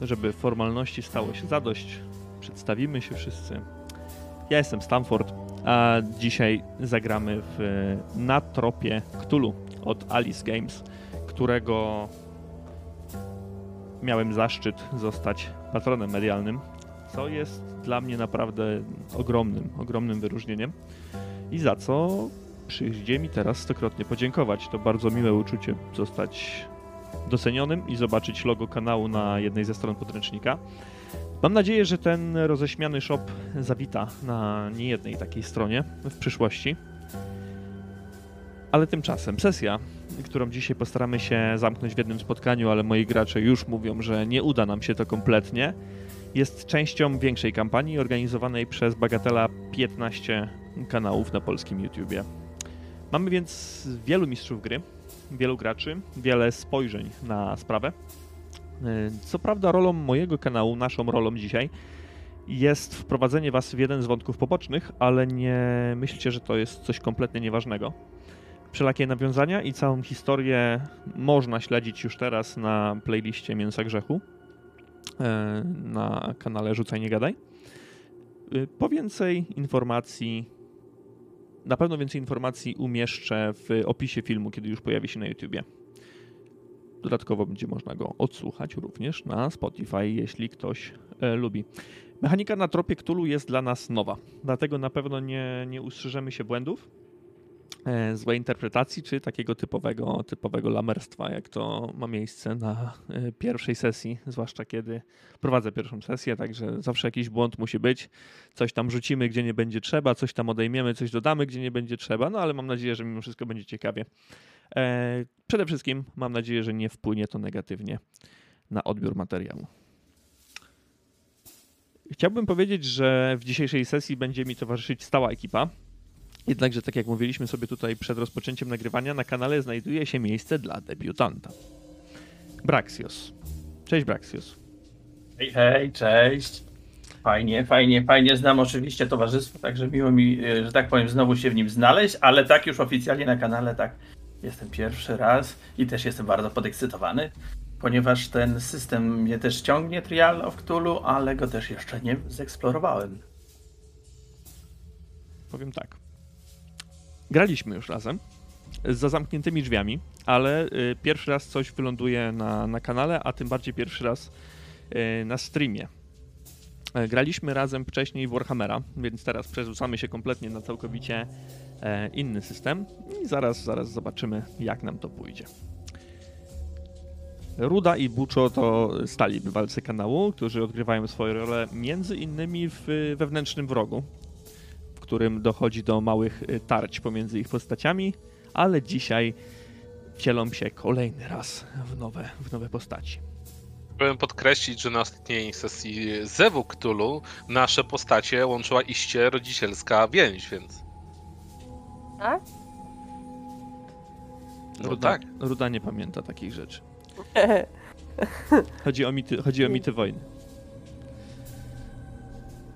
żeby formalności stało się zadość, przedstawimy się wszyscy. Ja jestem Stanford, a dzisiaj zagramy w Na tropie Cthulhu od Alice Games, którego miałem zaszczyt zostać patronem medialnym, co jest dla mnie naprawdę ogromnym, ogromnym wyróżnieniem i za co przyjdzie mi teraz stokrotnie podziękować. To bardzo miłe uczucie zostać docenionym i zobaczyć logo kanału na jednej ze stron podręcznika. Mam nadzieję, że ten roześmiany shop zawita na niejednej takiej stronie w przyszłości. Ale tymczasem sesja, którą dzisiaj postaramy się zamknąć w jednym spotkaniu, ale moi gracze już mówią, że nie uda nam się to kompletnie, jest częścią większej kampanii organizowanej przez Bagatela 15 kanałów na polskim YouTubie. Mamy więc wielu mistrzów gry, wielu graczy, wiele spojrzeń na sprawę. Co prawda, rolą mojego kanału, naszą rolą dzisiaj, jest wprowadzenie Was w jeden z wątków pobocznych, ale nie myślcie, że to jest coś kompletnie nieważnego. Wszelakie nawiązania i całą historię można śledzić już teraz na playliście Mięsa Grzechu e, na kanale Rzucaj Nie Gadaj. E, po więcej informacji, na pewno więcej informacji umieszczę w opisie filmu, kiedy już pojawi się na YouTubie. Dodatkowo będzie można go odsłuchać również na Spotify, jeśli ktoś e, lubi. Mechanika na tropie Cthulhu jest dla nas nowa, dlatego na pewno nie, nie ustrzyżemy się błędów, złej interpretacji, czy takiego typowego, typowego lamerstwa, jak to ma miejsce na e, pierwszej sesji, zwłaszcza kiedy prowadzę pierwszą sesję, także zawsze jakiś błąd musi być. Coś tam rzucimy, gdzie nie będzie trzeba, coś tam odejmiemy, coś dodamy, gdzie nie będzie trzeba, no ale mam nadzieję, że mimo wszystko będzie ciekawie. E, przede wszystkim mam nadzieję, że nie wpłynie to negatywnie na odbiór materiału. Chciałbym powiedzieć, że w dzisiejszej sesji będzie mi towarzyszyć stała ekipa. Jednakże, tak jak mówiliśmy sobie tutaj przed rozpoczęciem nagrywania, na kanale znajduje się miejsce dla debiutanta. Braxios. Cześć Braxios. Hej, hej, cześć. Fajnie, fajnie, fajnie. Znam oczywiście towarzystwo, także miło mi, e, że tak powiem, znowu się w nim znaleźć, ale tak już oficjalnie na kanale, tak jestem pierwszy raz i też jestem bardzo podekscytowany, ponieważ ten system mnie też ciągnie, Trial of Cthulhu, ale go też jeszcze nie zeksplorowałem. Powiem tak. Graliśmy już razem za zamkniętymi drzwiami, ale y, pierwszy raz coś wyląduje na, na kanale, a tym bardziej pierwszy raz y, na streamie. Graliśmy razem wcześniej w Warhammera, więc teraz przerzucamy się kompletnie na całkowicie e, inny system i zaraz, zaraz zobaczymy, jak nam to pójdzie. Ruda i Buczo to stali bywalcy kanału, którzy odgrywają swoje role między innymi w wewnętrznym wrogu, którym dochodzi do małych y, tarć pomiędzy ich postaciami, ale dzisiaj wcielą się kolejny raz w nowe, w nowe postaci. Chciałbym podkreślić, że na ostatniej sesji Zewu Cthulhu nasze postacie łączyła iście rodzicielska więź, więc... Tak? No Ruda, tak. Ruda nie pamięta takich rzeczy. Chodzi o mity, chodzi o mity wojny.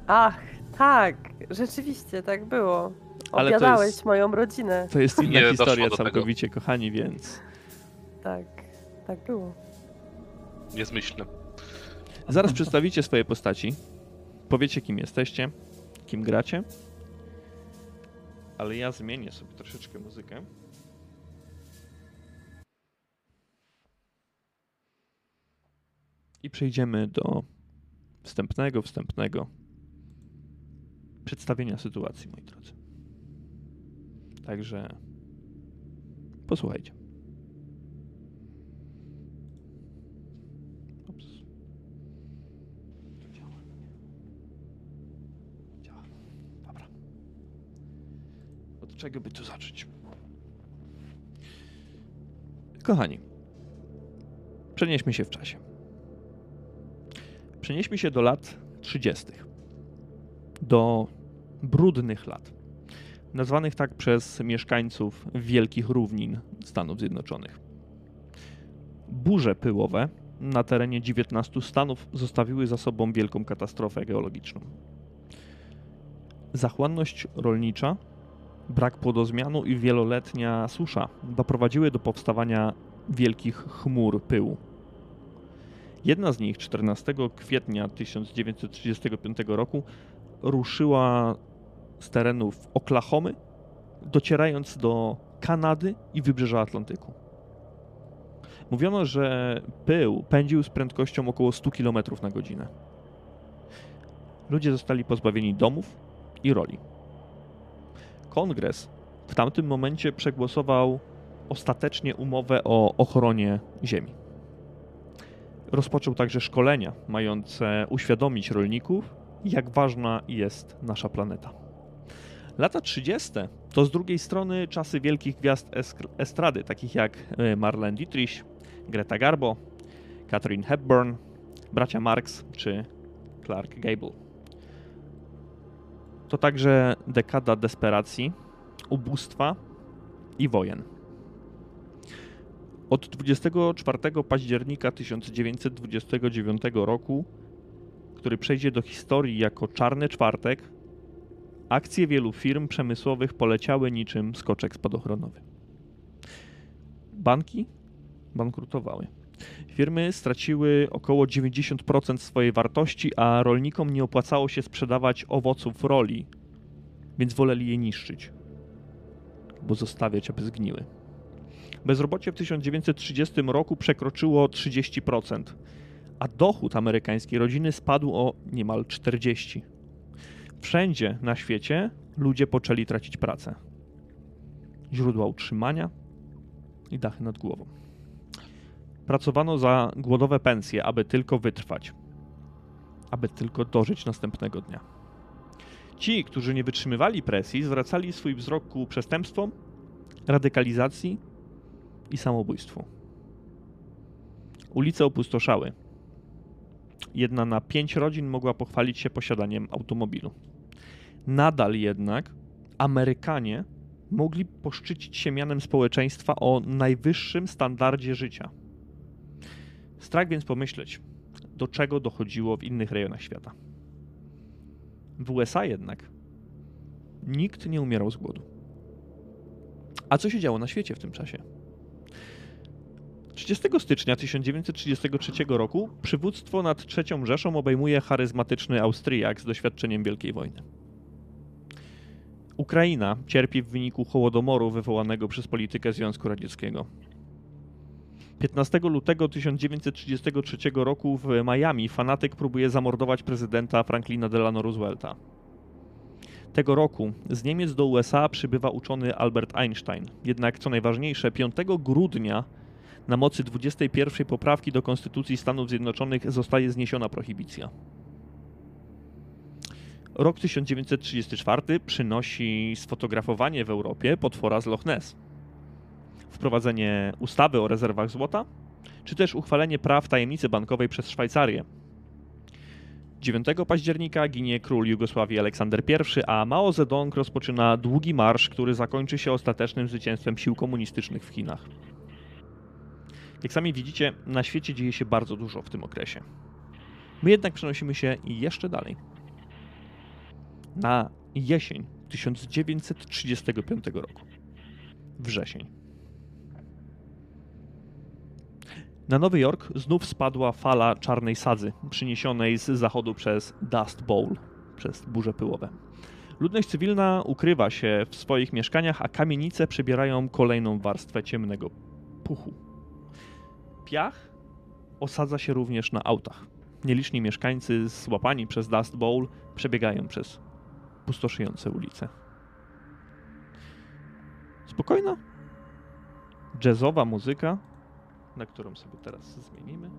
Ach, tak, rzeczywiście tak było. Ale to jest- moją rodzinę. To jest inna Nie historia tego. całkowicie, kochani, więc Tak, tak było. Niezmyślne. zaraz przedstawicie swoje postaci. Powiecie, kim jesteście, kim gracie. Ale ja zmienię sobie troszeczkę muzykę. I przejdziemy do wstępnego, wstępnego przedstawienia sytuacji, moi drodzy. Także posłuchajcie. Ups. To działa. Działa. Dobra. Od czego by tu zacząć? Kochani, przenieśmy się w czasie. Przenieśmy się do lat 30. Do brudnych lat. Nazwanych tak przez mieszkańców wielkich równin Stanów Zjednoczonych. Burze pyłowe na terenie 19 stanów zostawiły za sobą wielką katastrofę geologiczną. Zachłanność rolnicza, brak płodozmianu i wieloletnia susza doprowadziły do powstawania wielkich chmur pyłu. Jedna z nich 14 kwietnia 1935 roku ruszyła z terenów Oklahomy, docierając do Kanady i wybrzeża Atlantyku. Mówiono, że pył pędził z prędkością około 100 km na godzinę. Ludzie zostali pozbawieni domów i roli. Kongres w tamtym momencie przegłosował ostatecznie umowę o ochronie Ziemi. Rozpoczął także szkolenia mające uświadomić rolników, jak ważna jest nasza planeta. Lata 30. to z drugiej strony czasy wielkich gwiazd estrady, takich jak e, Marlene Dietrich, Greta Garbo, Katharine Hepburn, bracia Marx czy Clark Gable. To także dekada desperacji, ubóstwa i wojen. Od 24 października 1929 roku, który przejdzie do historii jako Czarny Czwartek, akcje wielu firm przemysłowych poleciały niczym skoczek spadochronowy. Banki bankrutowały. Firmy straciły około 90% swojej wartości, a rolnikom nie opłacało się sprzedawać owoców roli, więc woleli je niszczyć, bo zostawiać, aby zgniły. Bezrobocie w 1930 roku przekroczyło 30%, a dochód amerykańskiej rodziny spadł o niemal 40%. Wszędzie na świecie ludzie poczęli tracić pracę. Źródła utrzymania i dachy nad głową. Pracowano za głodowe pensje, aby tylko wytrwać, aby tylko dożyć następnego dnia. Ci, którzy nie wytrzymywali presji, zwracali swój wzrok ku przestępstwom, radykalizacji i samobójstwu. Ulice opustoszały. Jedna na pięć rodzin mogła pochwalić się posiadaniem automobilu. Nadal jednak Amerykanie mogli poszczycić się mianem społeczeństwa o najwyższym standardzie życia. Strach więc pomyśleć, do czego dochodziło w innych rejonach świata. W USA jednak nikt nie umierał z głodu. A co się działo na świecie w tym czasie? 30 stycznia 1933 roku przywództwo nad III Rzeszą obejmuje charyzmatyczny Austriak z doświadczeniem Wielkiej Wojny. Ukraina cierpi w wyniku Hołodomoru wywołanego przez politykę Związku Radzieckiego. 15 lutego 1933 roku w Miami fanatyk próbuje zamordować prezydenta Franklina Delano Roosevelta. Tego roku z Niemiec do USA przybywa uczony Albert Einstein. Jednak co najważniejsze, 5 grudnia na mocy 21 poprawki do Konstytucji Stanów Zjednoczonych zostaje zniesiona prohibicja. Rok 1934 przynosi sfotografowanie w Europie potwora z Loch Ness, wprowadzenie ustawy o rezerwach złota, czy też uchwalenie praw tajemnicy bankowej przez Szwajcarię. 9 października ginie król Jugosławii Aleksander I, a Mao Zedong rozpoczyna długi marsz, który zakończy się ostatecznym zwycięstwem sił komunistycznych w Chinach. Jak sami widzicie, na świecie dzieje się bardzo dużo w tym okresie. My jednak przenosimy się jeszcze dalej. Na jesień 1935 roku. Wrzesień. Na Nowy Jork znów spadła fala czarnej sadzy, przyniesionej z zachodu przez Dust Bowl, przez burze pyłowe. Ludność cywilna ukrywa się w swoich mieszkaniach, a kamienice przybierają kolejną warstwę ciemnego puchu. Piach osadza się również na autach. Nieliczni mieszkańcy złapani przez Dust Bowl przebiegają przez pustoszejące ulice. Spokojna, jazzowa muzyka, na którą sobie teraz zmienimy.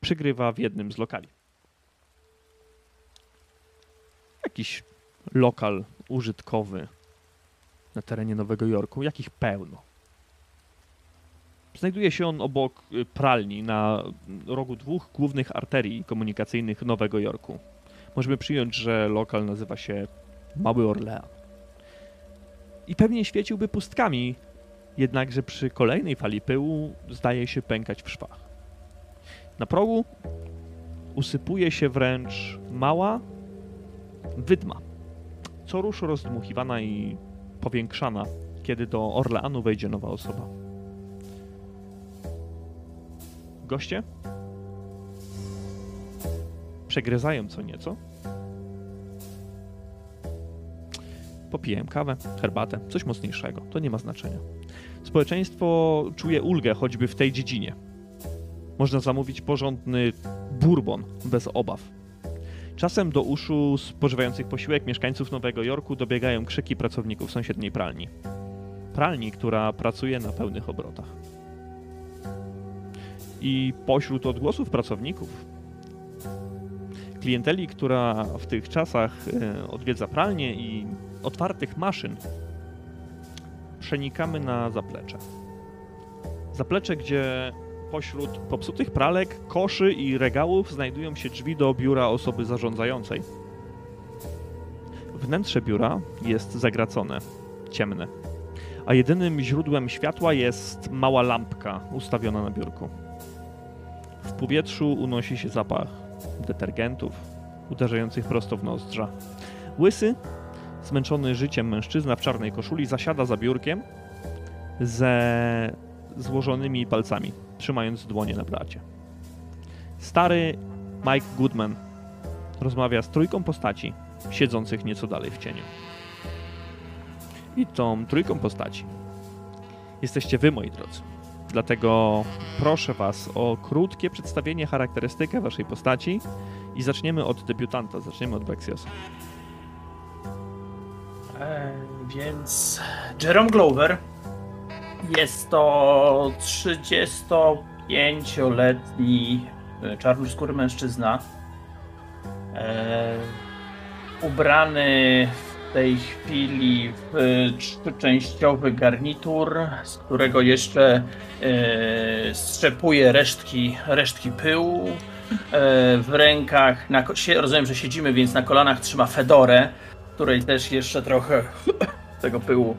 Przygrywa w jednym z lokali. Jakiś lokal użytkowy na terenie Nowego Jorku, jakich pełno. Znajduje się on obok y, pralni na rogu dwóch głównych arterii komunikacyjnych Nowego Jorku. Możemy przyjąć, że lokal nazywa się Mały Orlean. I pewnie świeciłby pustkami, jednakże przy kolejnej fali pyłu zdaje się pękać w szwach. Na progu usypuje się wręcz mała wydma, co rusz rozdmuchiwana i powiększana kiedy do Orleanu wejdzie nowa osoba. Goście przegryzają co nieco. Popiję kawę, herbatę, coś mocniejszego. To nie ma znaczenia. Społeczeństwo czuje ulgę choćby w tej dziedzinie. Można zamówić porządny bourbon bez obaw. Czasem do uszu spożywających posiłek mieszkańców Nowego Jorku dobiegają krzyki pracowników sąsiedniej pralni. Pralni, która pracuje na pełnych obrotach. I pośród odgłosów pracowników, klienteli, która w tych czasach e, odwiedza pralnię i otwartych maszyn, przenikamy na zaplecze. Zaplecze, gdzie pośród popsutych pralek, koszy i regałów znajdują się drzwi do biura osoby zarządzającej. Wnętrze biura jest zagracone, ciemne, a jedynym źródłem światła jest mała lampka ustawiona na biurku. W powietrzu unosi się zapach detergentów uderzających prosto w nozdrza. Łysy, zmęczony życiem mężczyzna w czarnej koszuli zasiada za biurkiem ze złożonymi palcami, trzymając dłonie na bracie. Stary Mike Goodman rozmawia z trójką postaci siedzących nieco dalej w cieniu. I tą trójką postaci jesteście wy, moi drodzy. Dlatego proszę was o krótkie przedstawienie, charakterystykę waszej postaci i zaczniemy od debiutanta, zaczniemy od Vexiosa. E, więc Jerome Glover jest to 35-letni e, czarnoskóry mężczyzna. E, ubrany w tej chwili w trzyczęściowy garnitur, z którego jeszcze e, strzepuje resztki, resztki pyłu. E, w rękach, na, rozumiem, że siedzimy, więc na kolanach trzyma fedorę, której też jeszcze trochę tego pyłu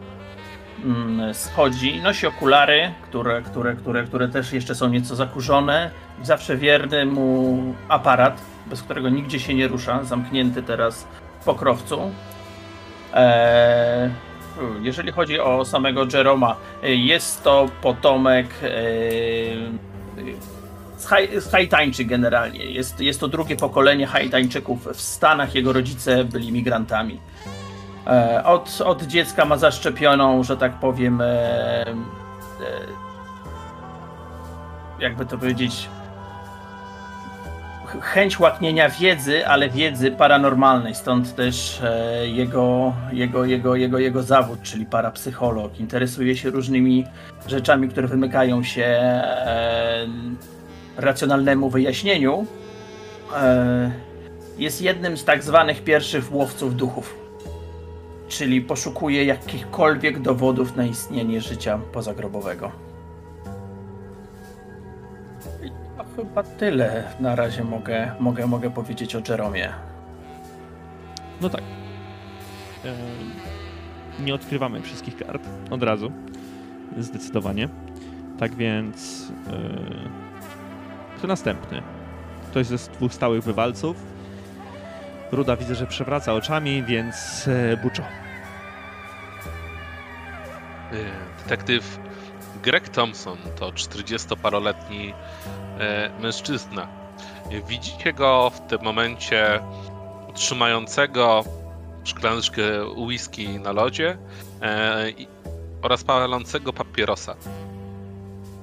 schodzi. Nosi okulary, które, które, które, które też jeszcze są nieco zakurzone. Zawsze wierny mu aparat, bez którego nigdzie się nie rusza, zamknięty teraz w pokrowcu. Eee, jeżeli chodzi o samego Jeroma, e, jest to potomek eee, generalnie. Jest, jest to drugie pokolenie Haitańczyków w Stanach. Jego rodzice byli migrantami. E, Od, od dziecka ma zaszczepioną, że tak powiem, e, e, jakby to powiedzieć, ch- chęć łaknienia wiedzy, ale wiedzy paranormalnej. Stąd też jego, jego, jego, jego, jego zawód, czyli parapsycholog. Interesuje się różnymi rzeczami, które wymykają się racjonalnemu wyjaśnieniu. Jest jednym z tak zwanych pierwszych łowców duchów czyli poszukuje jakichkolwiek dowodów na istnienie życia pozagrobowego. To chyba tyle na razie mogę, mogę, mogę powiedzieć o Jeromie. No tak. E, Nie odkrywamy wszystkich kart od razu. Zdecydowanie. Tak więc. e, Kto następny? Ktoś ze dwóch stałych bywalców. Ruda widzę, że przewraca oczami, więc e, Buczo. E, Detektyw Greg Thompson to 40-paroletni e, mężczyzna. Widzicie go w tym momencie trzymającego szklaneczkę whisky na lodzie e, oraz palącego papierosa.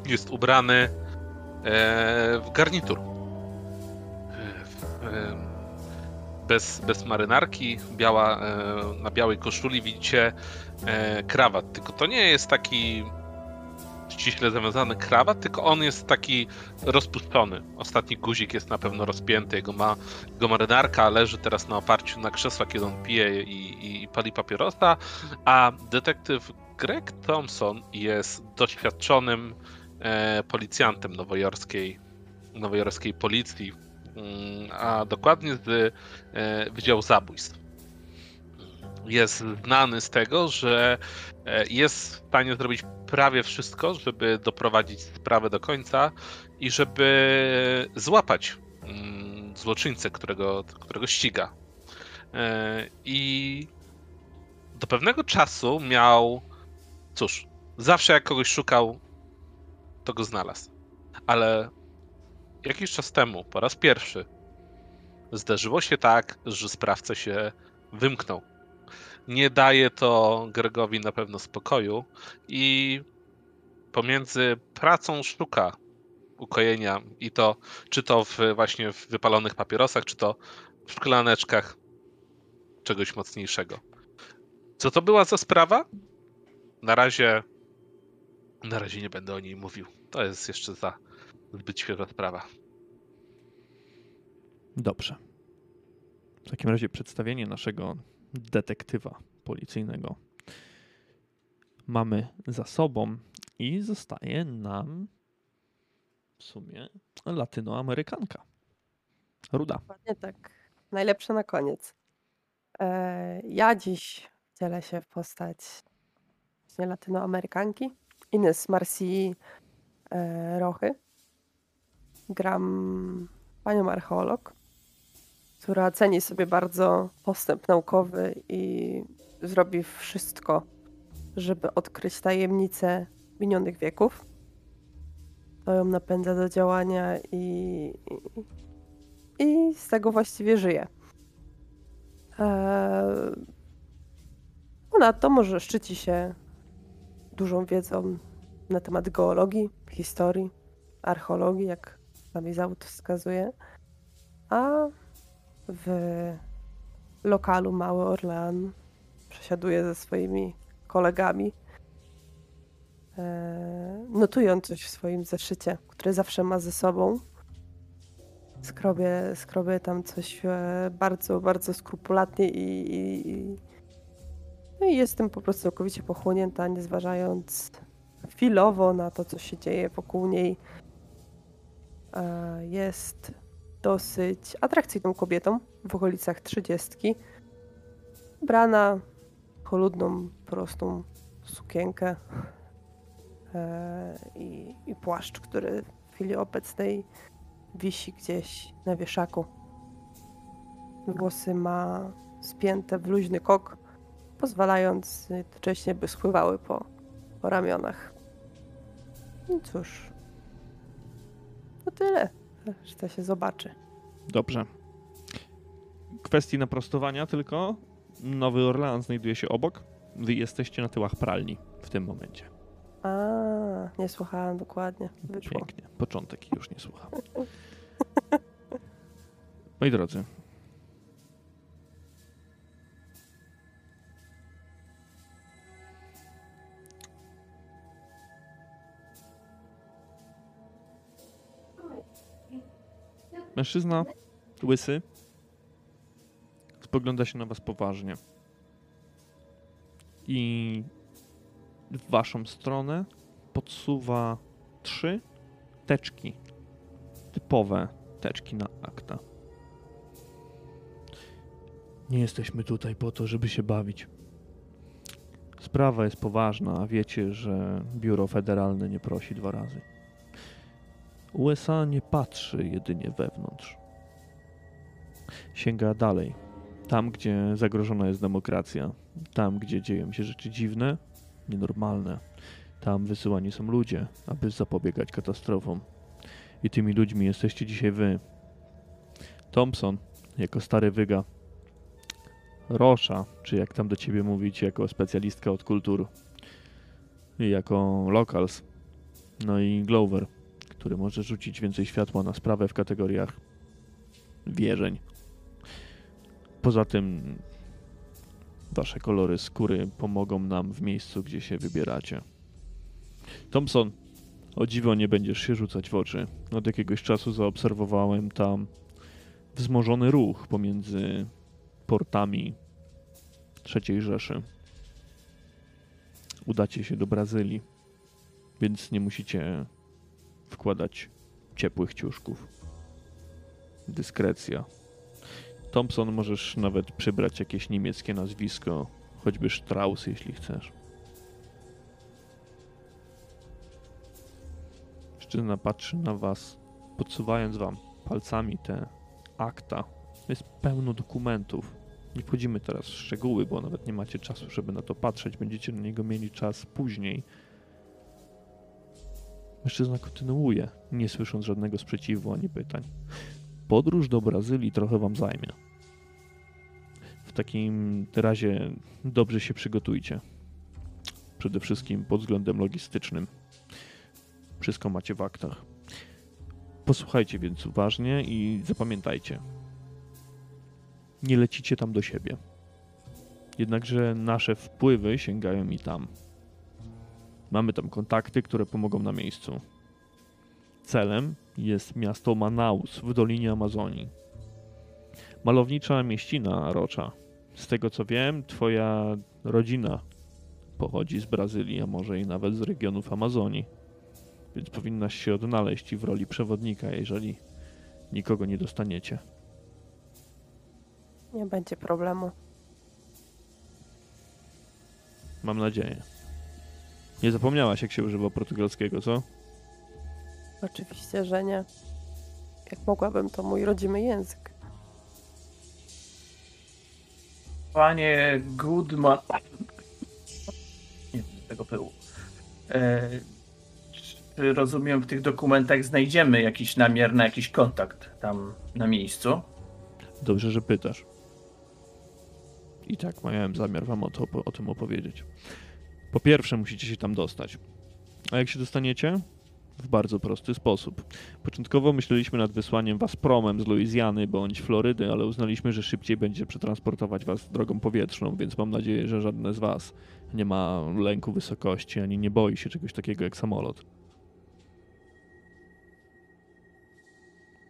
Jest ubrany w garnitur. Bez, bez marynarki, biała, e, na białej koszuli widzicie e, krawat, tylko to nie jest taki ściśle zawiązany krawat, tylko on jest taki rozpuszczony. Ostatni guzik jest na pewno rozpięty, jego, ma, jego marynarka leży teraz na oparciu na krzesła, kiedy on pije i, i, pali papierosa, a detektyw Greg Thompson jest doświadczonym e, policjantem nowojorskiej, nowojorskiej policji, a dokładnie z e, Wydziału Zabójstw jest znany z tego, że e, jest w stanie zrobić prawie wszystko, żeby doprowadzić sprawę do końca i żeby złapać mm, złoczyńcę, którego, którego ściga. E, I do pewnego czasu miał cóż, zawsze jak kogoś szukał, to go znalazł. Ale jakiś czas temu, po raz pierwszy, zdarzyło się tak, że sprawca się wymknął. Nie daje to Gregowi na pewno spokoju i pomiędzy pracą szuka ukojenia i to, czy to w, właśnie w wypalonych papierosach, czy to w szklaneczkach czegoś mocniejszego. Co to była za sprawa? Na razie. Na razie nie będę o niej mówił. To jest jeszcze za zbyt świeża sprawa. Dobrze. W takim razie przedstawienie naszego detektywa policyjnego mamy za sobą i zostaje nam w sumie latynoamerykanka. Ruda. Dokładnie tak. Najlepsze na koniec. E, ja dziś wcielę się w postać właśnie latynoamerykanki. Ines Marci e, Rochy. Gram panią archeolog, która ceni sobie bardzo postęp naukowy i zrobi wszystko, żeby odkryć tajemnice minionych wieków. To ją napędza do działania i, i, i z tego właściwie żyje. Eee, Ponadto może szczyci się dużą wiedzą na temat geologii, historii, archeologii, jak jej zawód wskazuje. A w lokalu Mały Orlean przesiaduje ze swoimi kolegami, e, notując coś w swoim zeszycie, które zawsze ma ze sobą. Skrobie, skrobie tam coś e, bardzo, bardzo skrupulatnie i, i, i no i jestem po prostu całkowicie pochłonięta, nie zważając chwilowo na to, co się dzieje wokół niej. E, Jest dosyć atrakcyjną kobietą w okolicach trzydziestki. Ubrana w choludną, prostą sukienkę e, i, i płaszcz, który w chwili obecnej wisi gdzieś na wieszaku. Włosy ma spięte w luźny kok, pozwalając jednocześnie, by spływały po, po ramionach. I cóż, to tyle. Reszta się zobaczy. Dobrze. Kwestii naprostowania tylko. Nowy Orlean znajduje się obok. Wy jesteście na tyłach pralni w tym momencie. A, nie słuchałam dokładnie. Wyszło. Pięknie. Początek już nie słucham. Moi drodzy. Mężczyzna, łysy, spogląda się na was poważnie. I w waszą stronę podsuwa trzy teczki. Typowe teczki na akta. Nie jesteśmy tutaj po to, żeby się bawić. Sprawa jest poważna, a wiecie, że biuro federalne nie prosi dwa razy. USA nie patrzy jedynie wewnątrz. Sięga dalej. Tam, gdzie zagrożona jest demokracja, tam, gdzie dzieją się rzeczy dziwne, nienormalne, tam wysyłani są ludzie, aby zapobiegać katastrofom. I tymi ludźmi jesteście dzisiaj wy. Thompson, jako stary wyga. Rosza, czy jak tam do ciebie mówić, jako specjalistka od kultur. I jako locals. No i Glover, który może rzucić więcej światła na sprawę w kategoriach wierzeń. Poza tym wasze kolory skóry pomogą nam w miejscu, gdzie się wybieracie. Thompson, o dziwo nie będziesz się rzucać w oczy. Od jakiegoś czasu zaobserwowałem tam wzmożony ruch pomiędzy portami III Rzeszy. Udacie się do Brazylii, więc nie musicie wkładać ciepłych ciuszków. Dyskrecja. Thompson możesz nawet przybrać jakieś niemieckie nazwisko, choćby Strauss, jeśli chcesz. Mężczyzna patrzy na was, podsuwając wam palcami te akta. Jest pełno dokumentów. Nie wchodzimy teraz w szczegóły, bo nawet nie macie czasu, żeby na to patrzeć. Będziecie na niego mieli czas później. Mężczyzna kontynuuje, nie słysząc żadnego sprzeciwu ani pytań. Podróż do Brazylii trochę wam zajmie. W takim razie dobrze się przygotujcie. Przede wszystkim pod względem logistycznym. Wszystko macie w aktach. Posłuchajcie więc uważnie i zapamiętajcie. Nie lecicie tam do siebie. Jednakże nasze wpływy sięgają i tam. Mamy tam kontakty, które pomogą na miejscu. Celem jest miasto Manaus w Dolinie Amazonii. Malownicza mieścina Rocza. Z tego co wiem, twoja rodzina pochodzi z Brazylii, a może i nawet z regionów Amazonii. Więc powinnaś się odnaleźć i w roli przewodnika, jeżeli nikogo nie dostaniecie. Nie będzie problemu. Mam nadzieję. Nie zapomniałaś, jak się używa portugalskiego, co? Oczywiście, że nie. Jak mogłabym, to mój rodzimy język. Panie Goodman. Nie wiem tego pyłu. E, czy rozumiem, w tych dokumentach znajdziemy jakiś namiar na jakiś kontakt tam na miejscu? Dobrze, że pytasz. I tak miałem zamiar wam o, to, o tym opowiedzieć. Po pierwsze, musicie się tam dostać. A jak się dostaniecie? W bardzo prosty sposób. Początkowo myśleliśmy nad wysłaniem was promem z Luizjany bądź Florydy, ale uznaliśmy, że szybciej będzie przetransportować was drogą powietrzną, więc mam nadzieję, że żadne z was nie ma lęku wysokości ani nie boi się czegoś takiego jak samolot.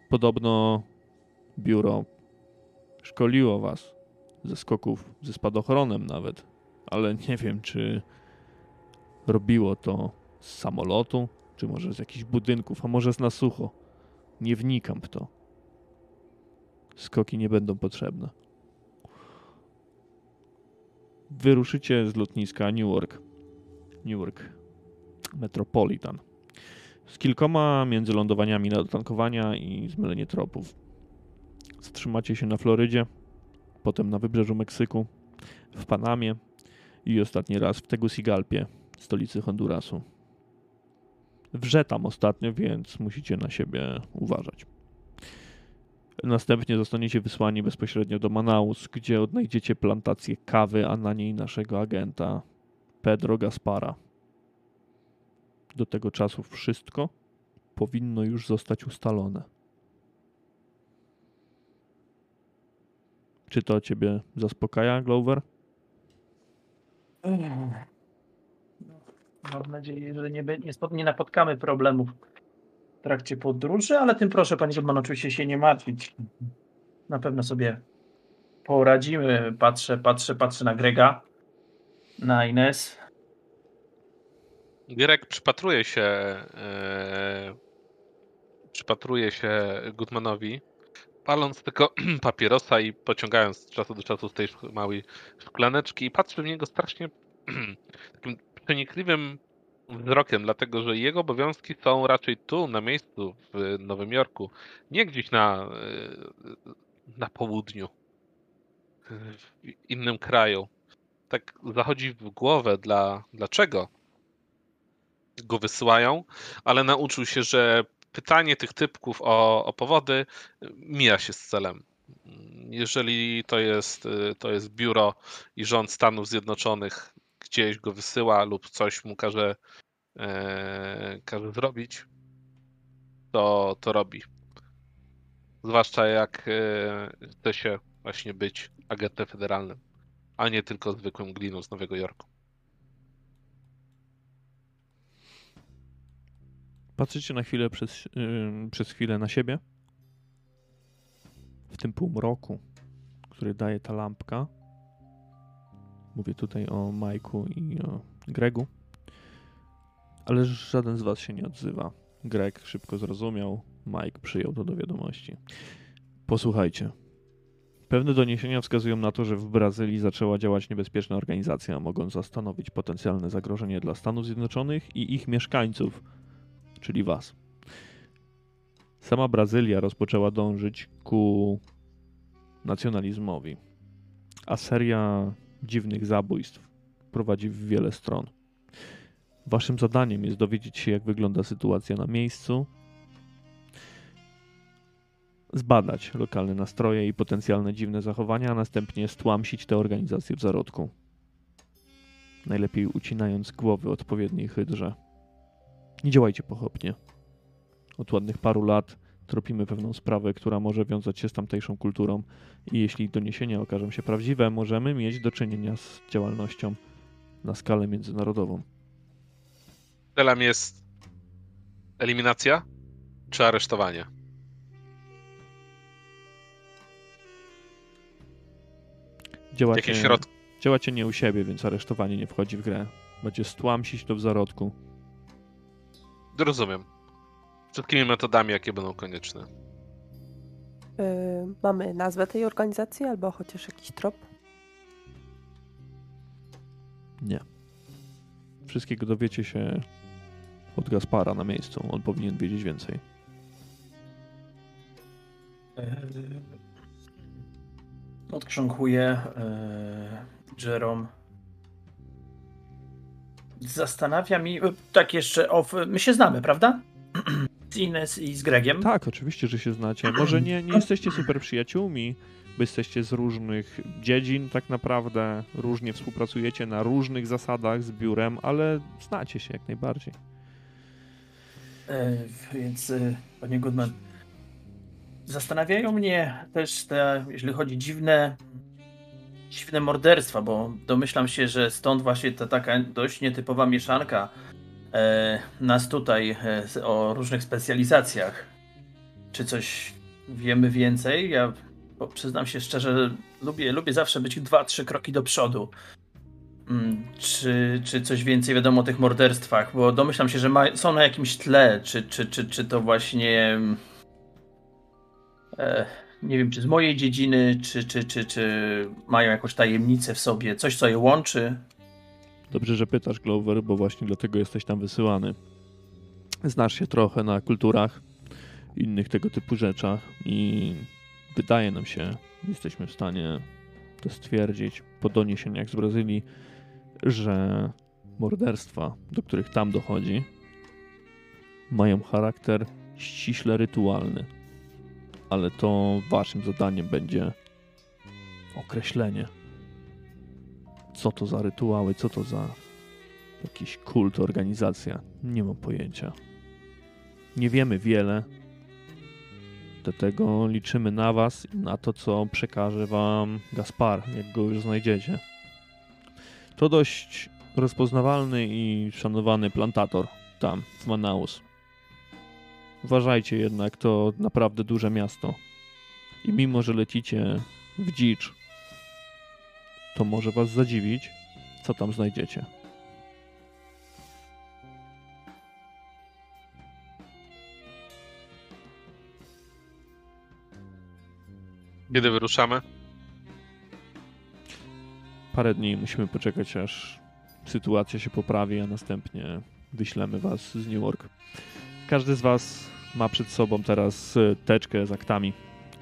Podobno biuro szkoliło was ze skoków ze spadochronem nawet, ale nie wiem, czy robiło to z samolotu, czy może z jakichś budynków, a może z na sucho. Nie wnikam w to. Skoki nie będą potrzebne. Wyruszycie z lotniska Newark. Newark Metropolitan. Z kilkoma międzylądowaniami na dotankowania i zmylenie tropów. Zatrzymacie się na Florydzie, potem na wybrzeżu Meksyku, w Panamie i ostatni raz w Tegucigalpie, stolicy Hondurasu. Wrze tam ostatnio, więc musicie na siebie uważać. Następnie zostaniecie wysłani bezpośrednio do Manaus, gdzie odnajdziecie plantację kawy, a na niej naszego agenta Pedro Gaspara. Do tego czasu wszystko powinno już zostać ustalone. Czy to ciebie zaspokaja, Glover? Mam nadzieję, że nie, nie, nie napotkamy problemów w trakcie podróży, ale tym proszę, panie Goodman, oczywiście się nie martwić. Na pewno sobie poradzimy. Patrzę, patrzę, patrzę na Grega, na Ines. Gierek przypatruje się e, przypatruje się Goodmanowi, paląc tylko papierosa i pociągając z czasu do czasu z tej małej szklaneczki i patrzy w niego strasznie takim przenikliwym wzrokiem, dlatego że jego obowiązki są raczej tu, na miejscu, w Nowym Jorku, nie gdzieś na, e, na południu, w innym kraju. Tak zachodzi w głowę, dla, dlaczego go wysyłają, ale nauczył się, że pytanie tych typków o, o powody mija się z celem. Jeżeli to jest, y, to jest biuro i rząd Stanów Zjednoczonych gdzieś go wysyła lub coś mu każe, e, każe zrobić, to, to robi. Zwłaszcza jak e, chce się właśnie być agentem federalnym, a nie tylko zwykłym gliną z Nowego Jorku. Patrzycie na chwilę przez, yy, przez chwilę na siebie. W tym półmroku, który daje ta lampka. Mówię tutaj o Majku i o Gregu. Ale żaden z was się nie odzywa. Greg szybko zrozumiał, Mike przyjął to do wiadomości. Posłuchajcie. Pewne doniesienia wskazują na to, że w Brazylii zaczęła działać niebezpieczna organizacja, mogąca stanowić potencjalne zagrożenie dla Stanów Zjednoczonych i ich mieszkańców, czyli was. Sama Brazylia rozpoczęła dążyć ku nacjonalizmowi. a seria dziwnych zabójstw prowadzi w wiele stron. Waszym zadaniem jest dowiedzieć się, jak wygląda sytuacja na miejscu, zbadać lokalne nastroje i potencjalne dziwne zachowania, a następnie stłamsić tę organizację w zarodku. Najlepiej ucinając głowy odpowiedniej hydrze. Nie działajcie pochopnie. Od ładnych paru lat tropimy pewną sprawę, która może wiązać się z tamtejszą kulturą i jeśli doniesienia okażą się prawdziwe, możemy mieć do czynienia z działalnością na skalę międzynarodową. Celem jest eliminacja czy aresztowanie? Działacie, środki? działacie nie u siebie, więc aresztowanie nie wchodzi w grę. Będzie stłamsić to w zarodku. Rozumiem. Wszystkimi metodami, jakie będą konieczne. Yy, mamy nazwę tej organizacji albo chociaż jakiś trop? Nie. Wszystkiego dowiecie się od Gaspara na miejscu. On powinien wiedzieć więcej. Eee, Odkrząkuję eee, Jerome. Zastanawia mi, e, tak jeszcze, my się znamy, prawda? Z Ines i z Gregiem. Tak, oczywiście, że się znacie. Może nie, nie jesteście super przyjaciółmi, bo jesteście z różnych dziedzin tak naprawdę, różnie współpracujecie na różnych zasadach z biurem, ale znacie się jak najbardziej. E, Więc, e, panie Goodman, zastanawiają mnie też te, jeśli chodzi dziwne, dziwne morderstwa, bo domyślam się, że stąd właśnie ta taka dość nietypowa mieszanka nas tutaj e, o różnych specjalizacjach. Czy coś wiemy więcej? Ja przyznam się szczerze, lubię, lubię zawsze być dwa, trzy kroki do przodu. Mm, Czy, czy coś więcej wiadomo o tych morderstwach? Bo domyślam się, że ma, są na jakimś tle. Czy, czy, czy, czy to właśnie. E, nie wiem, czy z mojej dziedziny, czy, czy, czy, czy mają jakąś tajemnicę w sobie, coś, co je łączy. Dobrze, że pytasz, Glover, bo właśnie dlatego jesteś tam wysyłany. Znasz się trochę na kulturach, innych tego typu rzeczach i wydaje nam się, jesteśmy w stanie to stwierdzić po doniesieniach z Brazylii, że morderstwa, do których tam dochodzi, mają charakter ściśle rytualny. Ale to waszym zadaniem będzie określenie co to za rytuały, co to za jakiś kult, organizacja. Nie mam pojęcia. Nie wiemy wiele. Dlatego liczymy na Was i na to, co przekaże Wam Gaspar, jak go już znajdziecie. To dość rozpoznawalny i szanowany plantator tam, w Manaus. Uważajcie jednak, to naprawdę duże miasto. I mimo, że lecicie w dzicz, to może was zadziwić, co tam znajdziecie. Kiedy wyruszamy? Parę dni musimy poczekać, aż sytuacja się poprawi, a następnie wyślemy was z New York. Każdy z was ma przed sobą teraz e, teczkę z aktami,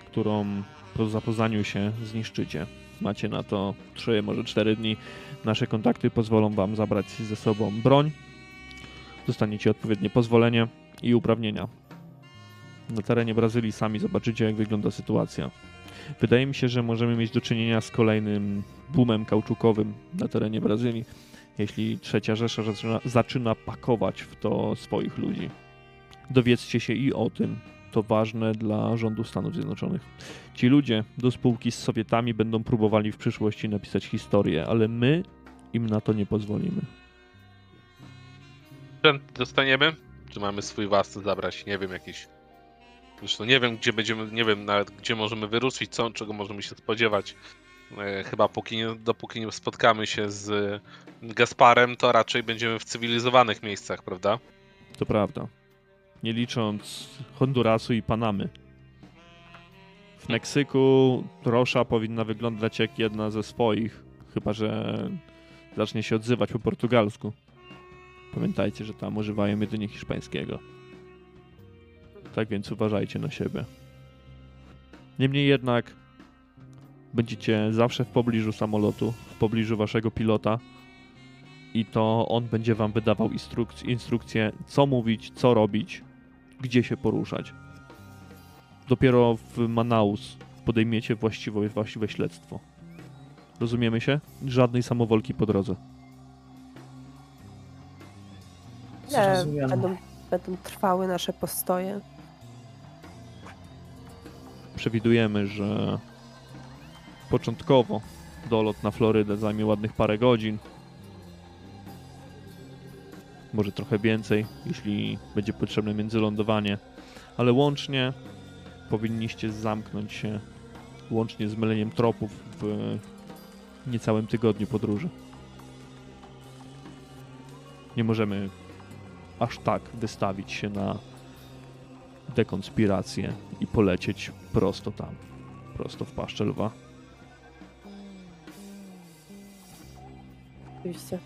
którą po zapoznaniu się zniszczycie. Macie na to 3, może 4 dni. Nasze kontakty pozwolą wam zabrać ze sobą broń. Dostaniecie odpowiednie pozwolenie i uprawnienia. Na terenie Brazylii sami zobaczycie, jak wygląda sytuacja. Wydaje mi się, że możemy mieć do czynienia z kolejnym boomem kauczukowym na terenie Brazylii, jeśli trzecia Rzesza zaczyna, zaczyna pakować w to swoich ludzi. Dowiedzcie się i o tym. To ważne dla rządu Stanów Zjednoczonych. Ci ludzie do spółki z Sowietami będą próbowali w przyszłości napisać historię, ale my im na to nie pozwolimy. Dostaniemy? Czy mamy swój własny zabrać? Nie wiem, jakiś. Zresztą nie wiem, gdzie będziemy, nie wiem nawet, gdzie możemy wyruszyć, co, czego możemy się spodziewać. E, chyba póki nie, dopóki nie spotkamy się z Gasparem, to raczej będziemy w cywilizowanych miejscach, prawda? To prawda. Nie licząc Hondurasu i Panamy. W Meksyku Rosza powinna wyglądać jak jedna ze swoich, chyba że zacznie się odzywać po portugalsku. Pamiętajcie, że tam używają jedynie hiszpańskiego. Tak więc uważajcie na siebie. Niemniej jednak Będziecie zawsze w pobliżu samolotu, w pobliżu waszego pilota i to on będzie wam wydawał instruk- instrukcje, co mówić, co robić, gdzie się poruszać. Dopiero w Manaus podejmiecie właściwe, właściwe śledztwo. Rozumiemy się? Żadnej samowolki po drodze. Zrozumiano. będą, będą trwały nasze postoje? Przewidujemy, że początkowo dolot na Florydę zajmie ładnych parę godzin. Może trochę więcej, jeśli będzie potrzebne międzylądowanie. Ale łącznie powinniście zamknąć się, łącznie z myleniem tropów w niecałym tygodniu podróży. Nie możemy aż tak wystawić się na dekonspirację i polecieć prosto tam, prosto w paszczę lwa. Oczywiście.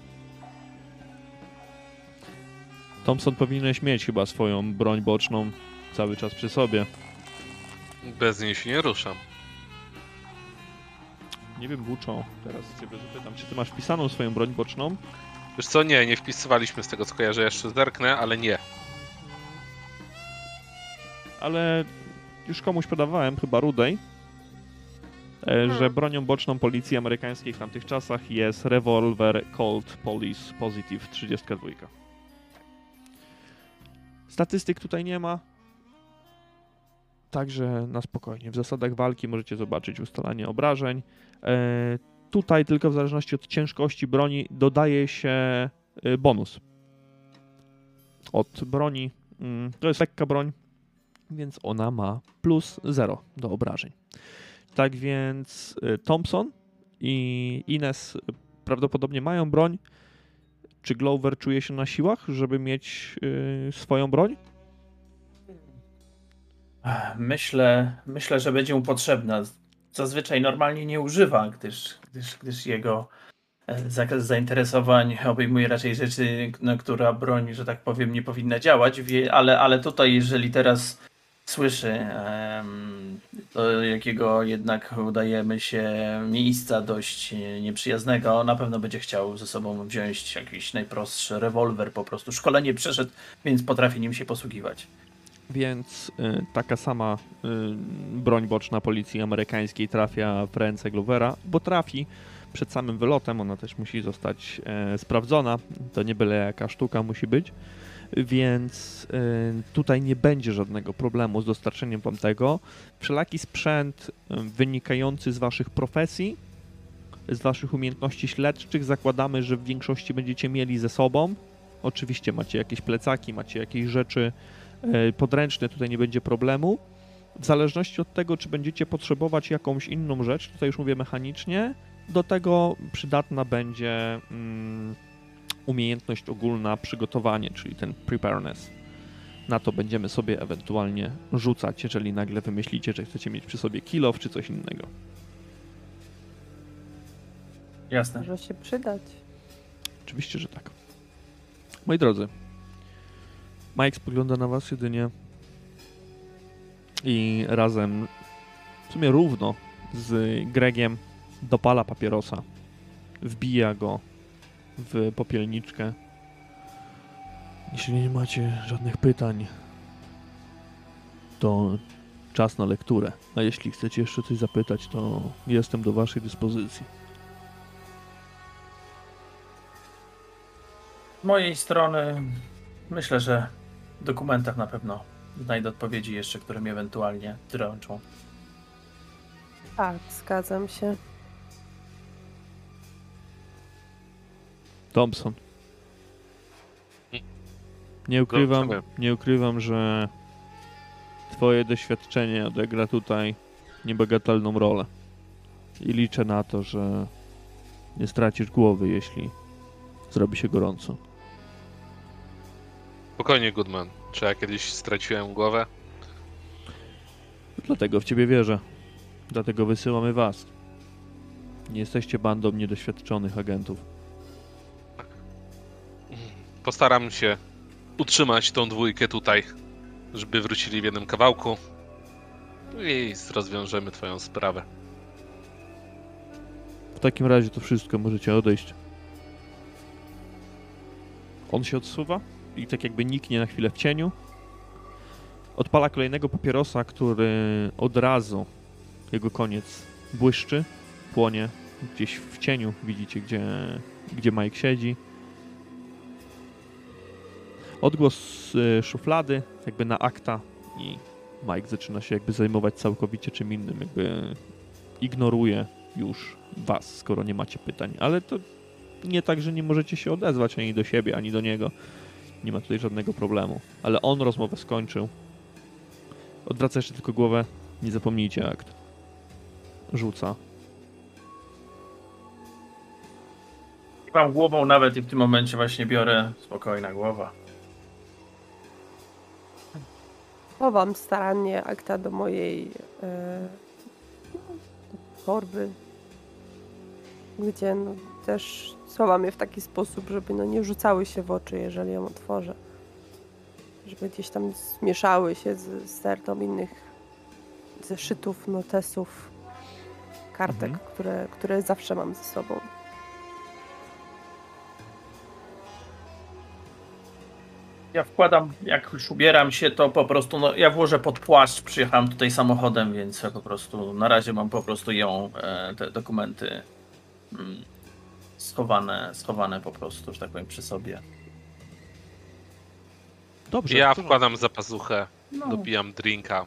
Thompson powinieneś mieć chyba swoją broń boczną cały czas przy sobie. Bez niej się nie ruszam. Nie wiem, Buczo, teraz ciebie zapytam, czy ty masz wpisaną swoją broń boczną? Wiesz co, nie, nie wpisywaliśmy z tego co kojarzę, jeszcze zerknę, ale nie. ale już komuś podawałem, chyba Rudej, e, że bronią boczną policji amerykańskiej w tamtych czasach jest rewolwer Colt Police Positive 32. Statystyk tutaj nie ma, także na spokojnie. W zasadach walki możecie zobaczyć ustalanie obrażeń. E, tutaj tylko w zależności od ciężkości broni dodaje się e, bonus. Od broni, mm, to jest lekka broń, więc ona ma plus 0 do obrażeń. Tak więc y, Thompson i Ines prawdopodobnie mają broń. Czy Glover czuje się na siłach, żeby mieć swoją broń? Myślę, myślę, że będzie mu potrzebna. Zazwyczaj normalnie nie używa, gdyż, gdyż, gdyż jego e, zakres zainteresowań obejmuje raczej rzeczy, na która broń, że tak powiem, nie powinna działać, ale, ale tutaj, jeżeli teraz słyszy, do jakiego jednak udajemy się miejsca dość nieprzyjaznego, na pewno będzie chciał ze sobą wziąć jakiś najprostszy rewolwer, po prostu szkolenie przeszedł, więc potrafi nim się posługiwać. Więc y, taka sama y, broń boczna policji amerykańskiej trafia w ręce Glovera, bo trafi przed samym wylotem. Ona też musi zostać e, sprawdzona. To nie byle jaka sztuka musi być. Więc y, tutaj nie będzie żadnego problemu z dostarczeniem wam tego. Wszelaki sprzęt y, wynikający z waszych profesji, z waszych umiejętności śledczych, zakładamy, że w większości będziecie mieli ze sobą. Oczywiście macie jakieś plecaki, macie jakieś rzeczy e, podręczne, tutaj nie będzie problemu. W zależności od tego, czy będziecie potrzebować jakąś inną rzecz, tutaj już mówię mechanicznie, do tego przydatna będzie mm, umiejętność ogólna przygotowanie, czyli ten preparedness. Na to będziemy sobie ewentualnie rzucać, jeżeli nagle wymyślicie, że chcecie mieć przy sobie kilof czy coś innego. Jasne. Może się przydać. Oczywiście, że tak. Moi drodzy, Mike spogląda na was jedynie i razem, w sumie równo z Gregiem dopala papierosa, wbija go w popielniczkę. Jeśli nie macie żadnych pytań, to czas na lekturę. A jeśli chcecie jeszcze coś zapytać, to jestem do waszej dyspozycji. Z mojej strony myślę, że dokumentach na pewno znajdę odpowiedzi jeszcze, które mnie ewentualnie dręczą. Tak, zgadzam się. Thompson. Nie ukrywam, nie ukrywam, że twoje doświadczenie odegra tutaj niebagatelną rolę. I liczę na to, że nie stracisz głowy, jeśli zrobi się gorąco. Spokojnie, Goodman. Czy ja kiedyś straciłem głowę? Dlatego w ciebie wierzę. Dlatego wysyłamy was. Nie jesteście bandą niedoświadczonych agentów. Postaram się utrzymać tą dwójkę tutaj, żeby wrócili w jednym kawałku i rozwiążemy twoją sprawę. W takim razie to wszystko, możecie odejść. On się odsuwa i tak jakby niknie na chwilę w cieniu. Odpala kolejnego papierosa, który od razu, jego koniec, błyszczy, płonie gdzieś w cieniu. Widzicie, gdzie, gdzie Mike siedzi. Odgłos y, szuflady, jakby na akta i Mike zaczyna się jakby zajmować całkowicie czym innym, jakby ignoruje już was, skoro nie macie pytań, ale to nie tak, że nie możecie się odezwać ani do siebie, ani do niego. Nie ma tutaj żadnego problemu. Ale on rozmowę skończył. Odwraca jeszcze tylko głowę. Nie zapomnijcie akt. Rzuca. Mam głową nawet i w tym momencie właśnie biorę spokojna głowa. Chowam starannie akta do mojej e, torby, gdzie no, też schowam je w taki sposób, żeby no, nie rzucały się w oczy, jeżeli ją otworzę. Żeby gdzieś tam zmieszały się z stertą innych zeszytów, notesów, kartek, Mhm. które, które zawsze mam ze sobą. Ja wkładam, jak już ubieram się, to po prostu, no ja włożę pod płaszcz, przyjechałem tutaj samochodem, więc ja po prostu, na razie mam po prostu ją, e, te dokumenty mm, schowane, schowane po prostu, że tak powiem, przy sobie. Dobrze. Ja wkładam za pazuchę, No, dopijam drinka.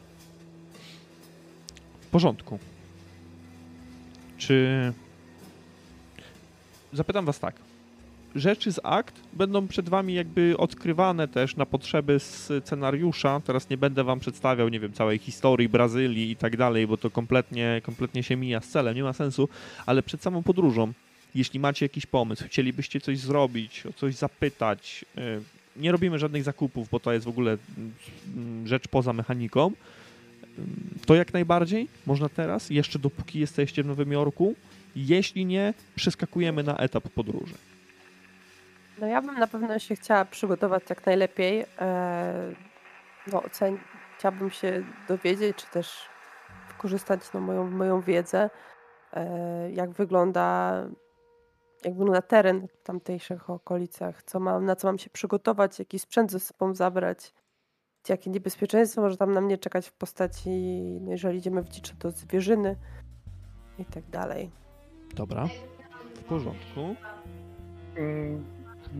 W porządku. Czy. Zapytam was tak. Rzeczy z akt będą przed wami jakby odkrywane też na potrzeby scenariusza. Teraz nie będę wam przedstawiał, nie wiem, całej historii Brazylii i tak dalej, bo to kompletnie, kompletnie się mija z celem, nie ma sensu, ale przed samą podróżą, jeśli macie jakiś pomysł, chcielibyście coś zrobić, o coś zapytać, y, nie robimy żadnych zakupów, bo to jest w ogóle mm, rzecz poza mechaniką, to jak najbardziej można teraz, jeszcze dopóki jesteście w Nowym Jorku. Jeśli nie, przeskakujemy na etap podróży. No ja bym na pewno się chciała przygotować jak najlepiej. E, no, ocen- chciałabym się dowiedzieć, czy też wykorzystać no, moją, moją wiedzę, e, jak wygląda jak wygląda teren w tamtejszych okolicach, co mam, na co mam się przygotować, jaki sprzęt ze sobą zabrać, jakie niebezpieczeństwo może tam na mnie czekać w postaci, no, jeżeli idziemy w dzicze, to zwierzyny i tak dalej. Dobra. W porządku. Mm,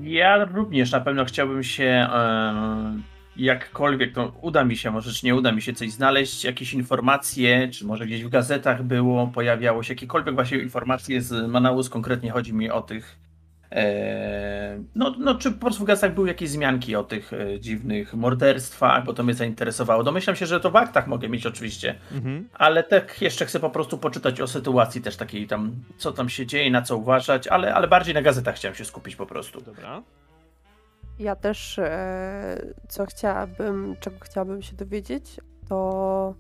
Ja również na pewno chciałbym się e, jakkolwiek, to uda mi się, może czy nie uda mi się coś znaleźć, jakieś informacje, czy może gdzieś w gazetach było, pojawiało się jakiekolwiek właśnie informacje z Manaus, konkretnie chodzi mi o tych e, no, no, czy po prostu w gazetach były jakieś wzmianki o tych e, dziwnych morderstwach, bo to mnie zainteresowało. Domyślam się, że to w aktach mogę mieć oczywiście, Mhm. ale tak jeszcze chcę po prostu poczytać o sytuacji też takiej tam, co tam się dzieje, na co uważać, ale, ale bardziej na gazetach chciałem się skupić po prostu. Dobra. Ja też, e, co chciałabym, czego chciałabym się dowiedzieć, to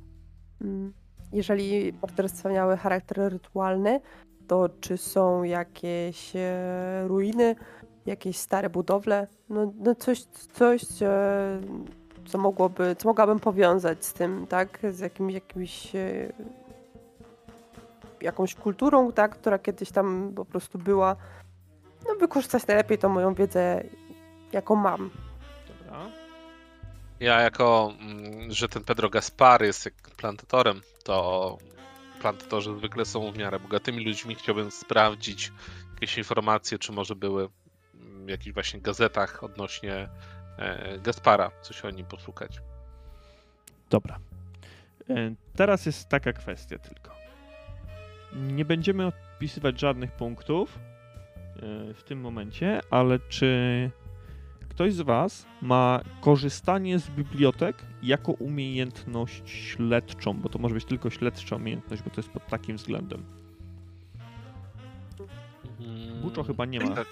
mm, jeżeli morderstwa miały charakter rytualny, to czy są jakieś e, ruiny, jakieś stare budowle, no, no coś, coś e, co mogłoby, co mogłabym powiązać z tym, tak, z jakimś, jakimś jakąś kulturą, tak, która kiedyś tam po prostu była, no wykorzystać najlepiej tą moją wiedzę, jaką mam. Dobra. Ja jako, mm, że ten Pedro Gaspar jest plantatorem, to plantatorzy zwykle są w miarę bogatymi ludźmi. Chciałbym sprawdzić jakieś informacje, czy może były w jakichś właśnie gazetach odnośnie e, Gaspara, coś o nim poszukać. Dobra. E, Teraz jest taka kwestia tylko. Nie będziemy odpisywać żadnych punktów e, w tym momencie, ale czy ktoś z Was ma korzystanie z bibliotek jako umiejętność śledczą? Bo to może być tylko śledcza umiejętność, bo to jest pod takim względem. Buczo chyba nie ma. Tak,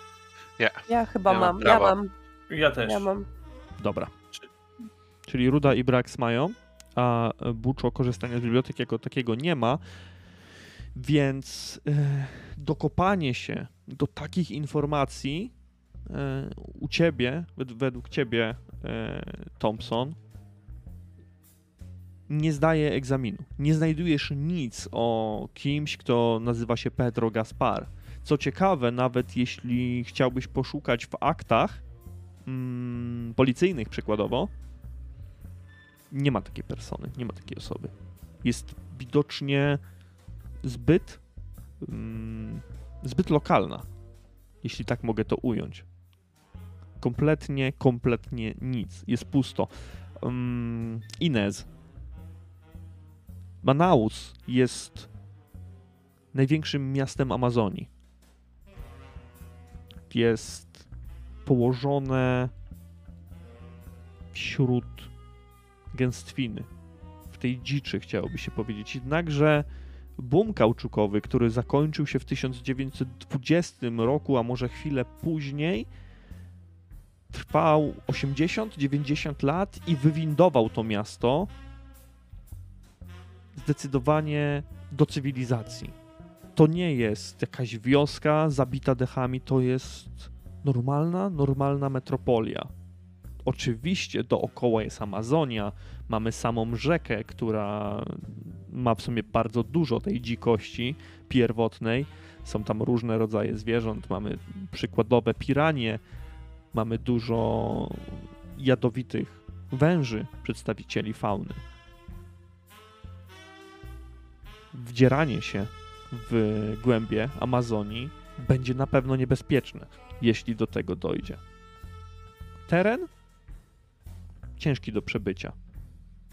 Ja chyba Ja mam mam, ja mam, Ja też. ja mam. Dobra. Czyli Ruda i Brax mają, a Buczo korzystania z bibliotek jako takiego nie ma, więc e, dokopanie się do takich informacji u ciebie, wed- według ciebie, e, Thompson, nie zdaje egzaminu. Nie znajdujesz nic o kimś, kto nazywa się Pedro Gaspar. Co ciekawe, nawet jeśli chciałbyś poszukać w aktach mm, policyjnych przykładowo, nie ma takiej persony, nie ma takiej osoby. Jest widocznie zbyt mm, zbyt lokalna, jeśli tak mogę to ująć. Kompletnie, kompletnie nic. Jest pusto. Um, Inez. Manaus jest największym miastem Amazonii. Jest położone wśród gęstwiny. W tej dziczy chciałoby się powiedzieć. Jednakże boom kauczukowy, który zakończył się w 1920 roku, a może chwilę później, trwał 80-90 lat i wywindował to miasto zdecydowanie do cywilizacji. To nie jest jakaś wioska zabita dechami, to jest normalna, normalna metropolia. Oczywiście dookoła jest Amazonia, mamy samą rzekę, która ma w sumie bardzo dużo tej dzikości pierwotnej. Są tam różne rodzaje zwierząt, mamy przykładowe piranie, mamy dużo jadowitych węży, przedstawicieli fauny. Wdzieranie się w głębie Amazonii będzie na pewno niebezpieczne, jeśli do tego dojdzie. Teren ciężki do przebycia.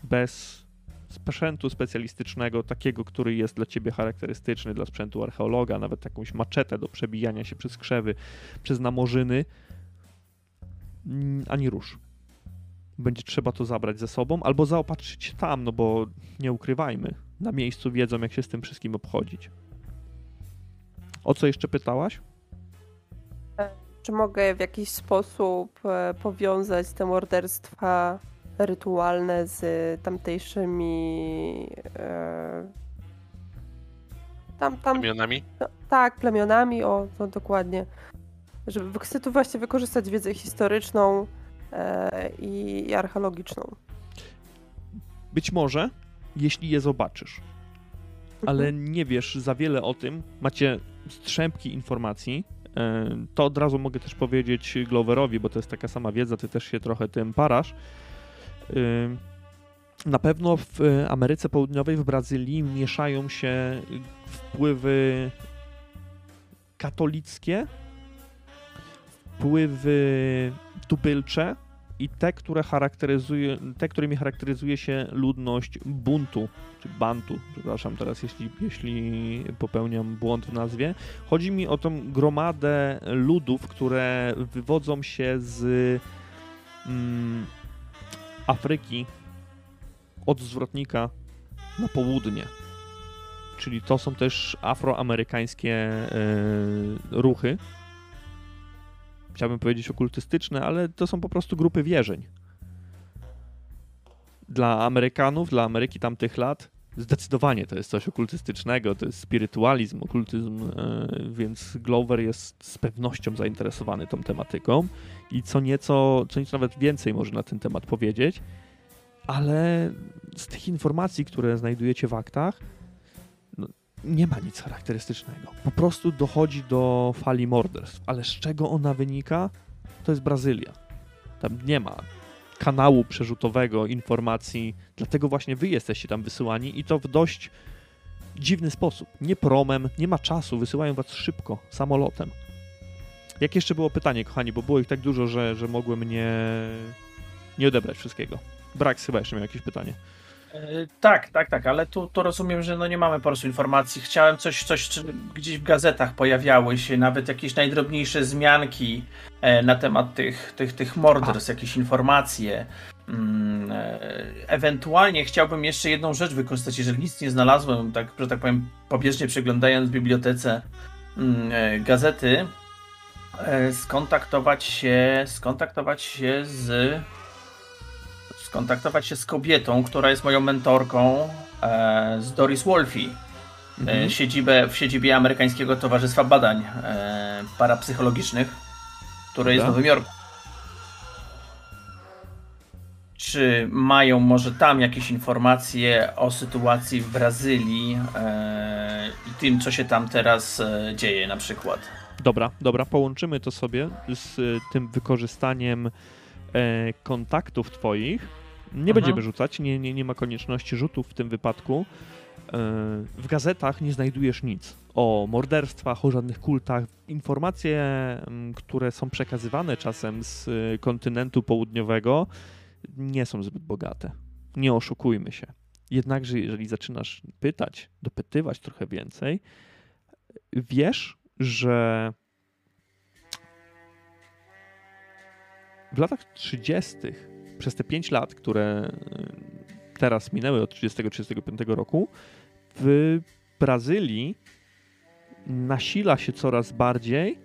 Bez sprzętu specjalistycznego, takiego, który jest dla ciebie charakterystyczny, dla sprzętu archeologa, nawet jakąś maczetę do przebijania się przez krzewy, przez namorzyny, ani rusz. Będzie trzeba to zabrać ze sobą, albo zaopatrzyć się tam, no bo nie ukrywajmy, na miejscu wiedzą, jak się z tym wszystkim obchodzić. O co jeszcze pytałaś? Czy mogę w jakiś sposób e, powiązać te morderstwa rytualne z tamtejszymi. E, tam, tam, plemionami? No, tak, plemionami, o, to dokładnie. Żeby chcę tu właśnie wykorzystać wiedzę historyczną e, i, archeologiczną. Być może, jeśli je zobaczysz, ale mhm. nie wiesz za wiele o tym, macie strzępki informacji, e, to od razu mogę też powiedzieć Gloverowi, bo to jest taka sama wiedza, ty też się trochę tym parasz. Na pewno w Ameryce Południowej, w Brazylii mieszają się wpływy katolickie, wpływy tubylcze i te, które charakteryzuje, te, którymi charakteryzuje się ludność buntu, czy bantu, przepraszam teraz, jeśli, jeśli popełniam błąd w nazwie. Chodzi mi o tą gromadę ludów, które wywodzą się z mm, Afryki od zwrotnika na południe. Czyli to są też afroamerykańskie yy, ruchy. Chciałbym powiedzieć okultystyczne, ale to są po prostu grupy wierzeń. Dla Amerykanów, dla Ameryki tamtych lat, zdecydowanie to jest coś okultystycznego, to jest spirytualizm, okultyzm, yy, więc Glover jest z pewnością zainteresowany tą tematyką i co nieco, co nieco nawet więcej może na ten temat powiedzieć, ale z tych informacji, które znajdujecie w aktach, nie ma nic charakterystycznego. Po prostu dochodzi do fali morderstw, ale z czego ona wynika? To jest Brazylia. Tam nie ma kanału przerzutowego informacji, dlatego właśnie wy jesteście tam wysyłani i to w dość dziwny sposób. Nie promem, nie ma czasu, wysyłają was szybko, samolotem. Jak jeszcze było pytanie, kochani, bo było ich tak dużo, że, że mogłem nie, nie odebrać wszystkiego. Brax chyba jeszcze miał jakieś pytanie. E, tak, tak, tak, ale tu, tu rozumiem, że no nie mamy po prostu informacji. Chciałem coś, coś gdzieś w gazetach pojawiały się, nawet jakieś najdrobniejsze zmianki e, na temat tych, tych, tych morderstw, jakieś informacje. Mm, e, ewentualnie chciałbym jeszcze jedną rzecz wykorzystać, jeżeli nic nie znalazłem, tak, że tak powiem, pobieżnie przeglądając w bibliotece mm, gazety, skontaktować się, skontaktować się z skontaktować się z kobietą, która jest moją mentorką, e, z Doris Wolfe. Mhm. Siedzibę, w siedzibie Amerykańskiego Towarzystwa Badań e, Parapsychologicznych, które jest w Nowym Jorku. czy mają może tam jakieś informacje o sytuacji w Brazylii e, i tym, co się tam teraz e, dzieje na przykład. Dobra, dobra, połączymy to sobie z y, tym wykorzystaniem e, kontaktów twoich. Nie Mhm. będziemy rzucać, nie, nie, nie ma konieczności rzutów w tym wypadku. E, w gazetach nie znajdujesz nic o morderstwach, o żadnych kultach. Informacje, mm, które są przekazywane czasem z y, kontynentu południowego, nie są zbyt bogate. Nie oszukujmy się. Jednakże, jeżeli zaczynasz pytać, dopytywać trochę więcej, wiesz, że w latach 30., przez te 5 lat, które y, teraz minęły od 30-35 roku, w Brazylii nasila się coraz bardziej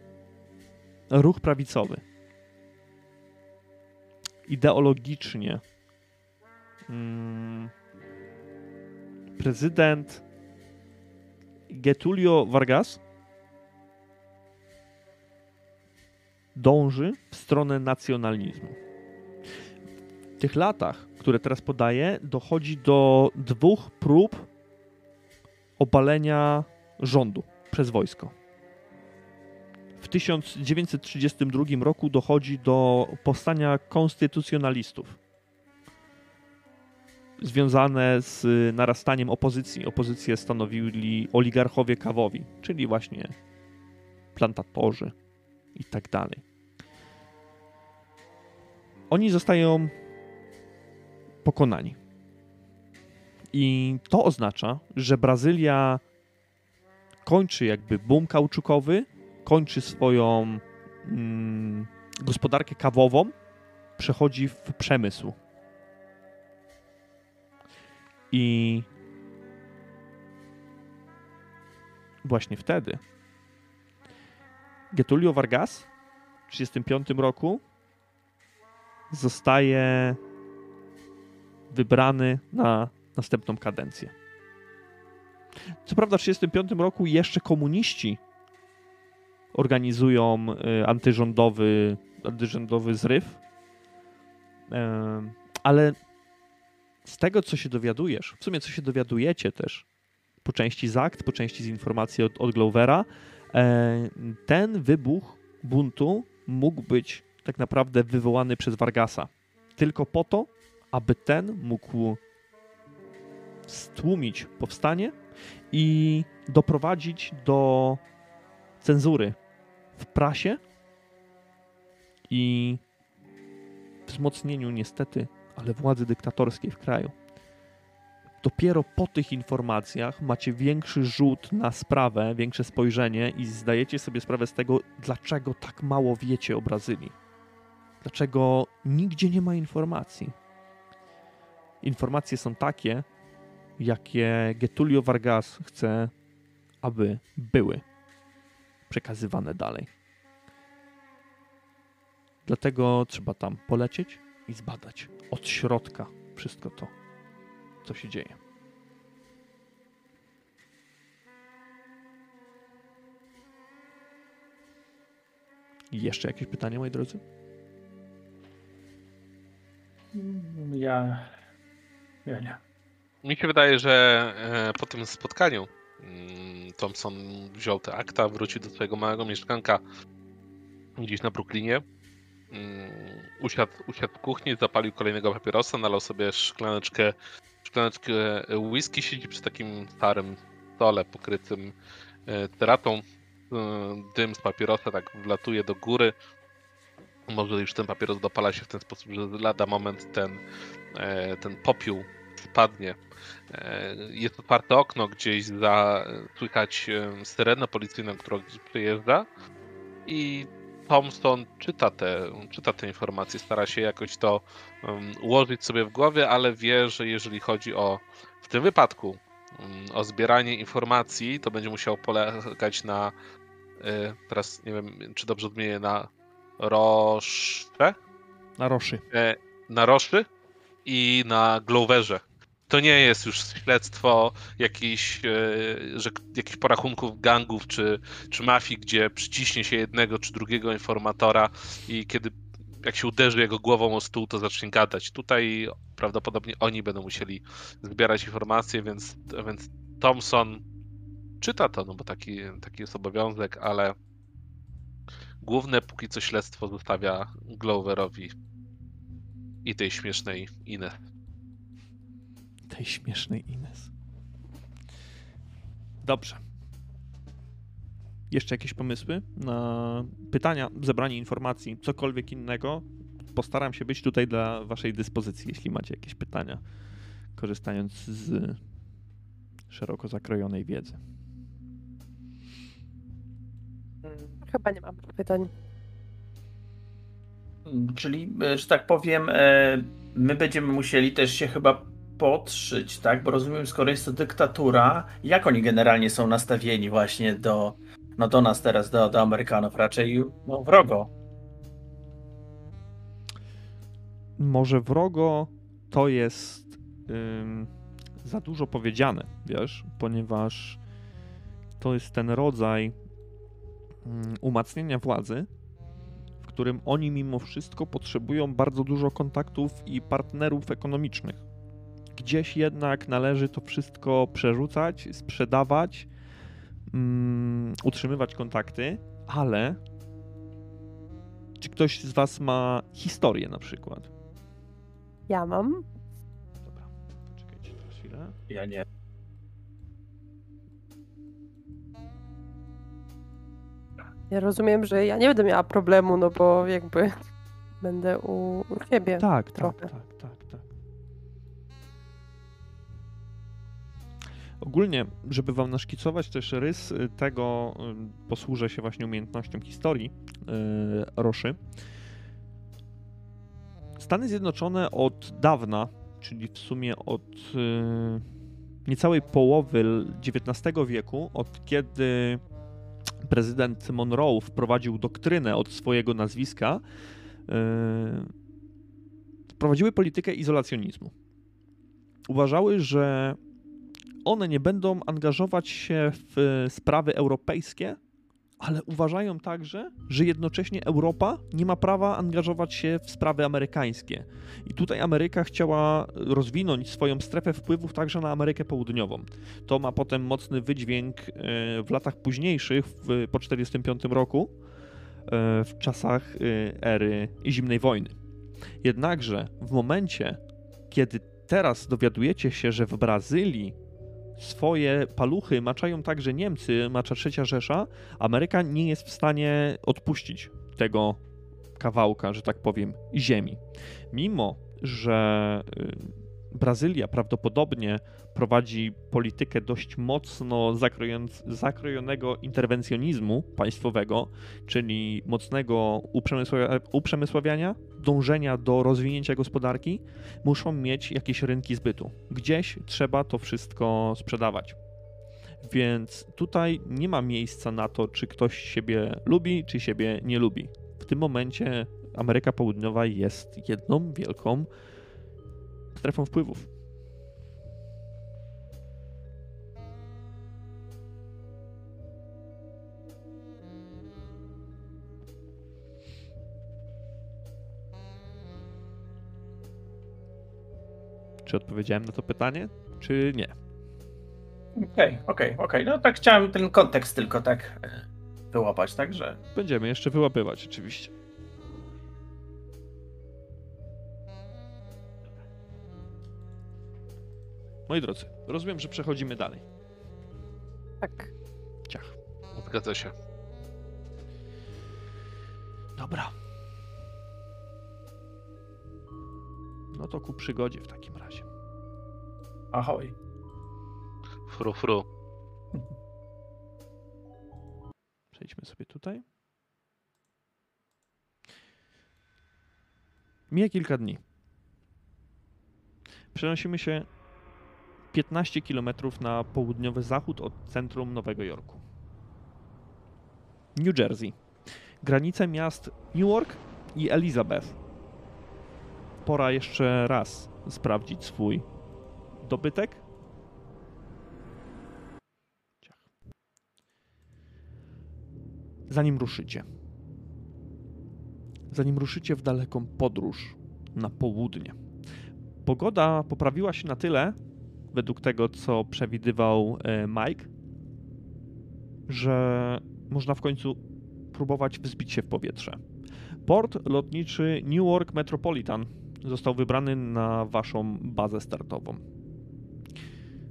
ruch prawicowy. Ideologicznie mm, prezydent Getulio Vargas dąży w stronę nacjonalizmu. Tych latach, które teraz podaję, dochodzi do dwóch prób obalenia rządu przez wojsko. W 1932 roku dochodzi do powstania konstytucjonalistów związane z narastaniem opozycji. Opozycję stanowili oligarchowie kawowi, czyli właśnie plantatorzy i tak dalej. Oni zostają pokonani. I to oznacza, że Brazylia kończy jakby boom kauczukowy, kończy swoją mm, gospodarkę kawową, przechodzi w przemysł. I właśnie wtedy Getulio Vargas w 1935 roku zostaje wybrany na następną kadencję. Co prawda w 1935 roku jeszcze komuniści organizują y, antyrządowy, antyrządowy zryw, Em, ale z tego, co się dowiadujesz, w sumie co się dowiadujecie też, po części z akt, po części z informacji od, od Glovera, e, ten wybuch buntu mógł być tak naprawdę wywołany przez Vargasa. Tylko po to, aby ten mógł stłumić powstanie i doprowadzić do cenzury w prasie i wzmocnieniu niestety, ale władzy dyktatorskiej w kraju. Dopiero po tych informacjach macie większy rzut na sprawę, większe spojrzenie i zdajecie sobie sprawę z tego, dlaczego tak mało wiecie o Brazylii. Dlaczego nigdzie nie ma informacji. Informacje są takie, jakie Getulio Vargas chce, aby były przekazywane dalej. Dlatego trzeba tam polecieć i zbadać od środka wszystko to, co się dzieje. Jeszcze jakieś pytania, moi drodzy? Ja. Ja nie. Mi się wydaje, że e, po tym spotkaniu mm, Thompson wziął te akta, wrócił do swojego małego mieszkanka gdzieś na Brooklynie. Mm, Usiadł, usiadł w kuchni, zapalił kolejnego papierosa, nalał sobie szklaneczkę, szklaneczkę whisky, siedzi przy takim starym stole pokrytym e, ceratą. E, Dym z papierosa tak wlatuje do góry. Może już ten papieros dopala się w ten sposób, że lada moment ten, e, ten popiół spadnie. E, Jest otwarte okno gdzieś za słychać e, syrenę policyjną, która przyjeżdża i Thompson czyta te, czyta te informacje, stara się jakoś to ułożyć sobie w głowie, ale wie, że jeżeli chodzi o w tym wypadku o zbieranie informacji, to będzie musiał polegać na teraz nie wiem, czy dobrze odmienię, na Rosze? Na Roszy. e, na Roszy i na Gloverze. To nie jest już śledztwo jakichś, e, że, jakichś porachunków gangów czy, czy mafii, gdzie przyciśnie się jednego czy drugiego informatora i kiedy jak się uderzy jego głową o stół, to zacznie gadać. Tutaj prawdopodobnie oni będą musieli zbierać informacje, więc, więc Thompson czyta to, no bo taki, taki jest obowiązek, ale główne póki co śledztwo zostawia Gloverowi i tej śmiesznej Ines. Tej śmiesznej Ines. Dobrze. Jeszcze jakieś pomysły na pytania, zebranie informacji, cokolwiek innego? Postaram się być tutaj dla Waszej dyspozycji, jeśli macie jakieś pytania, korzystając z szeroko zakrojonej wiedzy. Chyba nie mam pytań. Czyli, e, że tak powiem, e, my będziemy musieli też się chyba podszyć, tak? Bo rozumiem, skoro jest to dyktatura, jak oni generalnie są nastawieni właśnie do, no do nas teraz, do, do Amerykanów, raczej no, wrogo. Może wrogo to jest ym, za dużo powiedziane, wiesz, ponieważ to jest ten rodzaj umacniania władzy, w którym oni mimo wszystko potrzebują bardzo dużo kontaktów i partnerów ekonomicznych. Gdzieś jednak należy to wszystko przerzucać, sprzedawać, ym, utrzymywać kontakty, ale czy ktoś z Was ma historię na przykład? Ja mam. Dobra, poczekajcie teraz chwilę. Ja nie. Ja rozumiem, że ja nie będę miała problemu, no bo jakby będę u, u ciebie. Tak, tak, Trochę. tak, tak, tak. Ogólnie, żeby wam naszkicować też rys y, tego, y, posłużę się właśnie umiejętnością historii y, Roszy. Stany Zjednoczone od dawna, czyli w sumie od y, niecałej połowy XIX wieku, od kiedy prezydent Monroe wprowadził doktrynę od swojego nazwiska, y, prowadziły politykę izolacjonizmu. Uważały, że one nie będą angażować się w sprawy europejskie, ale uważają także, że jednocześnie Europa nie ma prawa angażować się w sprawy amerykańskie. I tutaj Ameryka chciała rozwinąć swoją strefę wpływów także na Amerykę Południową. To ma potem mocny wydźwięk e, w latach późniejszych, po 1945 roku, e, w czasach e, ery zimnej wojny. Jednakże w momencie, kiedy teraz dowiadujecie się, że w Brazylii swoje paluchy maczają także Niemcy, macza trzecia Rzesza, Ameryka nie jest w stanie odpuścić tego kawałka, że tak powiem, ziemi. Mimo, że y, Brazylia prawdopodobnie prowadzi politykę dość mocno zakrojonego interwencjonizmu państwowego, czyli mocnego uprzemysławia, uprzemysławiania, dążenia do rozwinięcia gospodarki, muszą mieć jakieś rynki zbytu. Gdzieś trzeba to wszystko sprzedawać. Więc tutaj nie ma miejsca na to, czy ktoś siebie lubi, czy siebie nie lubi. W tym momencie Ameryka Południowa jest jedną wielką strefą wpływów. Czy odpowiedziałem na to pytanie, czy nie? Okej, okej, okej. No tak chciałem ten kontekst tylko tak e, wyłapać, także. Będziemy jeszcze wyłapywać, oczywiście. Moi drodzy, rozumiem, że przechodzimy dalej. Tak. Ciach. Zgadza się. Dobra. No to ku przygodzie w takim razie. Ahoj. Fru, fru. Przejdźmy sobie tutaj. Mija kilka dni. Przenosimy się 15 km na południowy zachód od centrum Nowego Jorku. New Jersey. Granice miast Newark i Elizabeth. Pora jeszcze raz sprawdzić swój dobytek. Zanim ruszycie. zanim ruszycie w daleką podróż na południe. Pogoda poprawiła się na tyle, według tego, co przewidywał e, Mike, że można w końcu próbować wzbić się w powietrze. Port lotniczy Newark Metropolitan został wybrany na waszą bazę startową.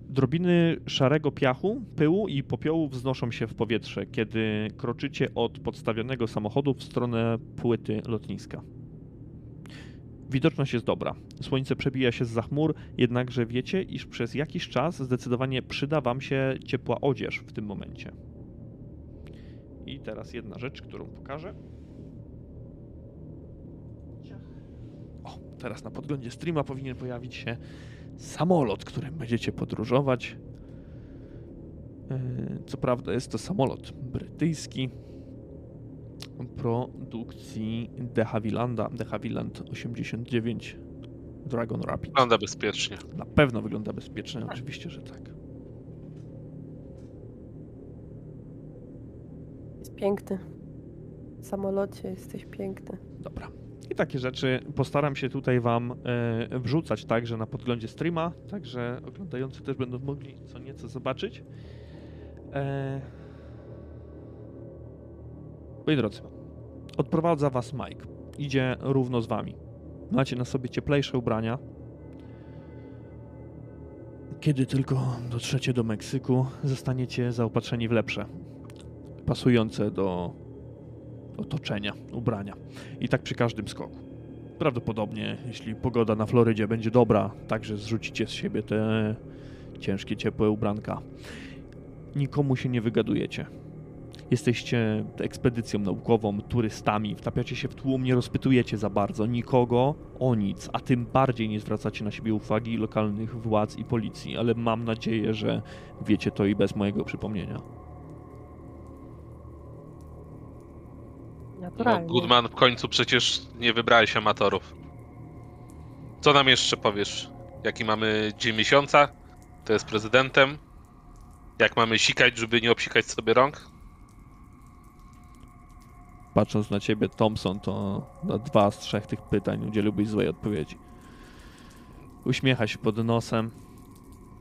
Drobiny szarego piachu, pyłu i popiołu wznoszą się w powietrze, kiedy kroczycie od podstawionego samochodu w stronę płyty lotniska. Widoczność jest dobra. Słońce przebija się z chmur, jednakże wiecie, iż przez jakiś czas zdecydowanie przyda wam się ciepła odzież w tym momencie. I teraz jedna rzecz, którą pokażę. O, teraz na podglądzie streama powinien pojawić się samolot, którym będziecie podróżować. Yy, Co prawda jest to samolot brytyjski produkcji De Havilanda, De Havilland 89 Dragon Rapid. Wygląda bezpiecznie. Na pewno wygląda bezpiecznie, oczywiście, że tak. Jest piękny. W samolocie jesteś piękny. Dobra. I takie rzeczy postaram się tutaj wam e, wrzucać także na podglądzie streama, także oglądający też będą mogli co nieco zobaczyć. E... Moi drodzy, odprowadza was Mike. Idzie równo z wami. Macie na sobie cieplejsze ubrania. Kiedy tylko dotrzecie do Meksyku, zostaniecie zaopatrzeni w lepsze, pasujące do otoczenia, ubrania. I tak przy każdym skoku. Prawdopodobnie, jeśli pogoda na Florydzie będzie dobra, także zrzucicie z siebie te ciężkie, ciepłe ubranka. Nikomu się nie wygadujecie. Jesteście ekspedycją naukową, turystami, wtapiacie się w tłum, nie rozpytujecie za bardzo nikogo o nic, a tym bardziej nie zwracacie na siebie uwagi lokalnych władz i policji, ale mam nadzieję, że wiecie to i bez mojego przypomnienia. No, Naturalnie. Goodman, w końcu przecież nie wybrałeś amatorów. Co nam jeszcze powiesz? Jaki mamy dzień miesiąca? To jest prezydentem. Jak mamy sikać, żeby nie obsikać sobie rąk? Patrząc na ciebie, Thompson, to na dwa z trzech tych pytań udzieliłbyś złej odpowiedzi. Uśmiecha się pod nosem.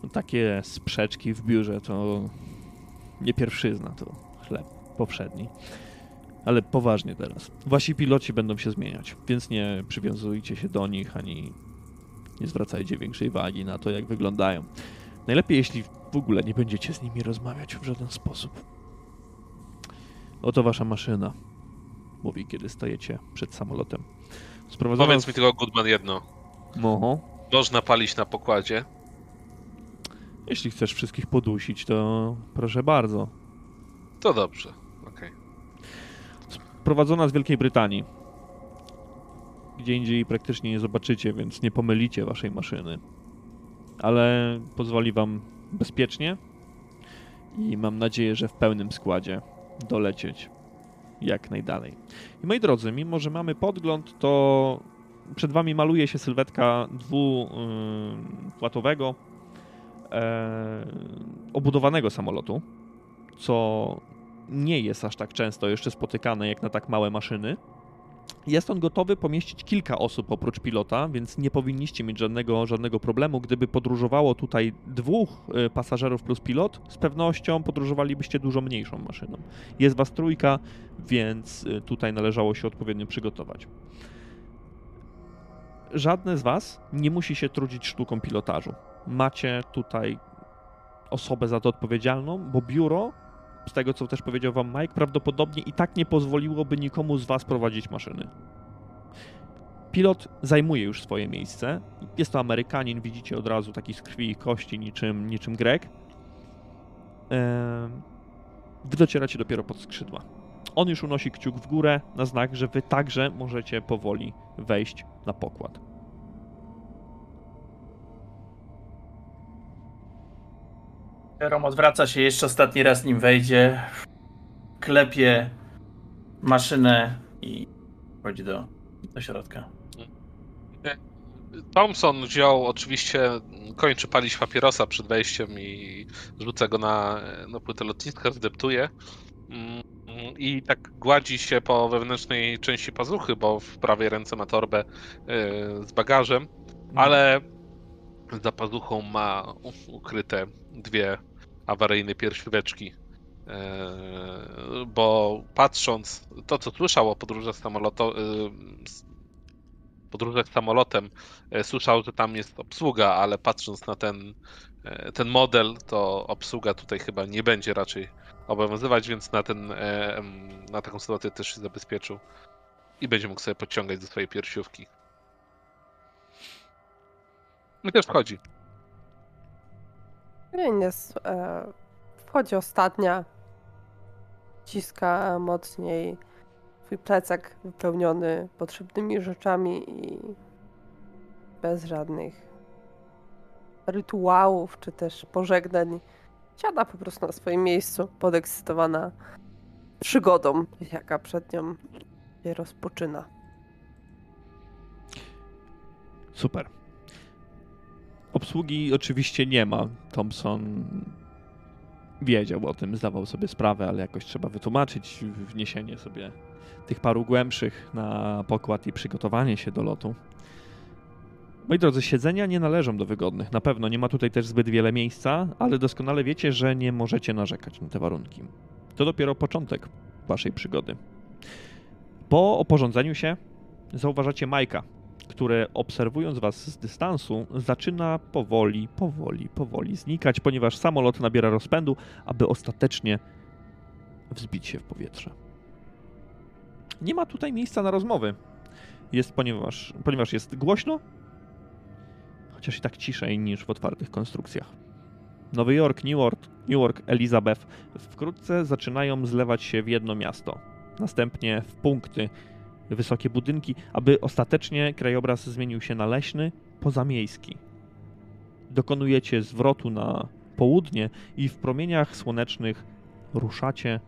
No, Takie sprzeczki w biurze to nie pierwszyzna, to chleb powszedni. Ale poważnie teraz. Wasi piloci będą się zmieniać, więc nie przywiązujcie się do nich ani nie zwracajcie większej wagi na to, jak wyglądają. Najlepiej, jeśli w ogóle nie będziecie z nimi rozmawiać w żaden sposób. Oto wasza maszyna mówi, kiedy stajecie przed samolotem. Powiedz mi tylko, Goodman, jedno. Oho. Można palić na pokładzie. Jeśli chcesz wszystkich podusić, to proszę bardzo. To dobrze. Okej. Prowadzona z Wielkiej Brytanii. Gdzie indziej praktycznie nie zobaczycie, więc nie pomylicie waszej maszyny. Ale pozwoli wam bezpiecznie i mam nadzieję, że w pełnym składzie dolecieć jak najdalej. I moi drodzy, mimo że mamy podgląd, to przed wami maluje się sylwetka dwupłatowego e, obudowanego samolotu, co nie jest aż tak często jeszcze spotykane jak na tak małe maszyny. Jest on gotowy pomieścić kilka osób oprócz pilota, więc nie powinniście mieć żadnego, żadnego problemu. Gdyby podróżowało tutaj dwóch e, pasażerów plus pilot, z pewnością podróżowalibyście dużo mniejszą maszyną. Jest was trójka, więc e, tutaj należało się odpowiednio przygotować. Żadne z was nie musi się trudzić sztuką pilotażu. Macie tutaj osobę za to odpowiedzialną, bo biuro z tego co też powiedział wam Mike, prawdopodobnie i tak nie pozwoliłoby nikomu z was prowadzić maszyny. Pilot zajmuje już swoje miejsce. Jest to Amerykanin, widzicie od razu taki z krwi i kości, niczym, niczym Grek. Wy docieracie dopiero pod skrzydła. On już unosi kciuk w górę na znak, że wy także możecie powoli wejść na pokład. Rom odwraca się jeszcze ostatni raz, nim wejdzie. Klepie maszynę i wchodzi do, do środka. Thompson wziął oczywiście, kończy palić papierosa przed wejściem i rzuca go na, na płytę lotniska, zdeptuje. Mm, I tak gładzi się po wewnętrznej części pazuchy, bo w prawej ręce ma torbę y, z bagażem, ale za pazuchą ma ukryte dwie awaryjne piersióweczki. E, Bo patrząc, to co słyszał o podróżach y, s- podróżach samolotem, e, słyszał, że tam jest obsługa, ale patrząc na ten, e, ten model, to obsługa tutaj chyba nie będzie raczej obowiązywać, więc na, ten, na taką sytuację też się zabezpieczył i będzie mógł sobie podciągać do swojej piersiówki. I też wchodzi. Ines e, wchodzi ostatnia. Ciska mocniej swój plecak wypełniony potrzebnymi rzeczami i bez żadnych rytuałów czy też pożegnań. Siada po prostu na swoim miejscu, podekscytowana przygodą, jaka przed nią się rozpoczyna. Super. Obsługi oczywiście nie ma. Thompson wiedział o tym, zdawał sobie sprawę, ale jakoś trzeba wytłumaczyć wniesienie sobie tych paru głębszych na pokład i przygotowanie się do lotu. Moi drodzy, siedzenia nie należą do wygodnych. Na pewno nie ma tutaj też zbyt wiele miejsca, ale doskonale wiecie, że nie możecie narzekać na te warunki. To dopiero początek waszej przygody. Po oporządzeniu się zauważacie Majka, które obserwując was z dystansu, zaczyna powoli, powoli, powoli znikać, ponieważ samolot nabiera rozpędu, aby ostatecznie wzbić się w powietrze. Nie ma tutaj miejsca na rozmowy. Jest, ponieważ, ponieważ jest głośno, chociaż i tak ciszej niż w otwartych konstrukcjach. Nowy Jork, Newark, Newark, Elizabeth wkrótce zaczynają zlewać się w jedno miasto. Następnie w punkty wysokie budynki, aby ostatecznie krajobraz zmienił się na leśny, pozamiejski. Dokonujecie zwrotu na południe i w promieniach słonecznych ruszacie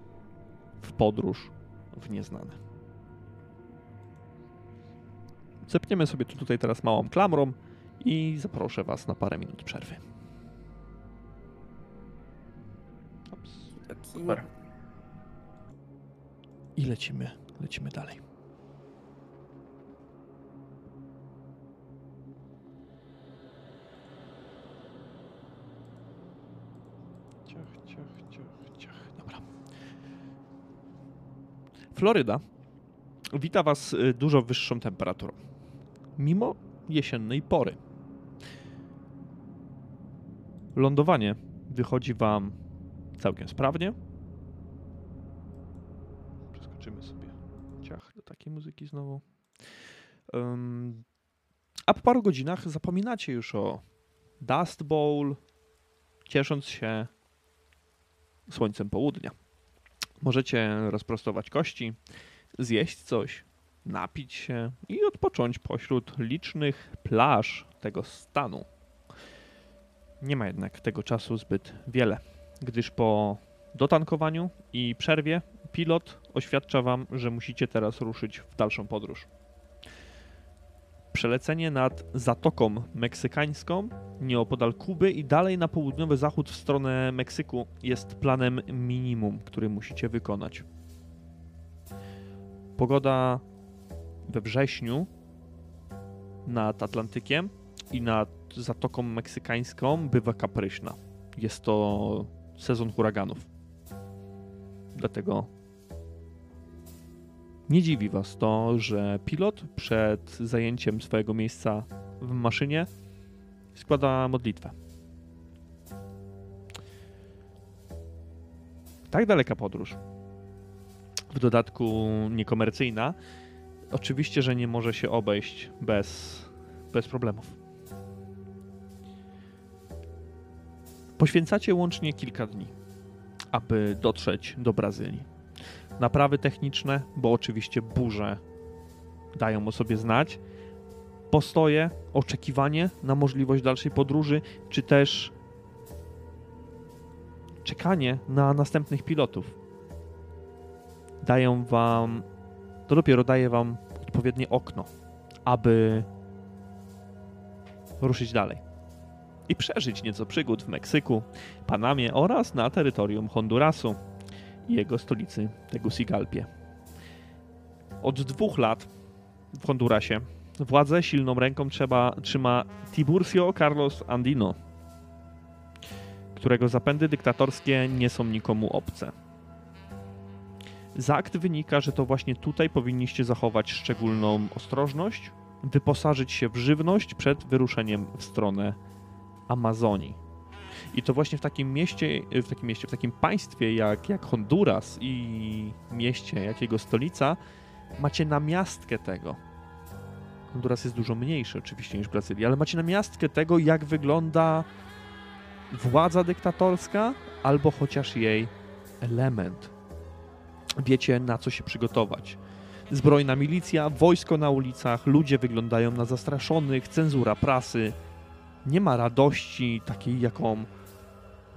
w podróż w nieznane. Zepniemy sobie tu tutaj teraz małą klamrą i zaproszę Was na parę minut przerwy. Super. I lecimy, lecimy dalej. Floryda wita Was y, dużo wyższą temperaturą. Mimo jesiennej pory. Lądowanie wychodzi Wam całkiem sprawnie. Przeskoczymy sobie ciach do takiej muzyki znowu. Ym, a po paru godzinach zapominacie już o Dust Bowl, ciesząc się słońcem południa. Możecie rozprostować kości, zjeść coś, napić się i odpocząć pośród licznych plaż tego stanu. Nie ma jednak tego czasu zbyt wiele, gdyż po dotankowaniu i przerwie pilot oświadcza wam, że musicie teraz ruszyć w dalszą podróż. Przelecenie nad Zatoką Meksykańską, nieopodal Kuby i dalej na południowy zachód w stronę Meksyku jest planem minimum, który musicie wykonać. Pogoda we wrześniu nad Atlantykiem i nad Zatoką Meksykańską bywa kapryśna. Jest to sezon huraganów. Dlatego nie dziwi Was to, że pilot przed zajęciem swojego miejsca w maszynie składa modlitwę. Tak daleka podróż. W dodatku niekomercyjna. Oczywiście, że nie może się obejść bez, bez problemów. Poświęcacie łącznie kilka dni, aby dotrzeć do Brazylii. Naprawy techniczne, bo oczywiście burze dają o sobie znać. Postoje, oczekiwanie na możliwość dalszej podróży, czy też czekanie na następnych pilotów. Dają wam, to dopiero daje wam odpowiednie okno, aby ruszyć dalej i przeżyć nieco przygód w Meksyku, Panamie oraz na terytorium Hondurasu. I jego stolicy Tegucigalpie. Od dwóch lat w Hondurasie władzę silną ręką trzeba, trzyma Tiburcio Carlos Andino, którego zapędy dyktatorskie nie są nikomu obce. Z akt wynika, że to właśnie tutaj powinniście zachować szczególną ostrożność, wyposażyć się w żywność przed wyruszeniem w stronę Amazonii. I to właśnie w takim mieście, w takim mieście, w takim państwie jak, jak Honduras i mieście jak jego stolica, macie namiastkę tego. Honduras jest dużo mniejszy oczywiście niż Brazylia, ale macie namiastkę tego, jak wygląda władza dyktatorska albo chociaż jej element. Wiecie, na co się przygotować. Zbrojna milicja, wojsko na ulicach, ludzie wyglądają na zastraszonych, cenzura prasy. Nie ma radości takiej, jaką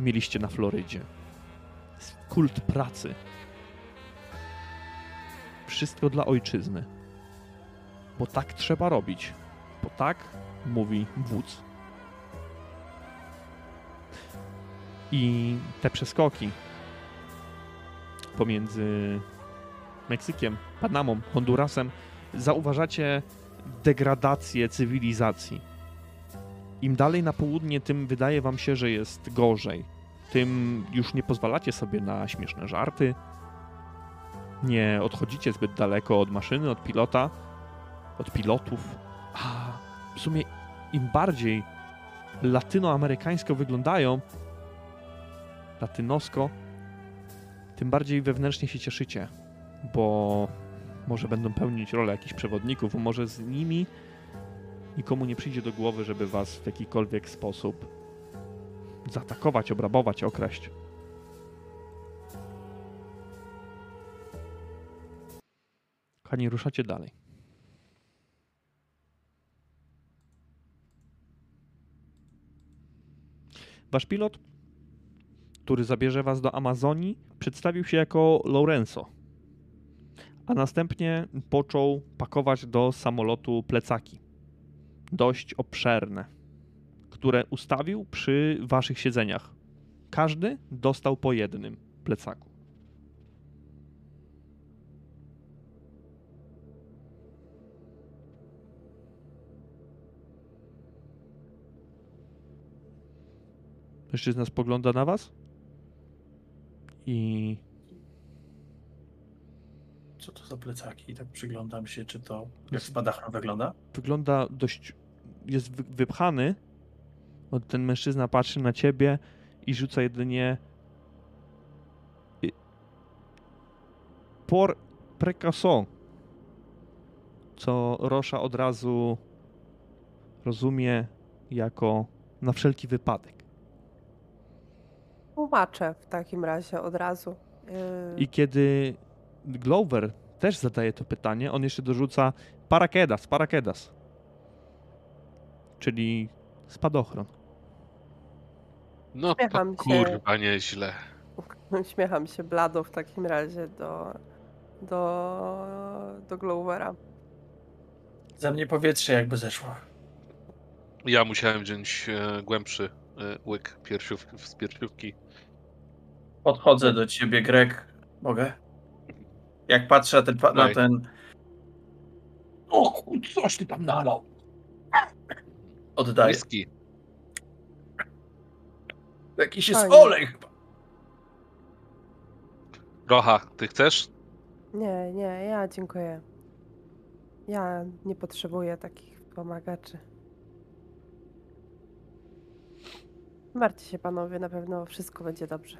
mieliście na Florydzie. Kult pracy. Wszystko dla ojczyzny. Bo tak trzeba robić. Bo tak mówi wódz. I te przeskoki pomiędzy Meksykiem, Panamą, Hondurasem zauważacie degradację cywilizacji. Im dalej na południe, tym wydaje wam się, że jest gorzej. Tym już nie pozwalacie sobie na śmieszne żarty. Nie odchodzicie zbyt daleko od maszyny, od pilota, od pilotów. A w sumie im bardziej latynoamerykańsko wyglądają, latynosko, tym bardziej wewnętrznie się cieszycie, bo może będą pełnić rolę jakichś przewodników, może z nimi nikomu nie przyjdzie do głowy, żeby was w jakikolwiek sposób zaatakować, obrabować, okraść. Kochani, ruszacie dalej. Wasz pilot, który zabierze was do Amazonii, przedstawił się jako Lorenzo, a następnie począł pakować do samolotu plecaki, dość obszerne, które ustawił przy waszych siedzeniach. Każdy dostał po jednym plecaku. Mężczyzna spogląda na was i Co to za plecaki? Tak przyglądam się, czy to jak spadachron wygląda? wygląda dość. jest wy- wypchany. Ten mężczyzna patrzy na ciebie i rzuca jedynie. y, Por precaution. Co Rosza od razu rozumie jako na wszelki wypadek. Tłumaczę w takim razie od razu. Yy, I kiedy Glover też zadaje to pytanie, on jeszcze dorzuca parakedas, parakedas. Czyli spadochron. No to Uśmiecham się. kurwa nieźle. Uśmiecham się blado w takim razie do, do, do Glovera. Za mnie powietrze jakby zeszło. Ja musiałem wziąć e, głębszy e, łyk piersiów, z piersiówki. Podchodzę do ciebie, Greg. Mogę? Jak patrzę na ten... Na ten... O coś ty tam nalał. Oddaję. Whisky. Jakiś jest Fajnie. olej chyba. Rocha, ty chcesz? Nie, nie, ja dziękuję. Ja nie potrzebuję takich pomagaczy. Martwcie się panowie, na pewno wszystko będzie dobrze.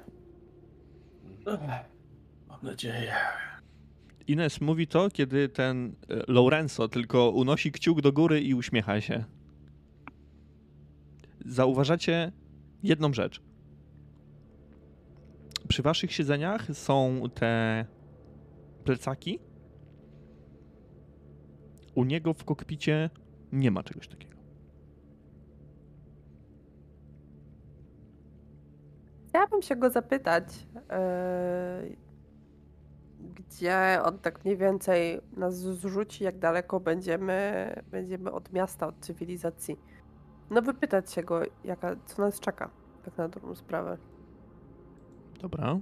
Mam nadzieję. Ines mówi to, kiedy ten e, Lorenzo tylko unosi kciuk do góry i uśmiecha się. Zauważacie jedną rzecz. Przy waszych siedzeniach są te plecaki. U niego w kokpicie nie ma czegoś takiego. Chciałabym się go zapytać, yy, gdzie on tak mniej więcej nas zrzuci, jak daleko będziemy, będziemy od miasta, od cywilizacji. No wypytać się go, jaka, co nas czeka, tak na dobrą sprawę. Dobra.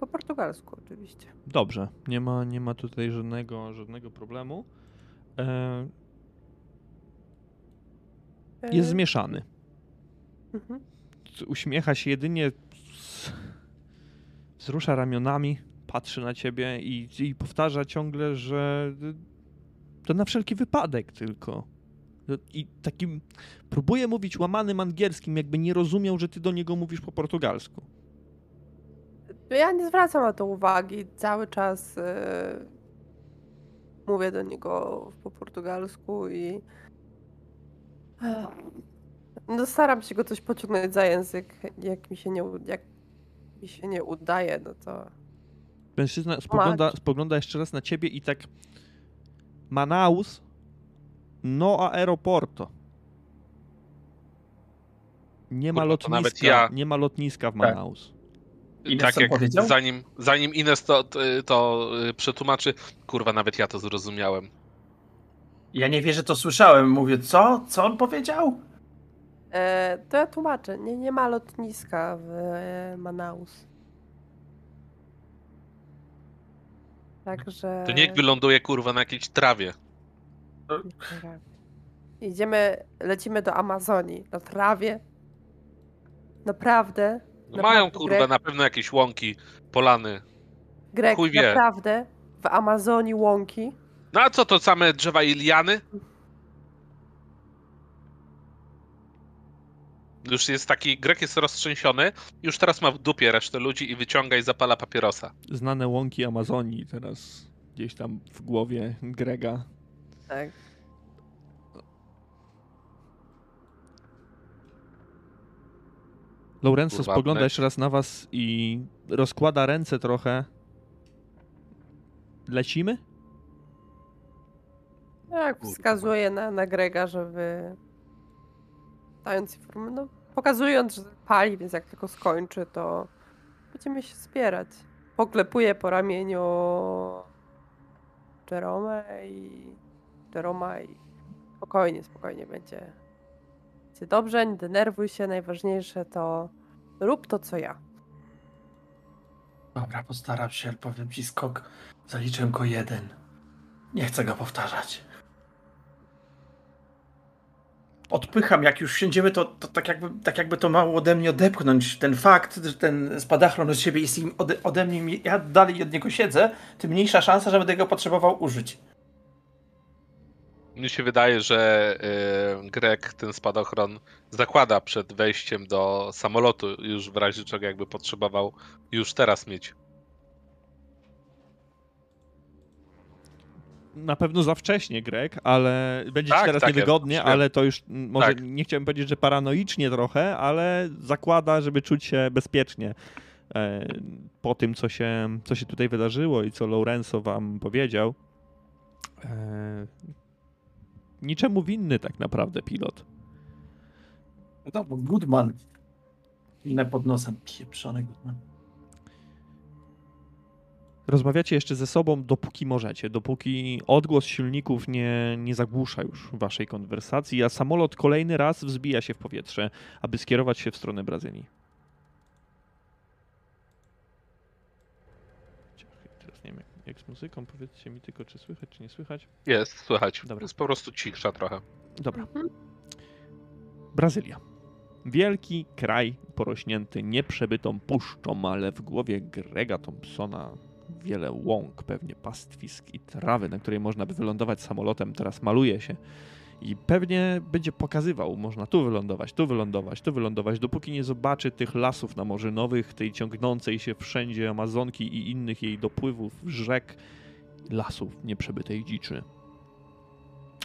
Po portugalsku oczywiście. Dobrze, nie ma, nie ma tutaj żadnego, żadnego problemu. E, jest E, zmieszany. mhm. Uśmiecha się jedynie, wzrusza ramionami, patrzy na ciebie i, i powtarza ciągle, że to na wszelki wypadek tylko. I takim próbuje mówić łamanym angielskim, jakby nie rozumiał, że ty do niego mówisz po portugalsku. Ja nie zwracam na to uwagi. Cały czas e, mówię do niego po portugalsku i Ech, no staram się go coś pociągnąć za język. Jak mi się nie, jak mi się nie udaje, no to Mężczyzna spogląda, spogląda jeszcze raz na ciebie i tak Manaus no aeroporto. Nie ma Kurwa, to nawet lotniska, ja- nie ma lotniska w Tak. Manaus. Ines tak co jak powiedział? zanim, zanim Ines to, to, to y, przetłumaczy, kurwa, nawet ja to zrozumiałem. Ja nie wierzę, to słyszałem. Mówię, co? Co on powiedział? e, to ja tłumaczę. Nie, nie ma lotniska w e, Manaus. Także. To niech wyląduje, kurwa, na jakiejś trawie. Idziemy, lecimy do Amazonii, na trawie. Naprawdę. No mają, naprawdę, kurwa, Greg, na pewno jakieś łąki, polany. Greg, chuj wie. naprawdę w Amazonii łąki. No a co, to same drzewa i liany? Już jest taki, Grek jest roztrzęsiony, już teraz ma w dupie resztę ludzi i wyciąga i zapala papierosa. Znane łąki Amazonii teraz gdzieś tam w głowie Grega. Tak. Lorenzo Kurwa, spogląda jeszcze raz na was i rozkłada ręce trochę. Lecimy? Tak, wskazuje na, na Grega, żeby dając informację, no pokazując, że pali, więc jak tylko skończy, to będziemy się wspierać. Poklepuje po ramieniu Jerome i Jeroma i spokojnie, spokojnie będzie. Będzie dobrze, nie denerwuj się, najważniejsze to rób to, co ja. Dobra, postaram się, powiem ci skok. Zaliczyłem go jeden. Nie chcę go powtarzać. Odpycham, jak już siędziemy, to, to tak, jakby, tak jakby to mało ode mnie odepchnąć. Ten fakt, że ten spadachron od siebie jest im ode, ode mnie, ja dalej od niego siedzę, tym mniejsza szansa, że będę go potrzebował użyć. Mnie się wydaje, że y, Grek ten spadochron zakłada przed wejściem do samolotu, już w razie czego jakby potrzebował już teraz mieć. Na pewno za wcześnie, Greg, ale będzie ci Tak, teraz tak, niewygodnie, ale to już mm, może Tak. nie chciałem powiedzieć, że paranoicznie trochę, ale zakłada, żeby czuć się bezpiecznie e, po tym, co się, co się tutaj wydarzyło i co Lorenzo wam powiedział. E, niczemu winny tak naprawdę pilot. No bo Goodman. Inne pod nosem. Pieprzony Goodman. Rozmawiacie jeszcze ze sobą, dopóki możecie, dopóki odgłos silników nie, nie zagłusza już waszej konwersacji, a samolot kolejny raz wzbija się w powietrze, aby skierować się w stronę Brazylii. Teraz nie wiem, jak, jak z muzyką, powiedzcie mi tylko, czy słychać, czy nie słychać. Jest, słychać. Dobra. Jest po prostu cichsza trochę. Dobra, Mhm. Brazylia. Wielki kraj porośnięty nieprzebytą puszczą, ale w głowie Grega Thompsona wiele łąk, pewnie pastwisk i trawy, na której można by wylądować samolotem, teraz maluje się. I pewnie będzie pokazywał, można tu wylądować, tu wylądować, tu wylądować, dopóki nie zobaczy tych lasów namorzynowych, tej ciągnącej się wszędzie Amazonki i innych jej dopływów, rzek, lasów nieprzebytej dziczy.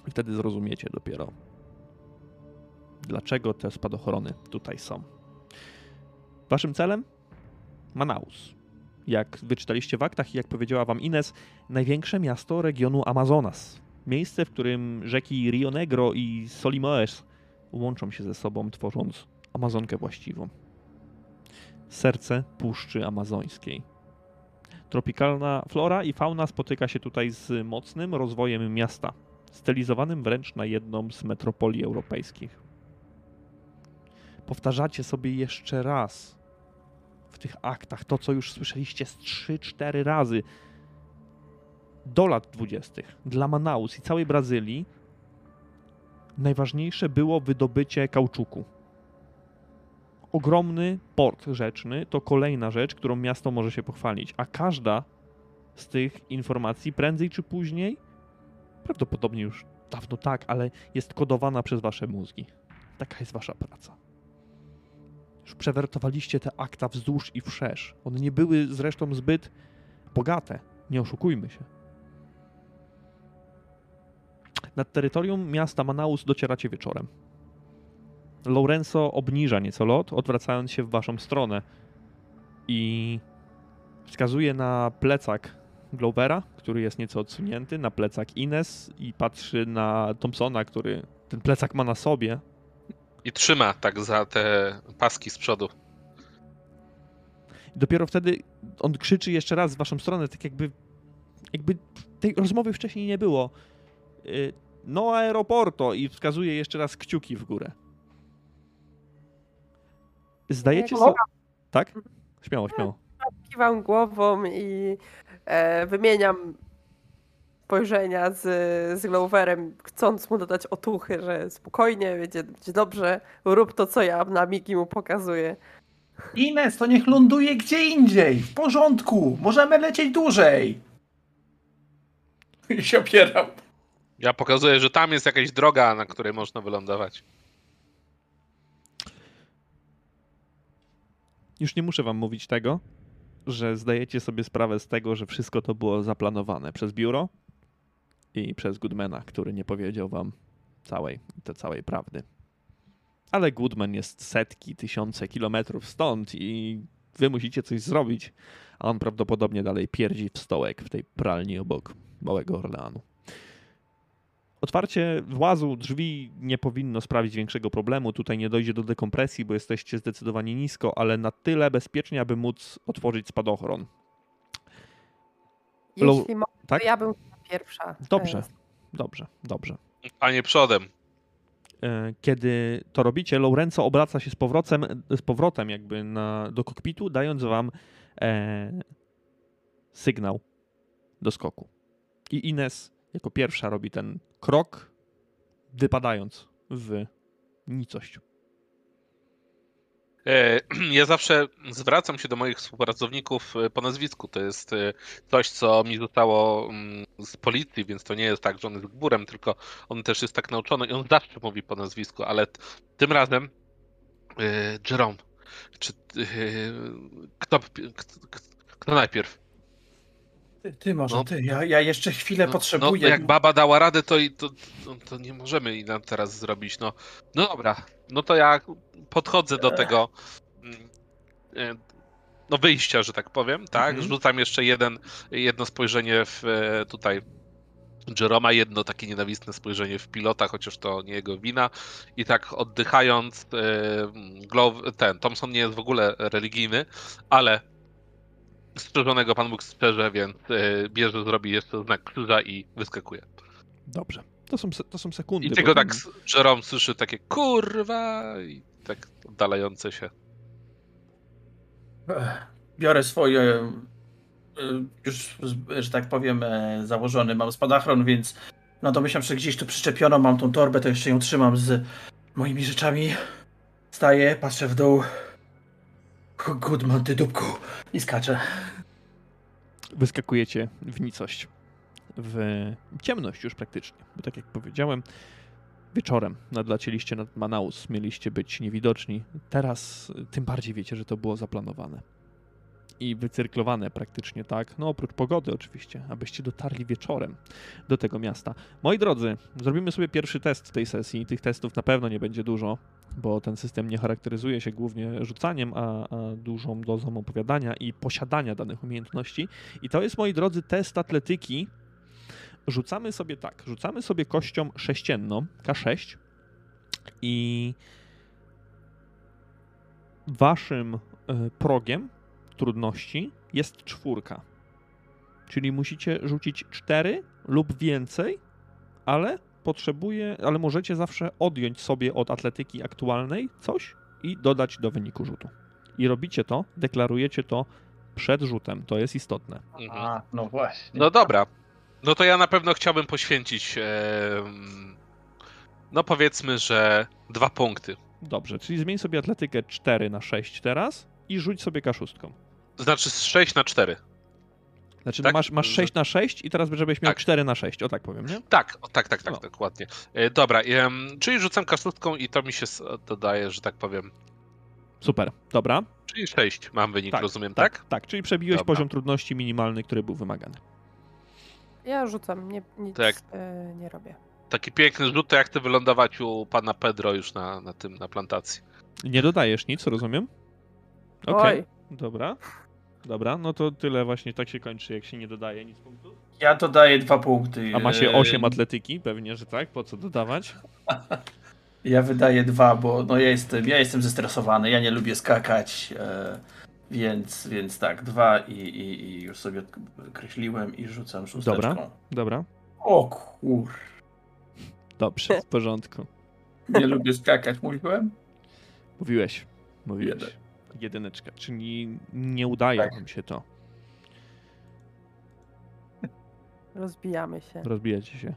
I wtedy zrozumiecie dopiero, dlaczego te spadochrony tutaj są. Waszym celem? Manaus. Jak wyczytaliście w aktach i jak powiedziała wam Ines, największe miasto regionu Amazonas. Miejsce, w którym rzeki Rio Negro i Solimoes łączą się ze sobą, tworząc Amazonkę właściwą. Serce Puszczy Amazońskiej. Tropikalna flora i fauna spotyka się tutaj z mocnym rozwojem miasta, stylizowanym wręcz na jedną z metropolii europejskich powtarzacie sobie jeszcze raz w tych aktach, to co już słyszeliście z 3-4 razy do lat 20. dla Manaus i całej Brazylii najważniejsze było wydobycie kauczuku. Ogromny port rzeczny to kolejna rzecz, którą miasto może się pochwalić, a każda z tych informacji prędzej czy później, prawdopodobnie już dawno tak, ale jest kodowana przez wasze mózgi. Taka jest wasza praca. Już przewertowaliście te akta wzdłuż i wszerz. One nie były zresztą zbyt bogate, nie oszukujmy się. Nad terytorium miasta Manaus docieracie wieczorem. Lorenzo obniża nieco lot, odwracając się w waszą stronę i wskazuje na plecak Glovera, który jest nieco odsunięty, na plecak Ines i patrzy na Thompsona, który ten plecak ma na sobie. I trzyma tak za te paski z przodu. Dopiero wtedy on krzyczy jeszcze raz w waszą stronę, tak jakby, jakby tej rozmowy wcześniej nie było. Y, No aeroporto i wskazuje jeszcze raz kciuki w górę. Zdajecie sobie... Tak? Śmiało, śmiało. Kiwam głową i e, wymieniam spojrzenia z, z Gloverem, chcąc mu dodać otuchy, że spokojnie, będzie, będzie dobrze, rób to, co ja na migi mu pokazuję. Ines, to niech ląduje gdzie indziej. W porządku. Możemy lecieć dłużej. I się opieram. Ja pokazuję, że tam jest jakaś droga, na której można wylądować. Już nie muszę wam mówić tego, że zdajecie sobie sprawę z tego, że wszystko to było zaplanowane przez biuro i przez Goodmana, który nie powiedział wam całej, te całej prawdy. Ale Goodman jest setki, tysiące kilometrów stąd i wy musicie coś zrobić, a on prawdopodobnie dalej pierdzi w stołek w tej pralni obok Małego Orleanu. Otwarcie włazu drzwi nie powinno sprawić większego problemu. Tutaj nie dojdzie do dekompresji, bo jesteście zdecydowanie nisko, ale na tyle bezpiecznie, aby móc otworzyć spadochron. Lo- Jeśli mogę, tak? ja bym pierwsza. Dobrze, dobrze, dobrze. A nie przodem. E, Kiedy to robicie, Lorenzo obraca się z powrotem, z powrotem jakby na, do kokpitu, dając wam e, sygnał do skoku. I Ines jako pierwsza robi ten krok, wypadając w nicość. E, Ja zawsze zwracam się do moich współpracowników e, po nazwisku. To jest e, coś, co mi zostało mm, z policji, więc to nie jest tak, że on jest gburem, tylko on też jest tak nauczony i on zawsze mówi po nazwisku, ale tym razem Jerome, czy kto, kto najpierw? Ty, ty może, No. ty. Ja, ja jeszcze chwilę No, potrzebuję. No, jak baba dała radę, to, i- to, to, to nie możemy i nam teraz zrobić. No, no dobra, no to ja podchodzę do tego mm, e, no wyjścia, że tak powiem, tak? Mhm. Rzucam jeszcze jeden, jedno spojrzenie w e, tutaj Jeroma, jedno takie nienawistne spojrzenie w pilota, chociaż to nie jego wina. I tak oddychając, e, ten Thompson nie jest w ogóle religijny, ale strzeżonego Pan Bóg strzeże, więc e, bierze, zrobi jeszcze znak krzyża i wyskakuje. Dobrze. To są, to są sekundy. I bo tylko to- tak Jerome słyszy takie kurwa i tak oddalające się. Biorę swoje. e, Już, że tak powiem, e, założony mam spadachron, więc no domyślam, że gdzieś tu przyczepiono, mam tą torbę, to jeszcze ją trzymam z moimi rzeczami. Staję, patrzę w dół. Goodman, ty dupku. I skaczę. wyskakujecie w nicość, w ciemność już praktycznie, bo tak jak powiedziałem, wieczorem nadlecieliście nad Manaus, mieliście być niewidoczni. Teraz tym bardziej wiecie, że to było zaplanowane. I wycyrklowane praktycznie, tak? No oprócz pogody oczywiście, abyście dotarli wieczorem do tego miasta. Moi drodzy, zrobimy sobie pierwszy test tej sesji. Tych testów na pewno nie będzie dużo, bo ten system nie charakteryzuje się głównie rzucaniem, a, a dużą dozą opowiadania i posiadania danych umiejętności. I to jest, moi drodzy, test atletyki. Rzucamy sobie tak, rzucamy sobie kością sześcienną, K6 i waszym e, progiem trudności jest czwórka. Czyli musicie rzucić cztery lub więcej, ale potrzebuje, ale możecie zawsze odjąć sobie od atletyki aktualnej coś i dodać do wyniku rzutu. I robicie to, deklarujecie to przed rzutem. To jest istotne. Mhm. A, no właśnie. No dobra. No to ja na pewno chciałbym poświęcić. em, no powiedzmy, że dwa punkty. Dobrze, czyli zmień sobie atletykę 4 na 6 teraz i rzuć sobie kaszustką. Znaczy z 6 na 4. Znaczy, Tak? no masz, masz 6 na 6 i teraz żebyś miał Tak. 4 na 6, o tak powiem, nie? Tak, o, tak, tak, tak, No. dokładnie. E, dobra, czyli rzucam kaszustką i to mi się dodaje, że tak powiem. Super, dobra. Czyli 6 mam wynik, Tak, rozumiem, tak? Tak, czyli przebiłeś Dobra. poziom trudności minimalny, który był wymagany. Ja rzucam, nie, nic Tak. e, nie robię. Taki piękny rzut, to jak ty wylądować u pana Pedro już na, na tym, na plantacji. Nie dodajesz nic, rozumiem? Okej, Oj, dobra. Dobra, no to tyle właśnie, tak się kończy, jak się nie dodaje nic punktów. Ja dodaję dwa punkty. A ma się Eee, 8 atletyki, pewnie, że tak, po co dodawać? Ja wydaję dwa, bo no ja jestem, ja jestem zestresowany, ja nie lubię skakać, e, więc, więc tak, dwa i, i, i już sobie kreśliłem i rzucam szósteczką. Dobra. Dobra, O kur... dobrze, w porządku. Nie lubię skakać, mówiłem? Mówiłeś, mówiłeś. Jeden. Jedyneczka, czyli nie udaje Tak. wam się to. rozbijamy się. Rozbijacie się, Jak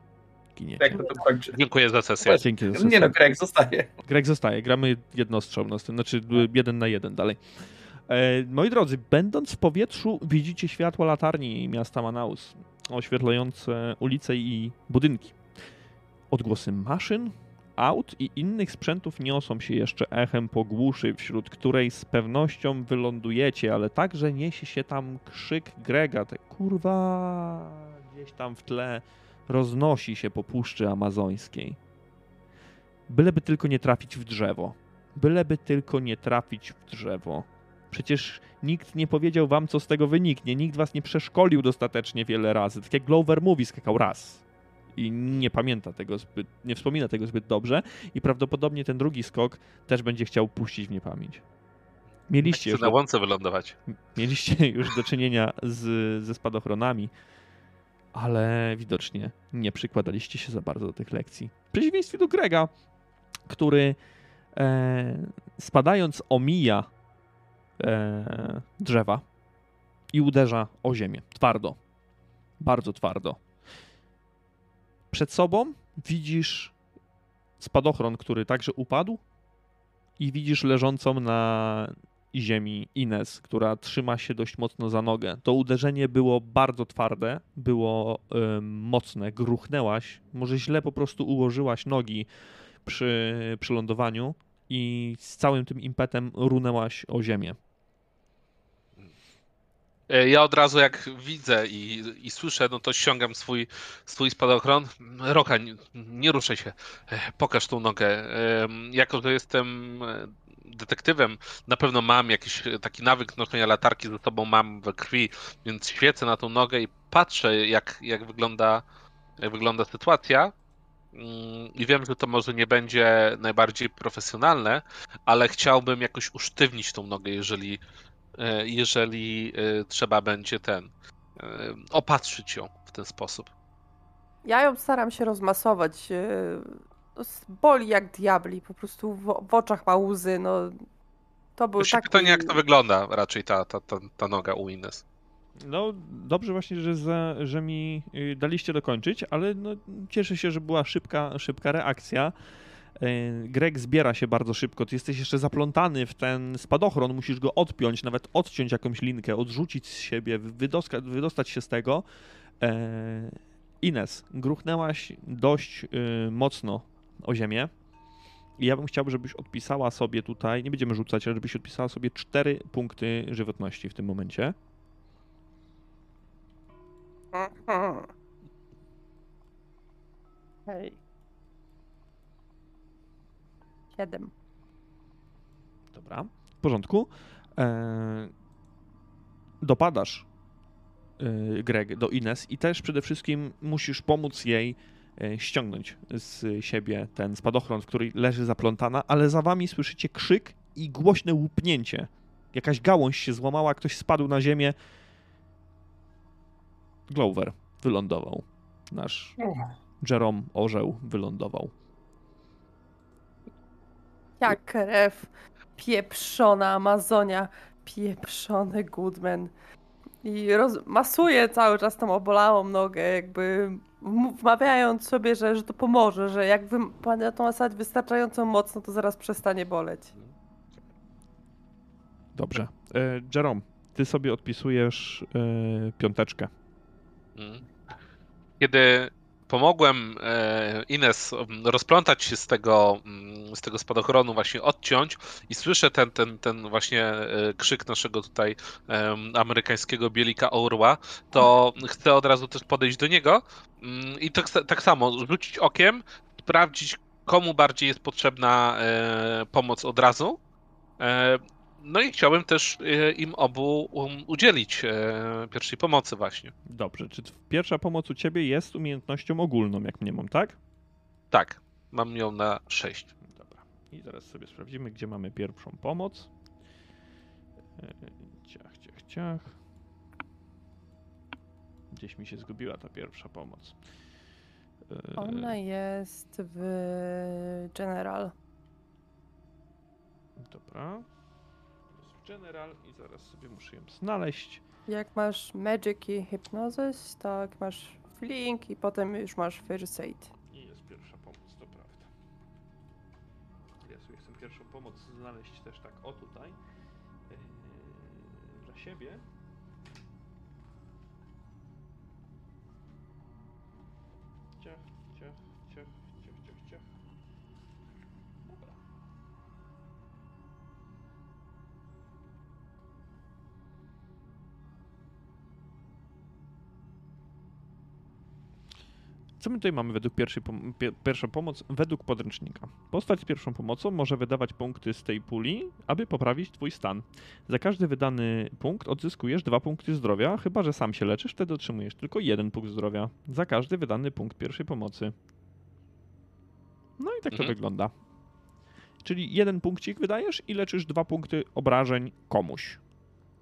giniecie. to, to kończy? Dziękuję za sesję. Dzięki za Nie sesję. no, Greg zostaje. Greg zostaje, gramy jednostrzał, znaczy jeden na jeden dalej. E, moi drodzy, będąc w powietrzu, widzicie światło latarni miasta Manaus, oświetlające ulice i budynki. Odgłosy maszyn, aut i innych sprzętów niosą się jeszcze echem po głuszy, wśród której z pewnością wylądujecie, ale także niesie się tam krzyk Grega, te kurwa gdzieś tam w tle roznosi się po puszczy amazońskiej. Byleby tylko nie trafić w drzewo. Byleby tylko nie trafić w drzewo. Przecież nikt nie powiedział wam, co z tego wyniknie. Nikt was nie przeszkolił dostatecznie wiele razy. Tak jak Glover mówi, skakał raz. I nie pamięta tego zbyt, nie wspomina tego zbyt dobrze. I prawdopodobnie ten drugi skok też będzie chciał puścić w niepamięć. Mieliście Chcę już, na łące wylądować. mieliście już do czynienia z, ze spadochronami, ale widocznie nie przykładaliście się za bardzo do tych lekcji. W przeciwieństwie do Grega, który e, spadając omija e, drzewa i uderza o ziemię. Twardo. Bardzo twardo. Przed sobą widzisz spadochron, który także upadł i widzisz leżącą na ziemi Ines, która trzyma się dość mocno za nogę. To uderzenie było bardzo twarde, było em, mocne, gruchnęłaś, może źle po prostu ułożyłaś nogi przy, przy lądowaniu i z całym tym impetem runęłaś o ziemię. E, Ja od razu jak widzę i, i słyszę, no to ściągam swój, swój spadochron. Roka, nie, nie ruszaj się, E, pokaż tą nogę. Em, Jako, że jestem e, detektywem, na pewno mam jakiś e, taki nawyk noszenia latarki ze sobą, mam we krwi, więc świecę na tą nogę i patrzę, jak, jak, wygląda, jak wygląda sytuacja. Mm, I wiem, że to może nie będzie najbardziej profesjonalne, ale chciałbym jakoś usztywnić tą nogę, jeżeli, e, jeżeli e, trzeba będzie ten e, opatrzyć ją w ten sposób. Ja ją staram się rozmasować. e, no, Boli jak diabli, po prostu w, w oczach ma łzy. No, to był Właśnie taki... pytanie, jak to wygląda raczej ta, ta, ta, ta noga u Ines. No, dobrze właśnie, że, za, że mi y, daliście dokończyć, ale no, cieszę się, że była szybka, szybka reakcja. Y, Greg zbiera się bardzo szybko, ty jesteś jeszcze zaplątany w ten spadochron, musisz go odpiąć, nawet odciąć jakąś linkę, odrzucić z siebie, wydostać się z tego. E, Ines, gruchnęłaś dość y, mocno o ziemię. I ja bym chciał, żebyś odpisała sobie tutaj, nie będziemy rzucać, ale żebyś odpisała sobie cztery punkty żywotności w tym momencie. Hej. Siedem. Dobra, w porządku. Eee, dopadasz yy, Greg do Ines i też przede wszystkim musisz pomóc jej e, ściągnąć z siebie ten spadochron, w której leży zaplątana, ale za wami słyszycie krzyk i głośne łupnięcie. Jakaś gałąź się złamała, ktoś spadł na ziemię. Glover wylądował. Nasz Jerome Orzeł wylądował. Jak krew, pieprzona Amazonia, pieprzony Goodman. I roz- masuje cały czas tą obolałą nogę, jakby wmawiając sobie, że, że to pomoże, że jak wy będę to masować wystarczająco mocno, to zaraz przestanie boleć. Dobrze. E, Jerome, ty sobie odpisujesz e, piąteczkę. Mm. Kiedy pomogłem e, Ines mm, rozplątać się z tego, mm, z tego spadochronu, właśnie odciąć i słyszę ten, ten, ten właśnie e, krzyk naszego tutaj amerykańskiego bielika orła, to chcę od razu też podejść do niego mm, i tak, tak samo rzucić okiem, sprawdzić komu bardziej jest potrzebna e, pomoc od razu. No i chciałbym też e, im obu um, udzielić e, pierwszej pomocy właśnie. Dobrze. Czy pierwsza pomoc u ciebie jest umiejętnością ogólną, jak mnie mam, tak? Tak, mam ją na 6. Dobra. I zaraz sobie sprawdzimy, gdzie mamy pierwszą pomoc. E, Ciach, ciach, ciach. Gdzieś mi się zgubiła ta pierwsza pomoc. Ona jest w General. Dobra. General i zaraz sobie muszę ją znaleźć. Jak masz Magic i Hypnosis, tak masz Flink i potem już masz First Aid. I jest pierwsza pomoc, to prawda. Ja sobie chcę pierwszą pomoc znaleźć też tak o tutaj. Yy, dla siebie. Co my tutaj mamy według pierwszej pom- pie- pierwsza pomoc? Według podręcznika. Postać z pierwszą pomocą może wydawać punkty z tej puli, aby poprawić twój stan. Za każdy wydany punkt odzyskujesz dwa punkty zdrowia, chyba że sam się leczysz, wtedy otrzymujesz tylko jeden punkt zdrowia. Za każdy wydany punkt pierwszej pomocy. No i tak to Mhm. wygląda. Czyli jeden punkcik wydajesz i leczysz dwa punkty obrażeń komuś.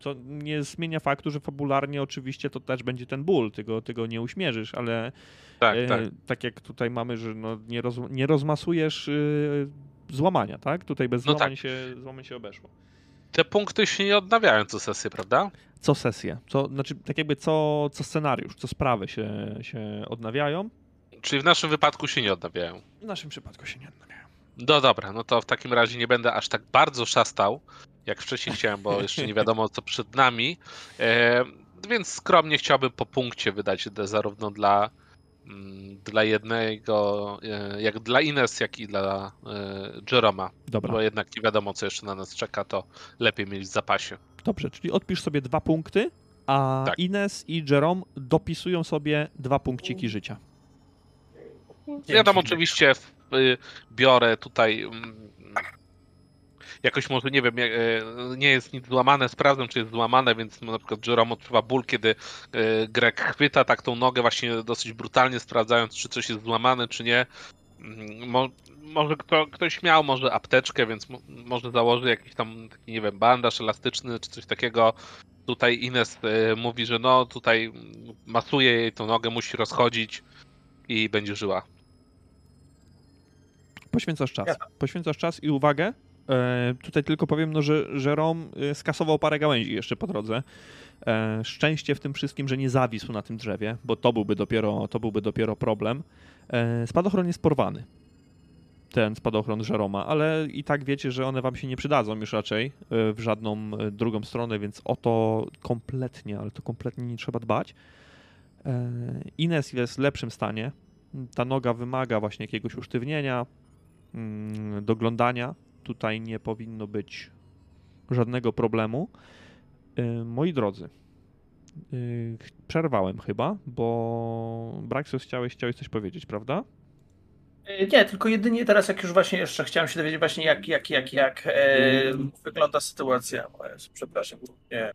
Co nie zmienia faktu, że fabularnie oczywiście to też będzie ten ból, ty go, ty go nie uśmierzysz, ale Tak, E, tak. tak jak tutaj mamy, że no nie, roz, nie rozmasujesz y, złamania, tak? Tutaj bez No złamań, tak. się, złamań się obeszło. Te punkty się nie odnawiają co sesję, prawda? Co sesję, co, znaczy tak jakby co, co scenariusz, co sprawy się, się odnawiają. Czyli w naszym wypadku się nie odnawiają. W naszym przypadku się nie odnawiają. No dobra, no to w takim razie nie będę aż tak bardzo szastał, jak wcześniej chciałem, bo jeszcze nie wiadomo co przed nami. E, więc skromnie chciałbym po punkcie wydać zarówno dla, mm, dla jednego, e, jak dla Ines, jak i dla e, Jeroma. Dobra, Bo jednak nie wiadomo co jeszcze na nas czeka, to lepiej mieć w zapasie. dobrze, czyli odpisz sobie dwa punkty, a Tak. Ines i Jerome dopisują sobie dwa punkciki życia. Ja tam Dzięki. oczywiście y, biorę tutaj. Jakoś może nie wiem, e, nie jest nic złamane, sprawdzam czy jest złamane, więc na przykład Jerome odczuwa ból, kiedy e, Greg chwyta tak tą nogę właśnie dosyć brutalnie, sprawdzając czy coś jest złamane, czy nie. Mm, Mo, może kto, ktoś miał może apteczkę, więc mo, może założy jakiś tam taki, nie wiem, bandaż elastyczny czy coś takiego. Tutaj Ines e, mówi, że no tutaj masuje jej tą nogę, musi rozchodzić i będzie żyła. Poświęcasz czas. Poświęcasz czas i uwagę. E, tutaj tylko powiem, no, że Jerome skasował parę gałęzi jeszcze po drodze. E, szczęście w tym wszystkim, że nie zawisł na tym drzewie, bo to byłby dopiero, to byłby dopiero problem. E, spadochron jest porwany. Ten spadochron Jeroma, ale i tak wiecie, że one wam się nie przydadzą już raczej w żadną drugą stronę, więc o to kompletnie, ale to kompletnie nie trzeba dbać. Ines jest w lepszym stanie. Ta noga wymaga właśnie jakiegoś usztywnienia, mm, doglądania. Tutaj nie powinno być żadnego problemu. Y, Moi drodzy, y, przerwałem chyba, bo Braxos chciałeś, chciałeś coś powiedzieć, prawda? E, Nie, tylko jedynie teraz, jak już właśnie jeszcze chciałem się dowiedzieć właśnie jak, jak, jak, jak e, wygląda sytuacja. Przepraszam. Nie.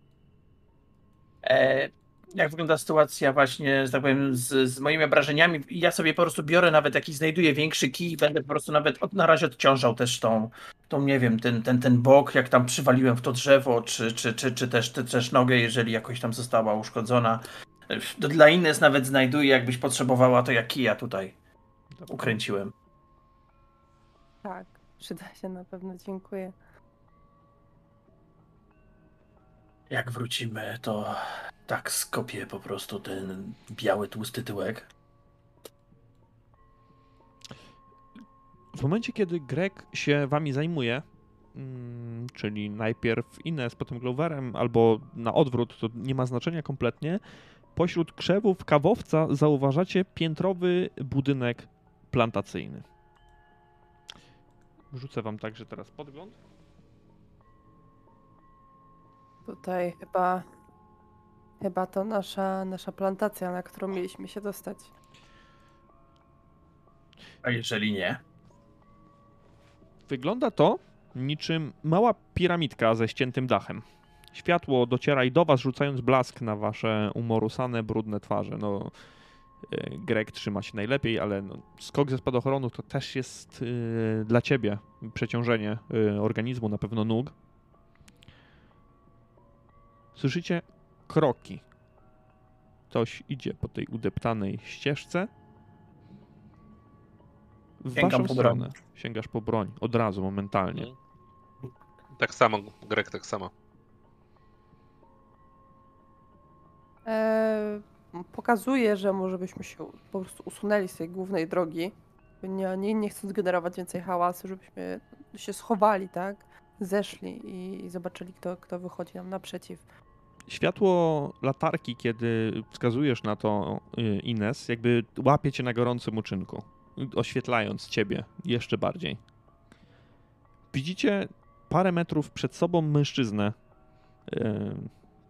E, jak wygląda sytuacja właśnie, że tak powiem, z, z moimi obrażeniami. Ja sobie po prostu biorę nawet jakiś, znajduję większy kij i będę po prostu nawet od, na razie odciążał też tą, tą nie wiem, ten, ten, ten bok, jak tam przywaliłem w to drzewo, czy, czy, czy, czy też, czy też nogę, jeżeli jakoś tam została uszkodzona. Dla Ines nawet znajduję, jakbyś potrzebowała, to ja kija tutaj ukręciłem. Tak. Przyda się na pewno, dziękuję. Jak wrócimy, to tak skopię po prostu ten biały, tłusty tyłek. W momencie, kiedy Greg się wami zajmuje, mm, czyli najpierw Ines, potem Gloverem, albo na odwrót, to nie ma znaczenia kompletnie, pośród krzewów kawowca zauważacie piętrowy budynek plantacyjny. Wrzucę wam także teraz podgląd. Tutaj chyba, chyba to nasza, nasza plantacja, na którą mieliśmy się dostać. A jeżeli nie? Wygląda to niczym mała piramidka ze ściętym dachem. Światło dociera i do was, rzucając blask na wasze umorusane, brudne twarze. No, e, Greg trzyma się najlepiej, ale no, skok ze spadochronu to też jest e, dla ciebie przeciążenie e, organizmu, na pewno nóg. Słyszycie kroki. Ktoś idzie po tej udeptanej ścieżce. W Sięgam waszą po broń. stronę. Sięgasz po broń. Od razu, momentalnie. Mhm. Tak samo, Greg tak samo. E, pokazuje, że może byśmy się po prostu usunęli z tej głównej drogi. Nie, nie, nie chcąc generować więcej hałasu, żebyśmy się schowali, tak? Zeszli i, i zobaczyli, kto, kto wychodzi nam naprzeciw. Światło latarki, kiedy wskazujesz na to y, Ines, jakby łapie cię na gorącym uczynku, oświetlając ciebie jeszcze bardziej. Widzicie parę metrów przed sobą mężczyznę, y,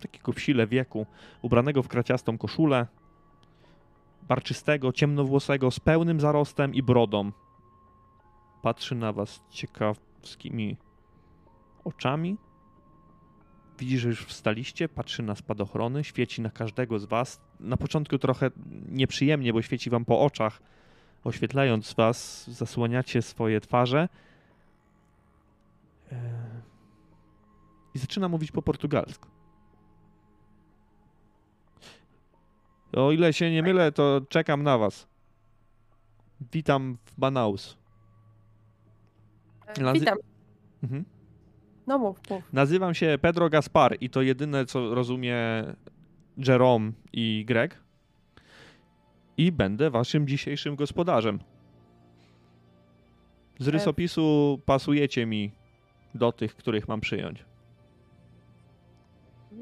takiego w sile wieku, ubranego w kraciastą koszulę, barczystego, ciemnowłosego, z pełnym zarostem i brodą. Patrzy na was ciekawskimi oczami. Widzi, że już wstaliście, patrzy na spadochrony, świeci na każdego z was. Na początku trochę nieprzyjemnie, bo świeci wam po oczach, oświetlając was, zasłaniacie swoje twarze. Eee, I zaczyna mówić po portugalsku. O ile się nie mylę, to czekam na was. Witam w Manaus. Witam. Mhm. No mów, mów. Nazywam się Pedro Gaspar i to jedyne, co rozumie Jerome i Greg. I będę waszym dzisiejszym gospodarzem. Z E- rysopisu pasujecie mi do tych, których mam przyjąć. E,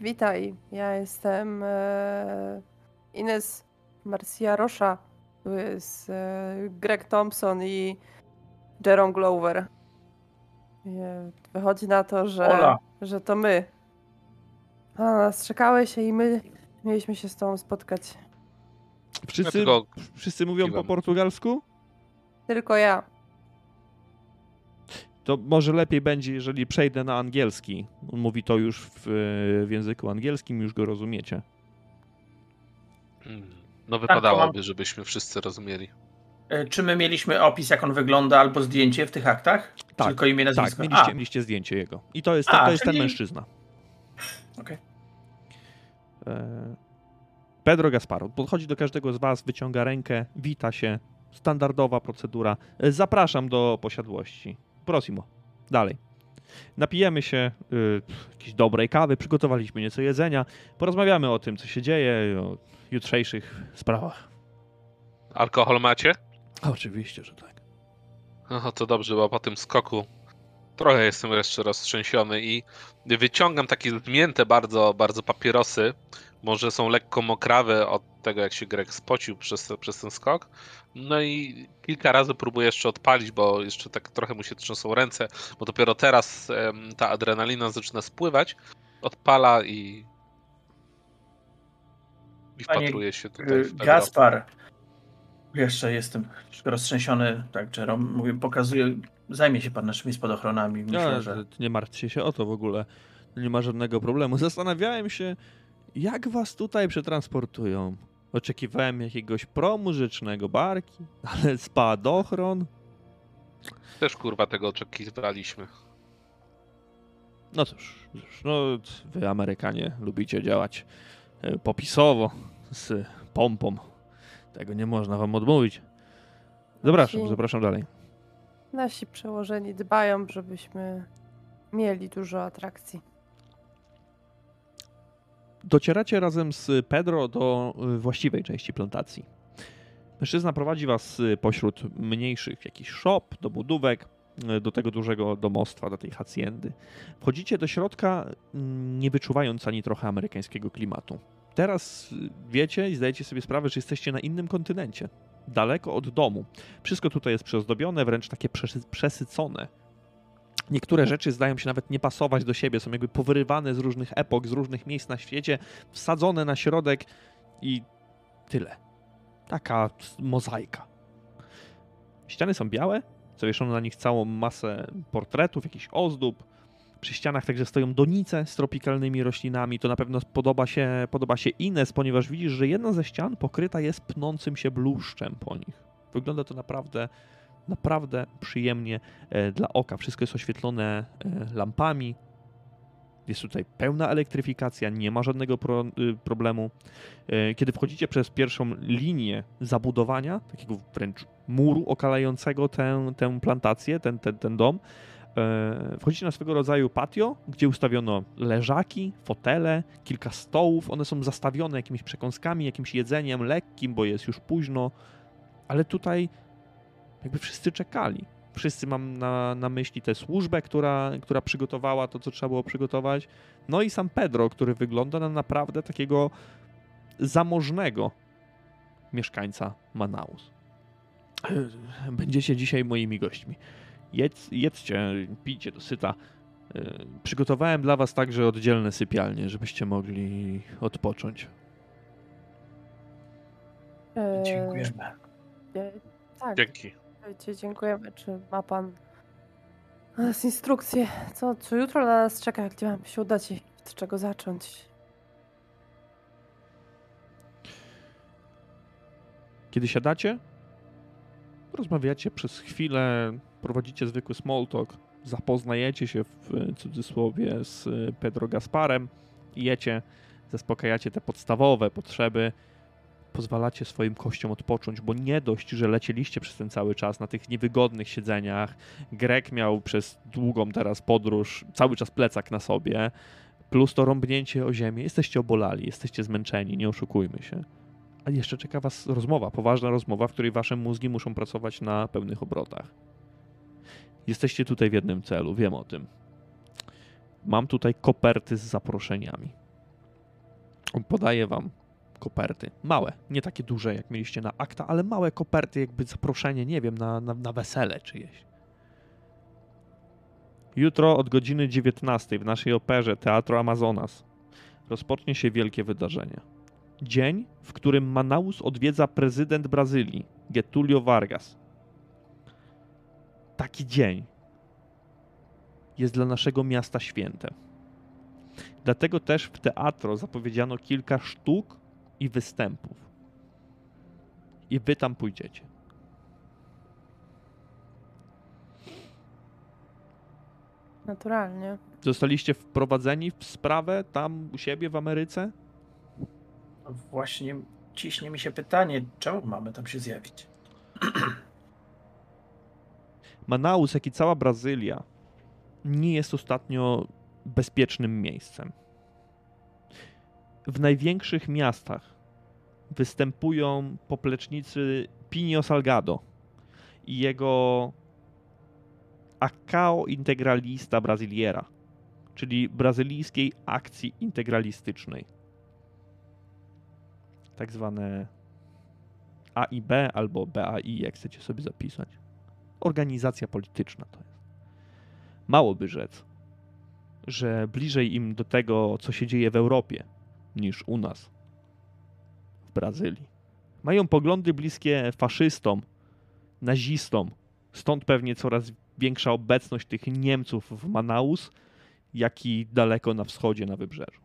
witaj, ja jestem e, Ines Marcia Rosza. Tu jest Greg Thompson i Jerome Glover. E, wychodzi na to, że, Ola. że to my. A na nas czekałeś i my mieliśmy się z tobą spotkać. Wszyscy, Dlatego wszyscy mówią po portugalsku? Tylko ja. To może lepiej będzie, jeżeli przejdę na angielski. On mówi to już w, w języku angielskim, już go rozumiecie. Mm, No to wypadałoby, żebyśmy wszyscy rozumieli. E, Czy my mieliśmy opis, jak on wygląda, albo zdjęcie w tych aktach? Tak, Tylko imię, nazwisko? Tak, mieliście, mieliście zdjęcie jego. I to jest, A, to jest ten czyli- mężczyzna. Okej. E, Pedro Gasparo podchodzi do każdego z was, wyciąga rękę, wita się. Standardowa procedura. E, Zapraszam do posiadłości. Prosimo. Dalej. Napijemy się y, jakiejś dobrej kawy, przygotowaliśmy nieco jedzenia, porozmawiamy o tym, co się dzieje, o jutrzejszych sprawach. Alkohol macie? Oczywiście, że tak. No to dobrze, bo po tym skoku trochę jestem jeszcze roztrzęsiony i wyciągam takie zmięte bardzo, bardzo papierosy. Może są lekko mokrawe od tego, jak się Greg spocił przez, przez ten skok. No i kilka razy próbuję jeszcze odpalić, bo jeszcze tak trochę mu się trzęsą ręce, bo dopiero teraz em, ta adrenalina zaczyna spływać. Odpala i. I Panie, wpatruje się tutaj w Pedro. Gaspar. Jeszcze jestem troszkę roztrzęsiony, tak, Jerome. Mówię, pokazuję, zajmie się pan naszymi spadochronami. Myślę, No, że... Nie martwcie się o to w ogóle. Nie ma żadnego problemu. Zastanawiałem się, jak was tutaj przetransportują. Oczekiwałem jakiegoś promu rzecznego barki, ale spadochron. Też kurwa tego oczekiwaliśmy. No cóż, cóż, no wy Amerykanie lubicie działać e, popisowo, z pompą. Tego nie można wam odmówić. Zapraszam, Właśnie. zapraszam dalej. Nasi przełożeni dbają, żebyśmy mieli dużo atrakcji. Docieracie razem z Pedro do y, właściwej części plantacji. Mężczyzna prowadzi was y, pośród mniejszych jakichś shop, do budówek, y, do tego dużego domostwa, do tej haciendy. Wchodzicie do środka, mm, nie wyczuwając ani trochę amerykańskiego klimatu. Teraz y, wiecie i zdajecie sobie sprawę, że jesteście na innym kontynencie, daleko od domu. Wszystko tutaj jest przyozdobione, wręcz takie przesy- przesycone. Niektóre rzeczy zdają się nawet nie pasować do siebie, są jakby powyrywane z różnych epok, z różnych miejsc na świecie, wsadzone na środek i tyle. Taka mozaika. Ściany są białe, zawieszono na nich całą masę portretów, jakichś ozdób. Przy ścianach także stoją donice z tropikalnymi roślinami. To na pewno podoba się, podoba się Ines, ponieważ widzisz, że jedna ze ścian pokryta jest pnącym się bluszczem po nich. Wygląda to naprawdę, naprawdę przyjemnie e, dla oka. Wszystko jest oświetlone e, lampami. Jest tutaj pełna elektryfikacja, nie ma żadnego pro, y, problemu. E, Kiedy wchodzicie przez pierwszą linię zabudowania, takiego wręcz muru okalającego tę, tę plantację, ten, ten, ten dom, wchodzicie na swego rodzaju patio, gdzie ustawiono leżaki, fotele, kilka stołów. One są zastawione jakimiś przekąskami, jakimś jedzeniem lekkim, bo jest już późno, ale tutaj jakby wszyscy czekali. Wszyscy mam na, na myśli tę służbę, która, która przygotowała to, co trzeba było przygotować. No i sam Pedro, który wygląda na naprawdę takiego zamożnego mieszkańca Manaus. Będziecie dzisiaj moimi gośćmi. Jedz, jedzcie, pijcie do syta. E, Przygotowałem dla was także oddzielne sypialnie, żebyście mogli odpocząć. E, Dziękujemy. e, tak, Dzięki. Dziękujemy. Czy ma pan nas instrukcje? Co, co jutro na nas czeka? Gdzie mam się udać i od czego zacząć? Kiedy siadacie, rozmawiacie przez chwilę, prowadzicie zwykły small talk, zapoznajecie się w cudzysłowie z e, Pedro Gasparem, jecie, zaspokajacie te podstawowe potrzeby, pozwalacie swoim kościom odpocząć, bo nie dość, że lecieliście przez ten cały czas na tych niewygodnych siedzeniach, Grek miał przez długą teraz podróż cały czas plecak na sobie, plus to rąbnięcie o ziemię, jesteście obolali, jesteście zmęczeni, nie oszukujmy się. A jeszcze czeka was rozmowa, poważna rozmowa, w której wasze mózgi muszą pracować na pełnych obrotach. Jesteście tutaj w jednym celu, wiem o tym. Mam tutaj koperty z zaproszeniami. On podaje wam koperty. Małe, nie takie duże jak mieliście na akta, ale małe koperty, jakby zaproszenie, nie wiem, na, na, na wesele czyjeś. Jutro od godziny 19 w naszej operze Teatro Amazonas rozpocznie się wielkie wydarzenie. Dzień, w którym Manaus odwiedza prezydent Brazylii, Getulio Vargas. Taki dzień jest dla naszego miasta świętem. Dlatego też w teatro zapowiedziano kilka sztuk i występów. I wy tam pójdziecie. Naturalnie. Zostaliście wprowadzeni w sprawę tam u siebie w Ameryce? Właśnie ciśnie mi się pytanie, czemu mamy tam się zjawić? Manaus, jak i cała Brazylia, nie jest ostatnio bezpiecznym miejscem. W największych miastach występują poplecznicy Pinio Salgado i jego Acao Integralista Brasiliera, czyli brazylijskiej akcji integralistycznej. Tak zwane AIB albo BAI, jak chcecie sobie zapisać organizacja polityczna to jest. Mało by rzec, że bliżej im do tego, co się dzieje w Europie, niż u nas, w Brazylii. Mają poglądy bliskie faszystom, nazistom, stąd pewnie coraz większa obecność tych Niemców w Manaus, jak i daleko na wschodzie, na wybrzeżu.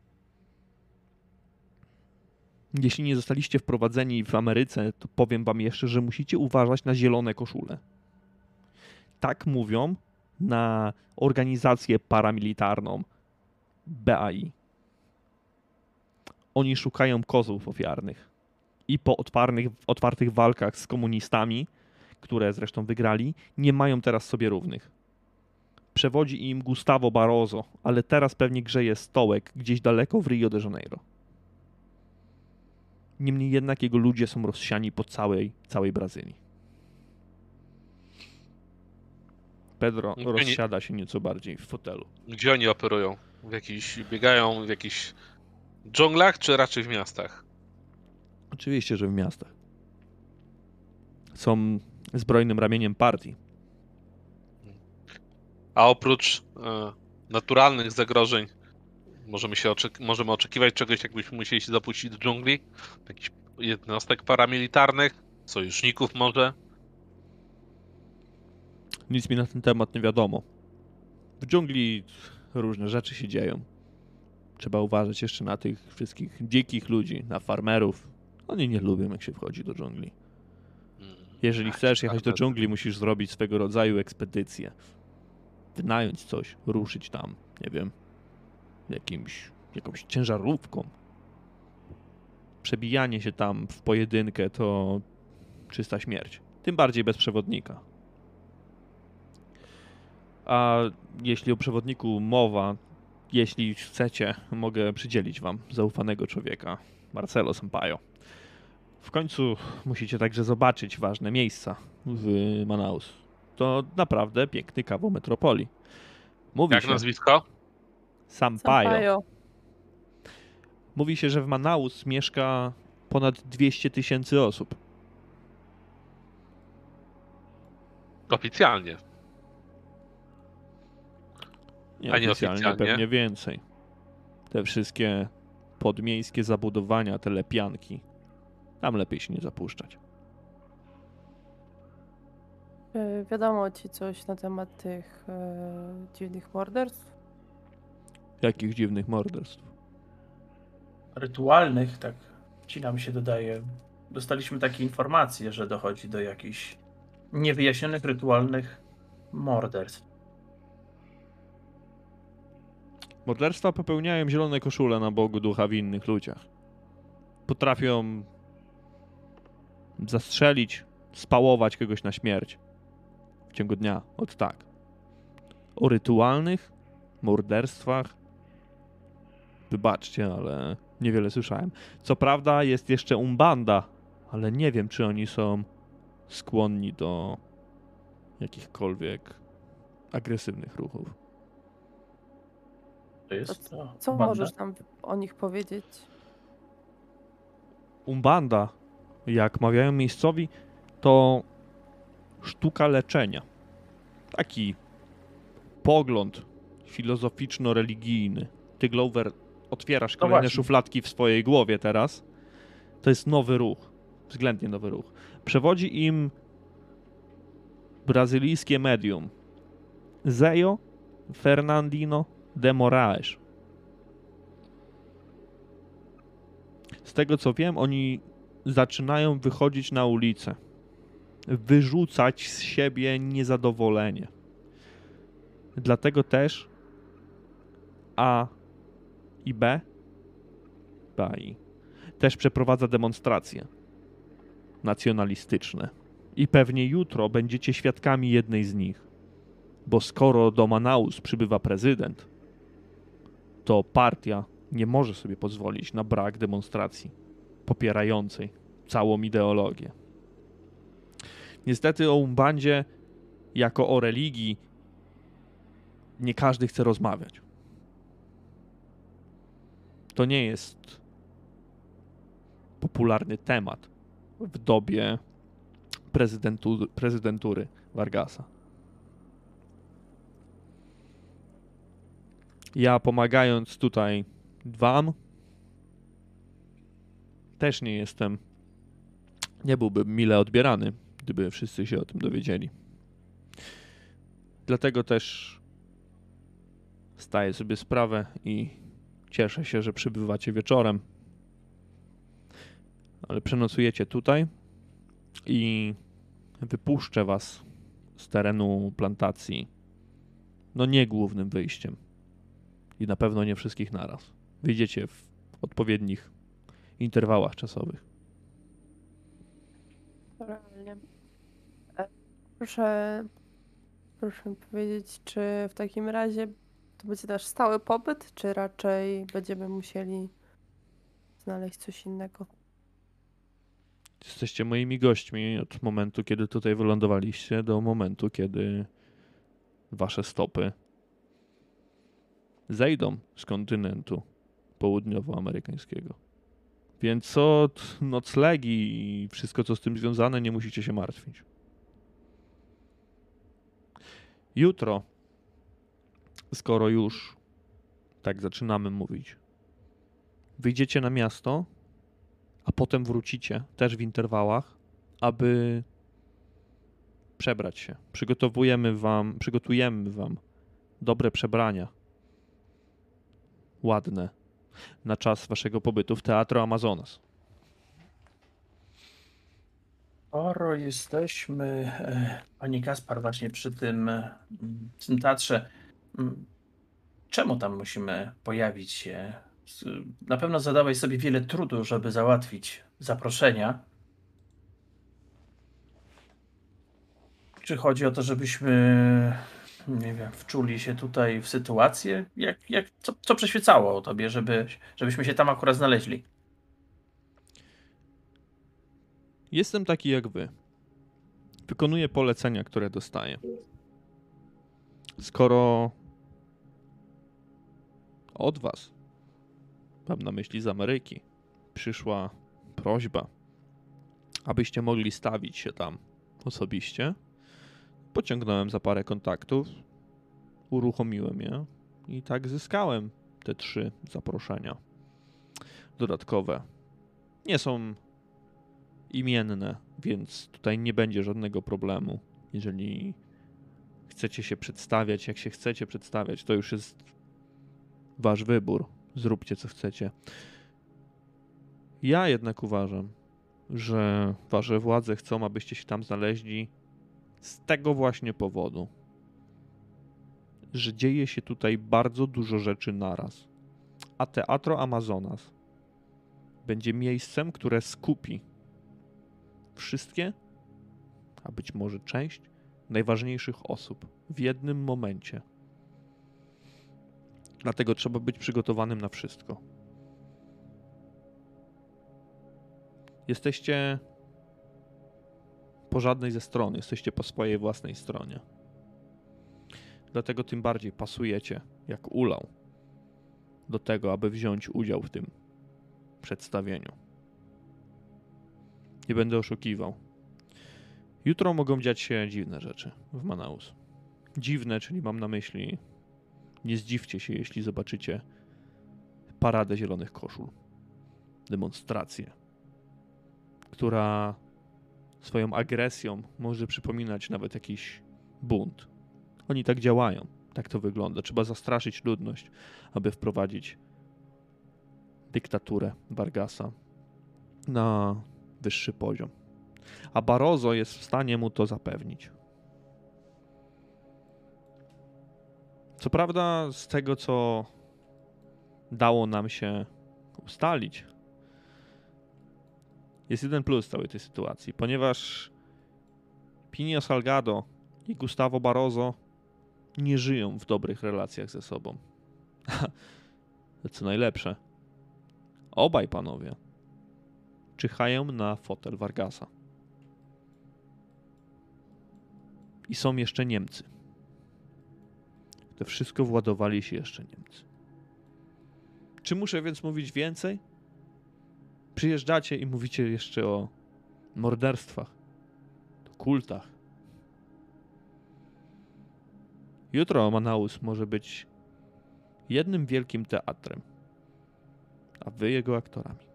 Jeśli nie zostaliście wprowadzeni w Ameryce, to powiem wam jeszcze, że musicie uważać na zielone koszule tak mówią na organizację paramilitarną BAI. Oni szukają kozłów ofiarnych i po otwartych, otwartych walkach z komunistami, które zresztą wygrali, nie mają teraz sobie równych. Przewodzi im Gustavo Barroso, ale teraz pewnie grzeje stołek gdzieś daleko w Rio de Janeiro. Niemniej jednak jego ludzie są rozsiani po całej, całej Brazylii. Pedro Nie- rozsiada się nieco bardziej w fotelu. Gdzie oni operują? W jakichś, biegają w jakichś dżunglach, czy raczej w miastach? Oczywiście, że w miastach. Są zbrojnym ramieniem partii. A oprócz e, naturalnych zagrożeń, możemy, się możemy oczekiwać czegoś, jakbyśmy musieli się zapuścić do dżungli? Jakichś jednostek paramilitarnych? Sojuszników może? Nic mi na ten temat nie wiadomo. W dżungli różne rzeczy się dzieją. Trzeba uważać jeszcze na tych wszystkich dzikich ludzi, na farmerów. Oni nie lubią, jak się wchodzi do dżungli. Mm. Jeżeli Ach, chcesz jechać do ciekawe. dżungli, musisz zrobić swego rodzaju ekspedycję. Wynająć coś, ruszyć tam, nie wiem, jakimś, jakąś ciężarówką. Przebijanie się tam w pojedynkę to czysta śmierć. Tym bardziej bez przewodnika. A jeśli o przewodniku mowa, jeśli chcecie, mogę przydzielić wam zaufanego człowieka, Marcelo Sampaio. W końcu musicie także zobaczyć ważne miejsca w Manaus. To naprawdę piękny kawał metropolii. Mówi Jak się nazwisko? Sampaio. Sampaio. Mówi się, że w Manaus mieszka ponad 200 tysięcy osób. Oficjalnie. A Nieoficjalnie nieoficjalnie? pewnie więcej. Te wszystkie podmiejskie zabudowania, te lepianki. Tam lepiej się nie zapuszczać. Y, Wiadomo ci coś na temat tych e, dziwnych morderstw? Jakich dziwnych morderstw. Rytualnych, tak ci nam się dodaje. Dostaliśmy takie informacje, że dochodzi do jakichś niewyjaśnionych rytualnych morderstw. Morderstwa popełniają zielone koszule na Bogu ducha w innych ludziach. Potrafią zastrzelić, spałować kogoś na śmierć w ciągu dnia. Od tak. O rytualnych morderstwach wybaczcie, ale niewiele słyszałem. Co prawda jest jeszcze Umbanda, ale nie wiem, czy oni są skłonni do jakichkolwiek agresywnych ruchów. To jest to. Co banda? możesz nam o nich powiedzieć? Umbanda, jak mawiają miejscowi, to sztuka leczenia. Taki pogląd filozoficzno-religijny. Ty, Glover, otwierasz kolejne właśnie. szufladki w swojej głowie teraz. To jest nowy ruch. Względnie nowy ruch. Przewodzi im brazylijskie medium Zejo Fernandino de Moraes. Z tego co wiem, oni zaczynają wychodzić na ulicę, wyrzucać z siebie niezadowolenie. Dlatego też A i B, B i też przeprowadza demonstracje nacjonalistyczne. I pewnie jutro będziecie świadkami jednej z nich. Bo skoro do Manaus przybywa prezydent, to partia nie może sobie pozwolić na brak demonstracji popierającej całą ideologię. Niestety o Umbandzie jako o religii nie każdy chce rozmawiać. To nie jest popularny temat w dobie prezydentu, prezydentury Vargasa. Ja pomagając tutaj wam, też nie jestem, nie byłbym mile odbierany, gdyby wszyscy się o tym dowiedzieli. Dlatego też zdaję sobie sprawę i cieszę się, że przybywacie wieczorem. Ale przenocujecie tutaj i wypuszczę was z terenu plantacji. No nie głównym wyjściem. I na pewno nie wszystkich naraz. Wyjdziecie w odpowiednich interwałach czasowych. Realnie. E, Proszę, proszę mi powiedzieć, czy w takim razie to będzie nasz stały pobyt, czy raczej będziemy musieli znaleźć coś innego? Jesteście moimi gośćmi od momentu, kiedy tutaj wylądowaliście, do momentu, kiedy wasze stopy zejdą z kontynentu południowoamerykańskiego. Więc od noclegi i wszystko, co z tym związane, nie musicie się martwić. Jutro, skoro już tak zaczynamy mówić, wyjdziecie na miasto, a potem wrócicie też w interwałach, aby przebrać się. Przygotowujemy wam, przygotujemy wam dobre przebrania. Ładne. Na czas waszego pobytu w Teatro Amazonas. Skoro jesteśmy, e, Pani Kaspar, właśnie przy tym, e, m, tym teatrze, m, czemu tam musimy pojawić się? Na pewno zadałeś sobie wiele trudu, żeby załatwić zaproszenia. Czy chodzi o to, żebyśmy, nie wiem, wczuli się tutaj w sytuację? Jak, jak, co, co przyświecało tobie, żeby, żebyśmy się tam akurat znaleźli? Jestem taki jak wy. Wykonuję polecenia, które dostaję. Skoro od was, mam na myśli z Ameryki, przyszła prośba, abyście mogli stawić się tam osobiście, pociągnąłem za parę kontaktów, uruchomiłem je i tak zyskałem te trzy zaproszenia dodatkowe. Nie są imienne, więc tutaj nie będzie żadnego problemu. Jeżeli chcecie się przedstawiać, jak się chcecie przedstawiać, to już jest wasz wybór. Zróbcie co chcecie. Ja jednak uważam, że wasze władze chcą, abyście się tam znaleźli z tego właśnie powodu, że dzieje się tutaj bardzo dużo rzeczy naraz. A Teatro Amazonas będzie miejscem, które skupi wszystkie, a być może część najważniejszych osób w jednym momencie. Dlatego trzeba być przygotowanym na wszystko. Jesteście po żadnej ze stron, jesteście po swojej własnej stronie. Dlatego tym bardziej pasujecie, jak ulał, do tego, aby wziąć udział w tym przedstawieniu. Nie będę oszukiwał. Jutro mogą dziać się dziwne rzeczy w Manaus. Dziwne, czyli mam na myśli, nie zdziwcie się, jeśli zobaczycie paradę zielonych koszul. Demonstrację, która swoją agresją może przypominać nawet jakiś bunt. Oni tak działają, tak to wygląda. Trzeba zastraszyć ludność, aby wprowadzić dyktaturę Vargasa na wyższy poziom. A Barroso jest w stanie mu to zapewnić. Co prawda, z tego co dało nam się ustalić, jest jeden plus całej tej sytuacji, ponieważ Pinio Salgado i Gustavo Barroso nie żyją w dobrych relacjach ze sobą. co najlepsze, obaj panowie czyhają na fotel Vargasa. I są jeszcze Niemcy. To wszystko władowali się jeszcze Niemcy. Czy muszę więc mówić więcej? Przyjeżdżacie i mówicie jeszcze o morderstwach, kultach. Jutro Manaus może być jednym wielkim teatrem, a wy jego aktorami.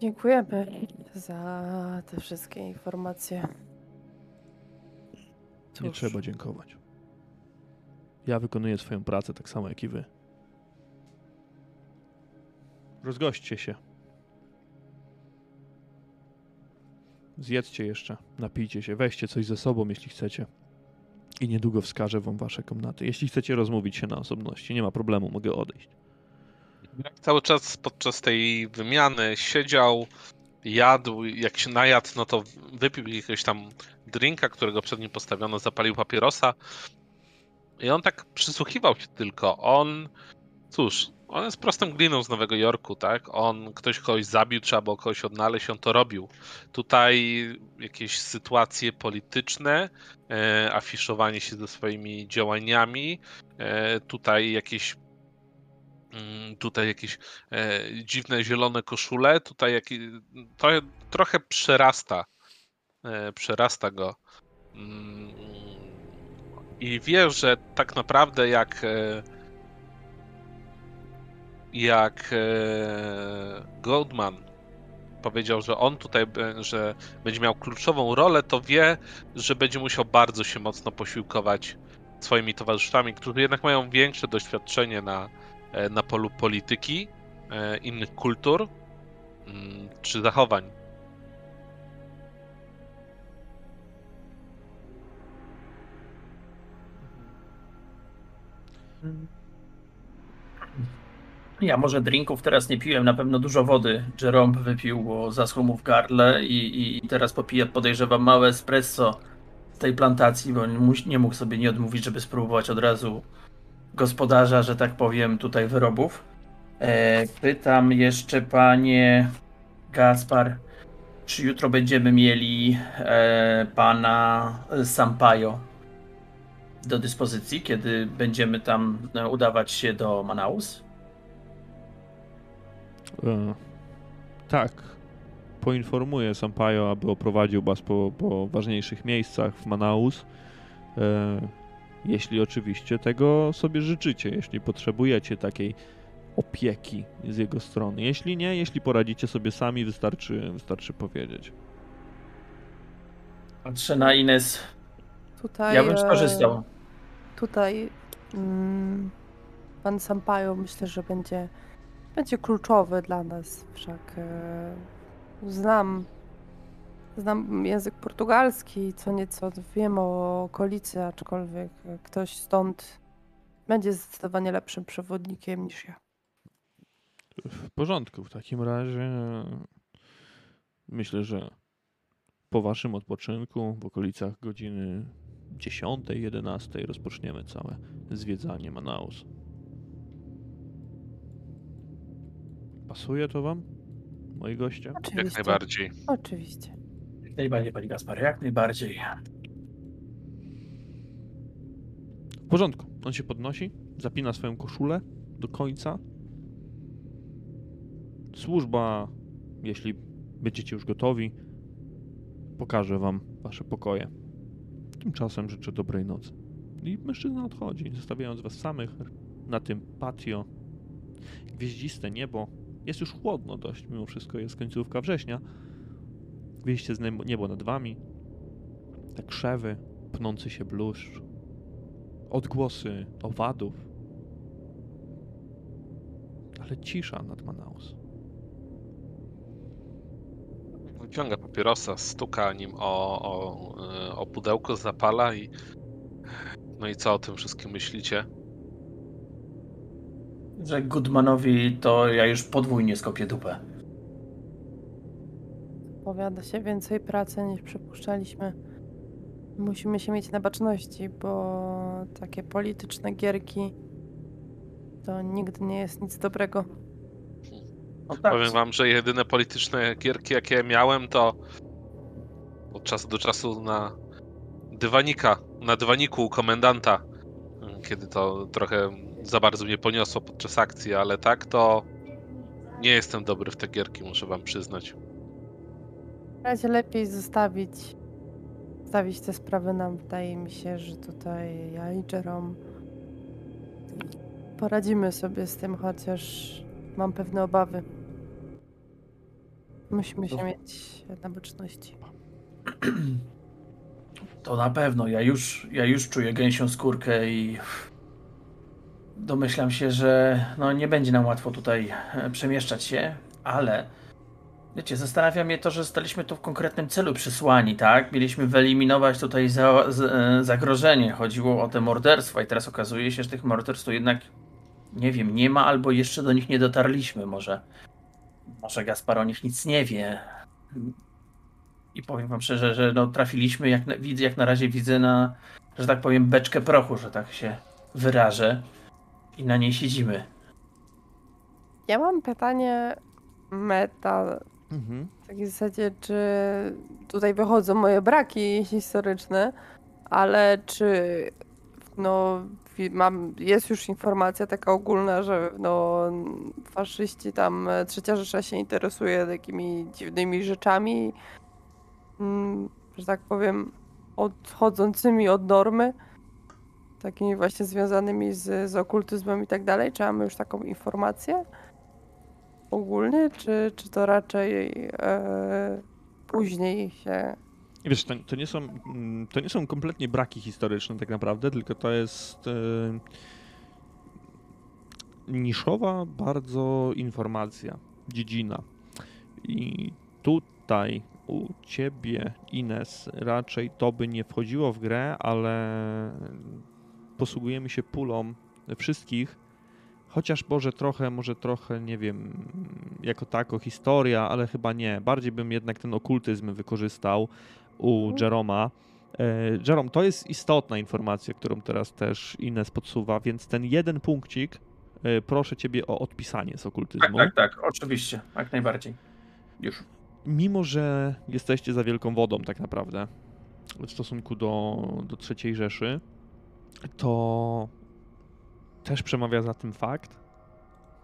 Dziękujemy za te wszystkie informacje. Nie Cóż, trzeba dziękować. Ja wykonuję swoją pracę tak samo jak i wy. Rozgośćcie się. Zjedzcie jeszcze, napijcie się, weźcie coś ze sobą, jeśli chcecie. I niedługo wskażę wam wasze komnaty. Jeśli chcecie rozmówić się na osobności, nie ma problemu, mogę odejść. Jak cały czas podczas tej wymiany siedział, jadł, jak się najadł, no to wypił jakiegoś tam drinka, którego przed nim postawiono, zapalił papierosa. I on tak przysłuchiwał się tylko. On, cóż, on jest prostym gliną z Nowego Jorku, tak? On, ktoś kogoś zabił, trzeba było kogoś odnaleźć, on to robił. Tutaj jakieś sytuacje polityczne, e, afiszowanie się ze swoimi działaniami, e, tutaj jakieś mm, tutaj jakieś e, dziwne zielone koszule, tutaj jaki, to trochę przerasta, e, przerasta go. Mm, I wie, że tak naprawdę jak e, jak e, Goldman powiedział, że on tutaj, be- że będzie miał kluczową rolę, to wie, że będzie musiał bardzo się mocno posiłkować swoimi towarzyszami, którzy jednak mają większe doświadczenie na, e, na polu polityki, e, innych kultur mm, czy zachowań. Ja może drinków teraz nie piłem, na pewno dużo wody Jerome wypił, bo zaschło mu w gardle i, i teraz popija, podejrzewam, małe espresso z tej plantacji, bo nie mógł sobie nie odmówić, żeby spróbować od razu gospodarza, że tak powiem, tutaj wyrobów. E, pytam jeszcze panie Gaspar, czy jutro będziemy mieli e, pana Sampaio do dyspozycji, kiedy będziemy tam e, udawać się do Manaus? E, tak. Poinformuję Sampaio, aby oprowadził was po, po ważniejszych miejscach w Manaus. E, jeśli oczywiście tego sobie życzycie, jeśli potrzebujecie takiej opieki z jego strony. Jeśli nie, jeśli poradzicie sobie sami, wystarczy, wystarczy powiedzieć. Patrzę na Ines. Tutaj, Ja bym e, skorzystał. Tutaj mm, pan Sampaio myślę, że będzie, będzie kluczowy dla nas. Wszak e, znam, znam język portugalski, co nieco wiem o okolicy, aczkolwiek e, ktoś stąd będzie zdecydowanie lepszym przewodnikiem niż ja. W porządku, w takim razie myślę, że po waszym odpoczynku w okolicach godziny 10, 11 rozpoczniemy całe zwiedzanie Manaus. Pasuje to wam, moi goście? Jak Oczywiście. najbardziej. Oczywiście. Jak najbardziej, pani Gaspar, jak najbardziej. W porządku. On się podnosi, zapina swoją koszulę do końca. Służba, jeśli będziecie już gotowi, pokaże wam wasze pokoje. Tymczasem życzę dobrej nocy. I mężczyzna odchodzi, zostawiając was samych na tym patio. Gwieździste niebo. Jest już chłodno dość, mimo wszystko jest końcówka września. Wyjście z niebo, nad wami. Te krzewy, pnący się bluszcz, odgłosy owadów. Ale cisza nad Manaus. Wyciąga papierosa, stuka nim o, o, y, o pudełko, zapala i. No i co o tym wszystkim myślicie? Że Goodmanowi to ja już podwójnie skopię dupę. Powiada się więcej pracy niż przypuszczaliśmy. Musimy się mieć na baczności, bo takie polityczne gierki to nigdy nie jest nic dobrego. No tak, Powiem wam, że jedyne polityczne gierki, jakie miałem, to od czasu do czasu na dywanika, na dywaniku u komendanta, kiedy to trochę za bardzo mnie poniosło podczas akcji, ale tak to nie jestem dobry w te gierki, muszę wam przyznać. W razie lepiej zostawić, zostawić te sprawy nam. Wydaje mi się, że tutaj ja i Jerome poradzimy sobie z tym, chociaż mam pewne obawy. Musimy się mieć na baczności. To na pewno. Ja już, ja już czuję gęsią skórkę i domyślam się, że no, nie będzie nam łatwo tutaj e, przemieszczać się, ale wiecie, zastanawia mnie to, że zostaliśmy tu w konkretnym celu przysłani, tak? Mieliśmy wyeliminować tutaj za, z, e, zagrożenie. Chodziło o te morderstwa i teraz okazuje się, że tych morderstw tu jednak nie wiem, nie ma albo jeszcze do nich nie dotarliśmy. Może, może Gaspar o nich nic nie wie. I powiem wam szczerze, że no, trafiliśmy, jak na, widzę, jak na razie widzę na, że tak powiem, beczkę prochu, że tak się wyrażę. I na niej siedzimy. Ja mam pytanie meta Mhm. w takiej zasadzie, czy tutaj wychodzą moje braki historyczne, ale czy no, mam, jest już informacja taka ogólna, że no, faszyści tam, e, trzecia Rzesza się interesuje takimi dziwnymi rzeczami, mm, że tak powiem, odchodzącymi od normy, takimi właśnie związanymi z, z okultyzmem i tak dalej. Czy mamy już taką informację? ogólnie, czy, czy to raczej e, później się. Wiesz, to, to, nie są, mm, to nie są kompletnie braki historyczne tak naprawdę, tylko to jest e, niszowa bardzo informacja, dziedzina. I tutaj u ciebie, Ines, raczej to by nie wchodziło w grę, ale posługujemy się pulą wszystkich, chociaż może trochę, może trochę, nie wiem, jako tako historia, ale chyba nie. Bardziej bym jednak ten okultyzm wykorzystał u. Jeroma. E, Jerome, to jest istotna informacja, którą teraz też Ines podsuwa, więc ten jeden punkcik, e, proszę ciebie o odpisanie z Tak, okultyzmu. tak, tak, oczywiście, jak najbardziej. Już. Mimo, że jesteście za wielką wodą tak naprawdę w stosunku do, do III Rzeszy, to też przemawia za tym fakt,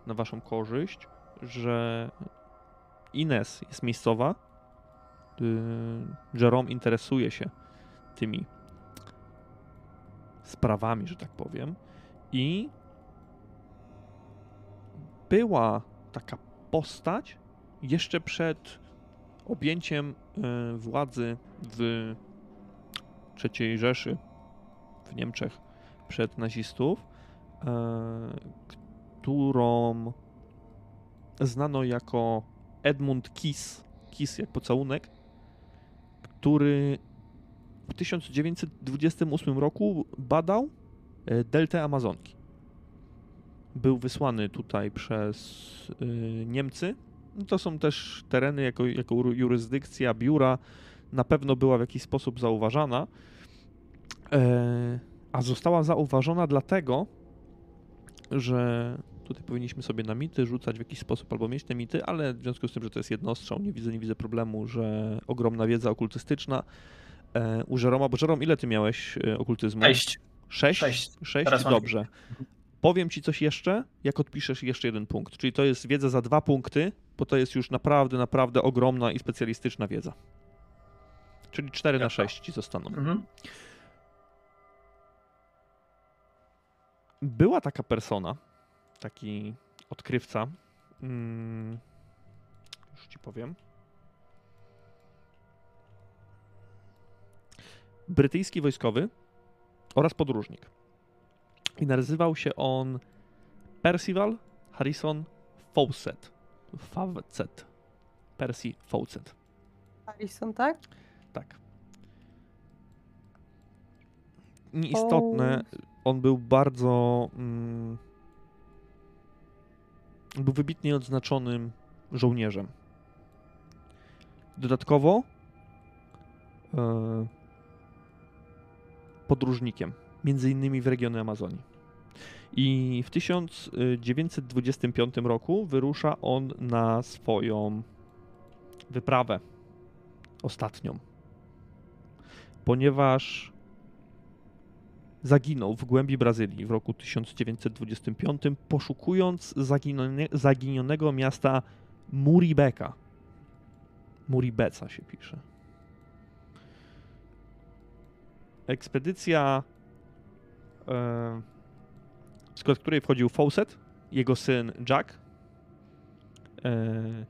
na waszą korzyść, że Ines jest miejscowa, Jerome interesuje się tymi sprawami, że tak powiem, i była taka postać jeszcze przed objęciem e, władzy w III Rzeszy, w Niemczech, przed nazistów, e, którą znano jako Edmund Kiss, Kiss jak pocałunek, który w 1928 roku badał e, deltę Amazonki. Był wysłany tutaj przez e, Niemcy. No to są też tereny jako, jako jurysdykcja biura. Na pewno była w jakiś sposób zauważana, e, a została zauważona dlatego, że tutaj powinniśmy sobie na mity rzucać w jakiś sposób albo mieć te mity, ale w związku z tym, że to jest jednostrzał, nie widzę, nie widzę problemu, że ogromna wiedza okultystyczna e, u Żeroma, bo Żerom, ile ty miałeś e, okultyzmu? Sześć. Sześć? Sześć. Sześć? Dobrze. Powiem ci coś jeszcze, jak odpiszesz jeszcze jeden punkt. Czyli to jest wiedza za dwa punkty, bo to jest już naprawdę, naprawdę ogromna i specjalistyczna wiedza. Czyli 4 na Jaka? 6 ci zostaną. Mhm. Była taka persona, taki odkrywca. Mm, już ci powiem. Brytyjski wojskowy oraz podróżnik. I nazywał się on Percival Harrison Fawcett. Fawcett. Percy Fawcett. Harrison, tak? Tak. Nieistotne, on był bardzo. Mm, był wybitnie odznaczonym żołnierzem. Dodatkowo e, podróżnikiem, między innymi w regiony Amazonii. I w 1925 roku wyrusza on na swoją wyprawę ostatnią. Ponieważ zaginął w głębi Brazylii w roku 1925, poszukując zaginione, zaginionego miasta Muribeca. Muribeca się pisze. Ekspedycja, e, w skład której wchodził Fawcett, jego syn Jack, e,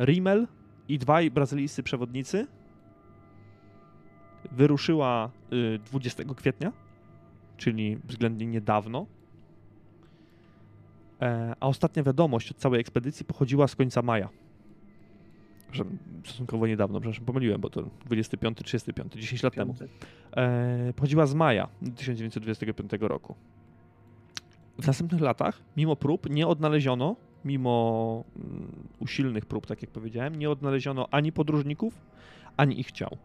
Rimmel i dwaj brazylijscy przewodnicy wyruszyła y, 20 kwietnia, czyli względnie niedawno. E, a ostatnia wiadomość od całej ekspedycji pochodziła z końca maja. Stosunkowo niedawno, przepraszam, pomyliłem, bo to 25, 35, 10 lat temu. E, pochodziła z maja 1925 roku. W następnych latach, mimo prób, nie odnaleziono mimo mm, usilnych prób, tak jak powiedziałem, nie odnaleziono ani podróżników, ani ich ciał.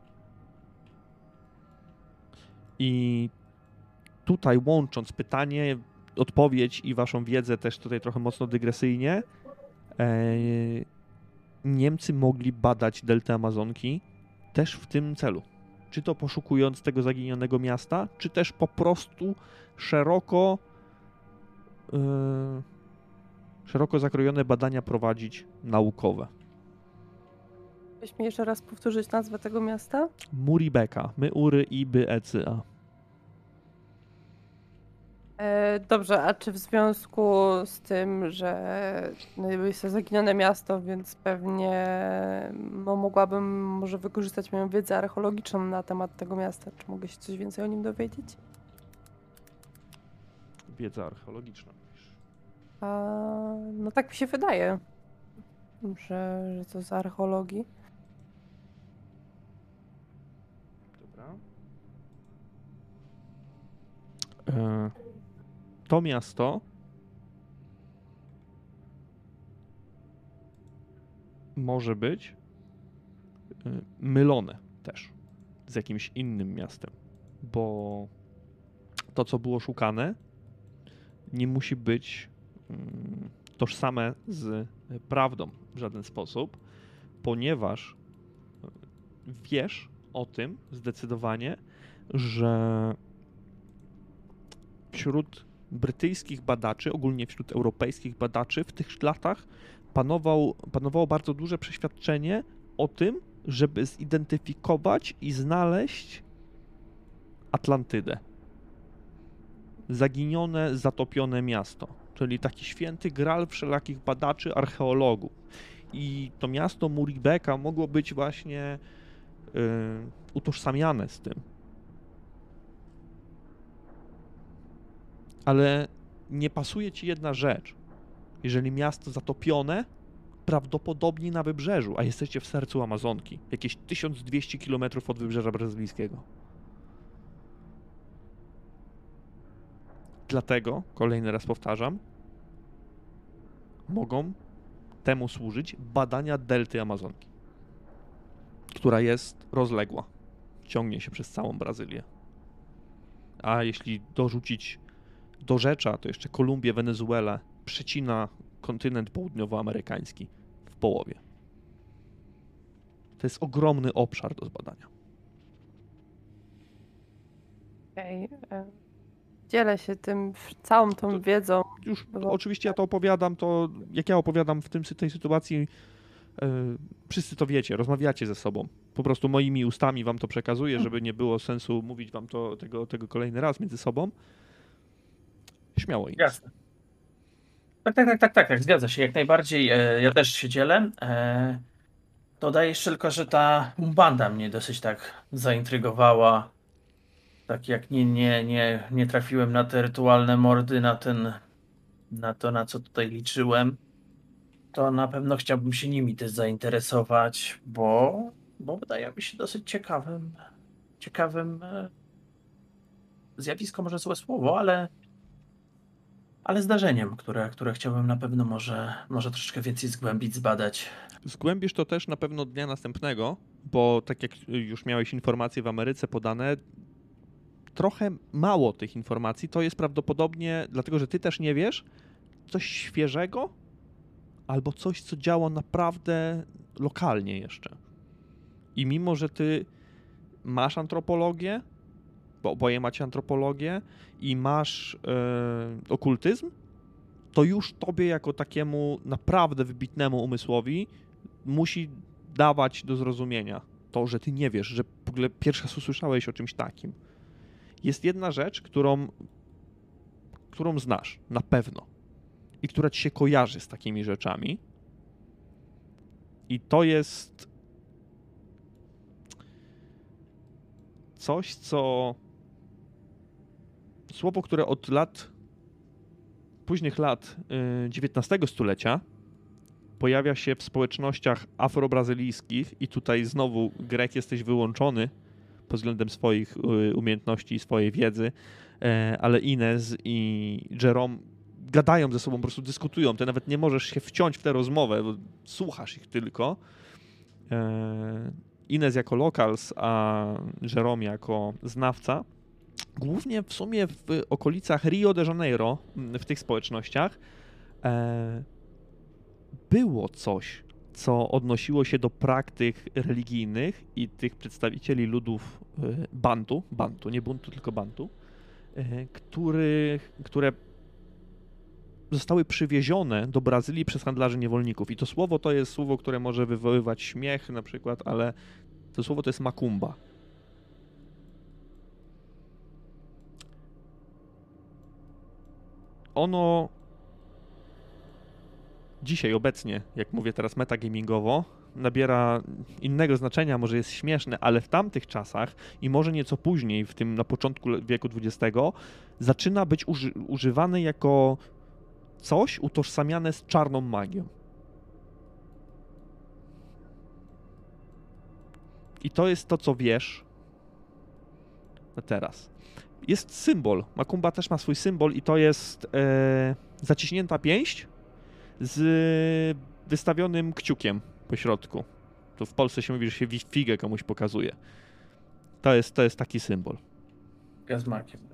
I tutaj łącząc pytanie, odpowiedź i waszą wiedzę też tutaj trochę mocno dygresyjnie, e, Niemcy mogli badać deltę Amazonki też w tym celu. Czy to poszukując tego zaginionego miasta, czy też po prostu szeroko e, szeroko zakrojone badania prowadzić naukowe. Weź mi jeszcze raz powtórzyć nazwę tego miasta? Muribeka, my ury i by eca. E, dobrze, a czy w związku z tym, że no, jest to zaginione miasto, więc pewnie no, mogłabym może wykorzystać moją wiedzę archeologiczną na temat tego miasta. Czy mogę się coś więcej o nim dowiedzieć? Wiedza archeologiczna. A, no tak mi się wydaje, że, że to z archeologii. Dobra. E, to miasto może być e, mylone też z jakimś innym miastem, bo to, co było szukane, nie musi być mm, tożsame z prawdą w żaden sposób, ponieważ e, wiesz o tym zdecydowanie, że wśród brytyjskich badaczy, ogólnie wśród europejskich badaczy w tych latach panował, panowało bardzo duże przeświadczenie o tym, żeby zidentyfikować i znaleźć Atlantydę. Zaginione, zatopione miasto, czyli taki święty gral wszelakich badaczy, archeologów. I to miasto Muribeka mogło być właśnie yy, utożsamiane z tym. Ale nie pasuje ci jedna rzecz. Jeżeli miasto zatopione, prawdopodobnie na wybrzeżu, a jesteście w sercu Amazonki, jakieś 1200 km od wybrzeża brazylijskiego. Dlatego, kolejny raz powtarzam, mogą temu służyć badania delty Amazonki, która jest rozległa. Ciągnie się przez całą Brazylię. A jeśli dorzucić do rzecza, to jeszcze Kolumbię, Wenezuelę przecina kontynent południowoamerykański w połowie. To jest ogromny obszar do zbadania. Okej. e, Dzielę się tym, całą tą To- wiedzą. Już Było- oczywiście ja to opowiadam, to jak ja opowiadam w tym, tej sytuacji, e, wszyscy to wiecie, rozmawiacie ze sobą. Po prostu moimi ustami wam to przekazuję, żeby nie było sensu mówić wam to, tego, tego kolejny raz między sobą. Śmiało im. Jasne. Tak, tak, tak, tak, tak, tak, zgadza się, jak najbardziej. E, ja też się dzielę. E, dodaję jeszcze tylko, że ta Umbanda mnie dosyć tak zaintrygowała. Tak jak nie, nie, nie, nie trafiłem na te rytualne mordy, na ten, na to, na co tutaj liczyłem, to na pewno chciałbym się nimi też zainteresować, bo, bo wydaje mi się dosyć ciekawym, ciekawym e, zjawisko, może złe słowo, ale ale zdarzeniem, które, które chciałbym na pewno może, może troszeczkę więcej zgłębić, zbadać. Zgłębisz to też na pewno dnia następnego, bo tak jak już miałeś informacje w Ameryce podane, trochę mało tych informacji. To jest prawdopodobnie, dlatego że ty też nie wiesz, coś świeżego albo coś, co działa naprawdę lokalnie jeszcze. I mimo, że ty masz antropologię, bo oboje macie antropologię i masz e, okultyzm, to już tobie jako takiemu naprawdę wybitnemu umysłowi musi dawać do zrozumienia to, że ty nie wiesz, że w ogóle pierwszy raz usłyszałeś o czymś takim. Jest jedna rzecz, którą, którą znasz na pewno i która ci się kojarzy z takimi rzeczami. I to jest coś, co słowo, które od lat późnych lat y, XIX stulecia pojawia się w społecznościach afrobrazylijskich i tutaj znowu Grek jesteś wyłączony pod względem swoich y, umiejętności i swojej wiedzy, e, ale Inez i Jerome gadają ze sobą, po prostu dyskutują. Ty nawet nie możesz się wciąć w tę rozmowę, bo słuchasz ich tylko. E, Ines jako locals, a Jerome jako znawca. Głównie w sumie w okolicach Rio de Janeiro, m, w tych społecznościach, e, było coś, co odnosiło się do praktyk religijnych i tych przedstawicieli ludów e, Bantu, Bantu, nie Buntu, tylko Bantu, e, których, które zostały przywiezione do Brazylii przez handlarzy niewolników. I to słowo to jest słowo, które może wywoływać śmiech na przykład, ale to słowo to jest makumba. Ono dzisiaj, obecnie, jak mówię teraz metagamingowo, nabiera innego znaczenia, może jest śmieszne, ale w tamtych czasach i może nieco później, w tym na początku wieku XX, zaczyna być uży używane jako coś utożsamiane z czarną magią. I to jest to, co wiesz teraz. Jest symbol. Makumba też ma swój symbol i to jest e, zaciśnięta pięść z wystawionym kciukiem po środku. To w Polsce się mówi, że się figę komuś pokazuje. To jest, to jest taki symbol. Gazmakiem.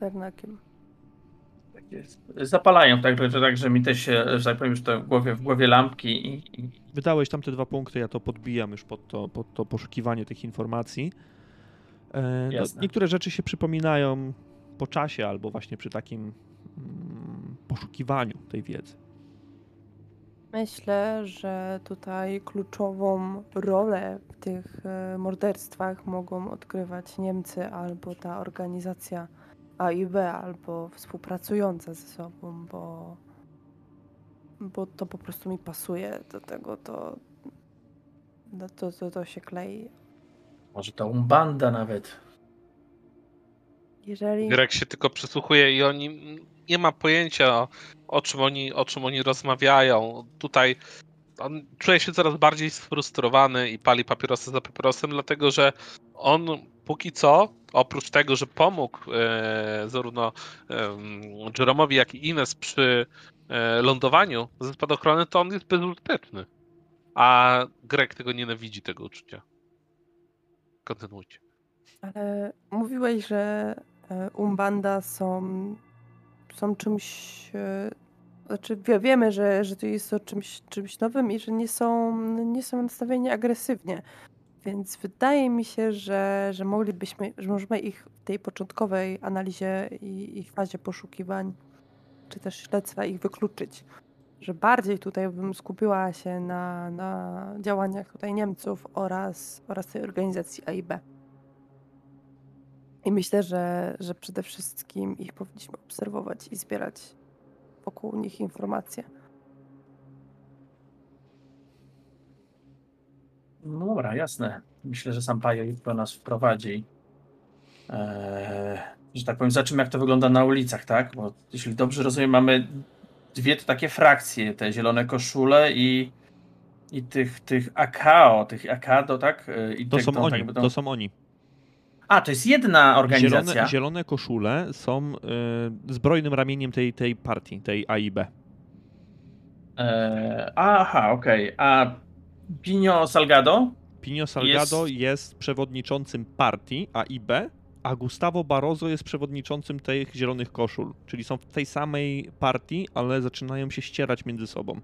Sernakiem. Tak jest. Zapalają, tak, że, tak, że mi też się, że tak powiem, już to w głowie, w głowie lampki i, i Wydałeś tam te dwa punkty, ja to podbijam już pod to, pod to poszukiwanie tych informacji. E, no, niektóre rzeczy się przypominają po czasie albo właśnie przy takim mm, poszukiwaniu tej wiedzy. Myślę, że tutaj kluczową rolę w tych e, morderstwach mogą odgrywać Niemcy albo ta organizacja AIB, albo współpracująca ze sobą, bo, bo to po prostu mi pasuje do tego, to, no to, to, to się klei. Może to umbanda nawet. Jeżeli Greg się tylko przysłuchuje i oni nie ma pojęcia o, o, czym oni, o czym oni rozmawiają. Tutaj on czuje się coraz bardziej sfrustrowany i pali papierosy za papierosem, dlatego że on póki co, oprócz tego, że pomógł e, zarówno e, Jeromowi, jak i Ines przy e, lądowaniu ze spadochrony, to on jest bezużyteczny. A Greg tego nienawidzi, tego uczucia. Kontynuujcie. Ale mówiłeś, że e, Umbanda są, są czymś. e, Znaczy, wie- wiemy, że, że to jest to czymś, czymś nowym i że nie są, nie są nastawieni agresywnie. Więc wydaje mi się, że, że moglibyśmy, że możemy ich w tej początkowej analizie i, i fazie poszukiwań, czy też śledztwa ich wykluczyć. Że bardziej tutaj bym skupiła się na, na działaniach tutaj Niemców oraz, oraz tej organizacji AIB. I myślę, że, że przede wszystkim ich powinniśmy obserwować i zbierać wokół nich informacje. No dobra, jasne. Myślę, że sam Pajo jutro nas wprowadzi. Eee, że tak powiem, zobaczymy jak to wygląda na ulicach, tak? Bo jeśli dobrze rozumiem, mamy dwie to takie frakcje, te zielone koszule i, i tych, tych AKO, tych AKADO, tak? E, I To są tą- oni, tak będą- to są oni. A, to jest jedna organizacja. Zielone, zielone koszule są y, zbrojnym ramieniem tej, tej partii, tej AIB. Eee, aha, okej. A Pino Salgado? Pino Salgado Jest- jest... przewodniczącym partii AIB, a Gustavo Barroso jest przewodniczącym tych zielonych koszul. Czyli są w tej samej partii, ale zaczynają się ścierać między sobą.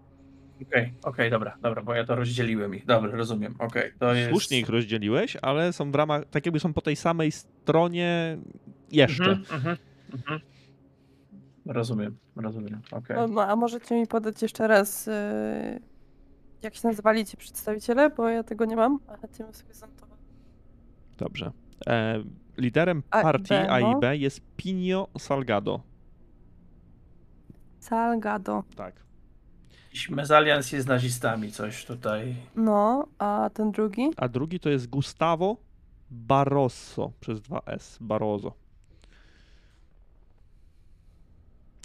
Okej, okej, dobra, dobra, bo ja to rozdzieliłem ich. Dobra, rozumiem, okej. to jest... Słusznie ich rozdzieliłeś, ale są w ramach, tak jakby są po tej samej stronie jeszcze. Mhm, mhm, mhm. Rozumiem, rozumiem, okej. No, no, a możecie mi podać jeszcze raz, yy, jak się nazywali ci przedstawiciele, bo ja tego nie mam, ale ty sobie zanotować. Dobrze. E, liderem partii no. AIB jest Pino Salgado. Salgado. Tak. Jakiś mezalians jest z nazistami, coś tutaj. No, a ten drugi? A drugi to jest Gustavo Barroso przez dwa S. Barroso.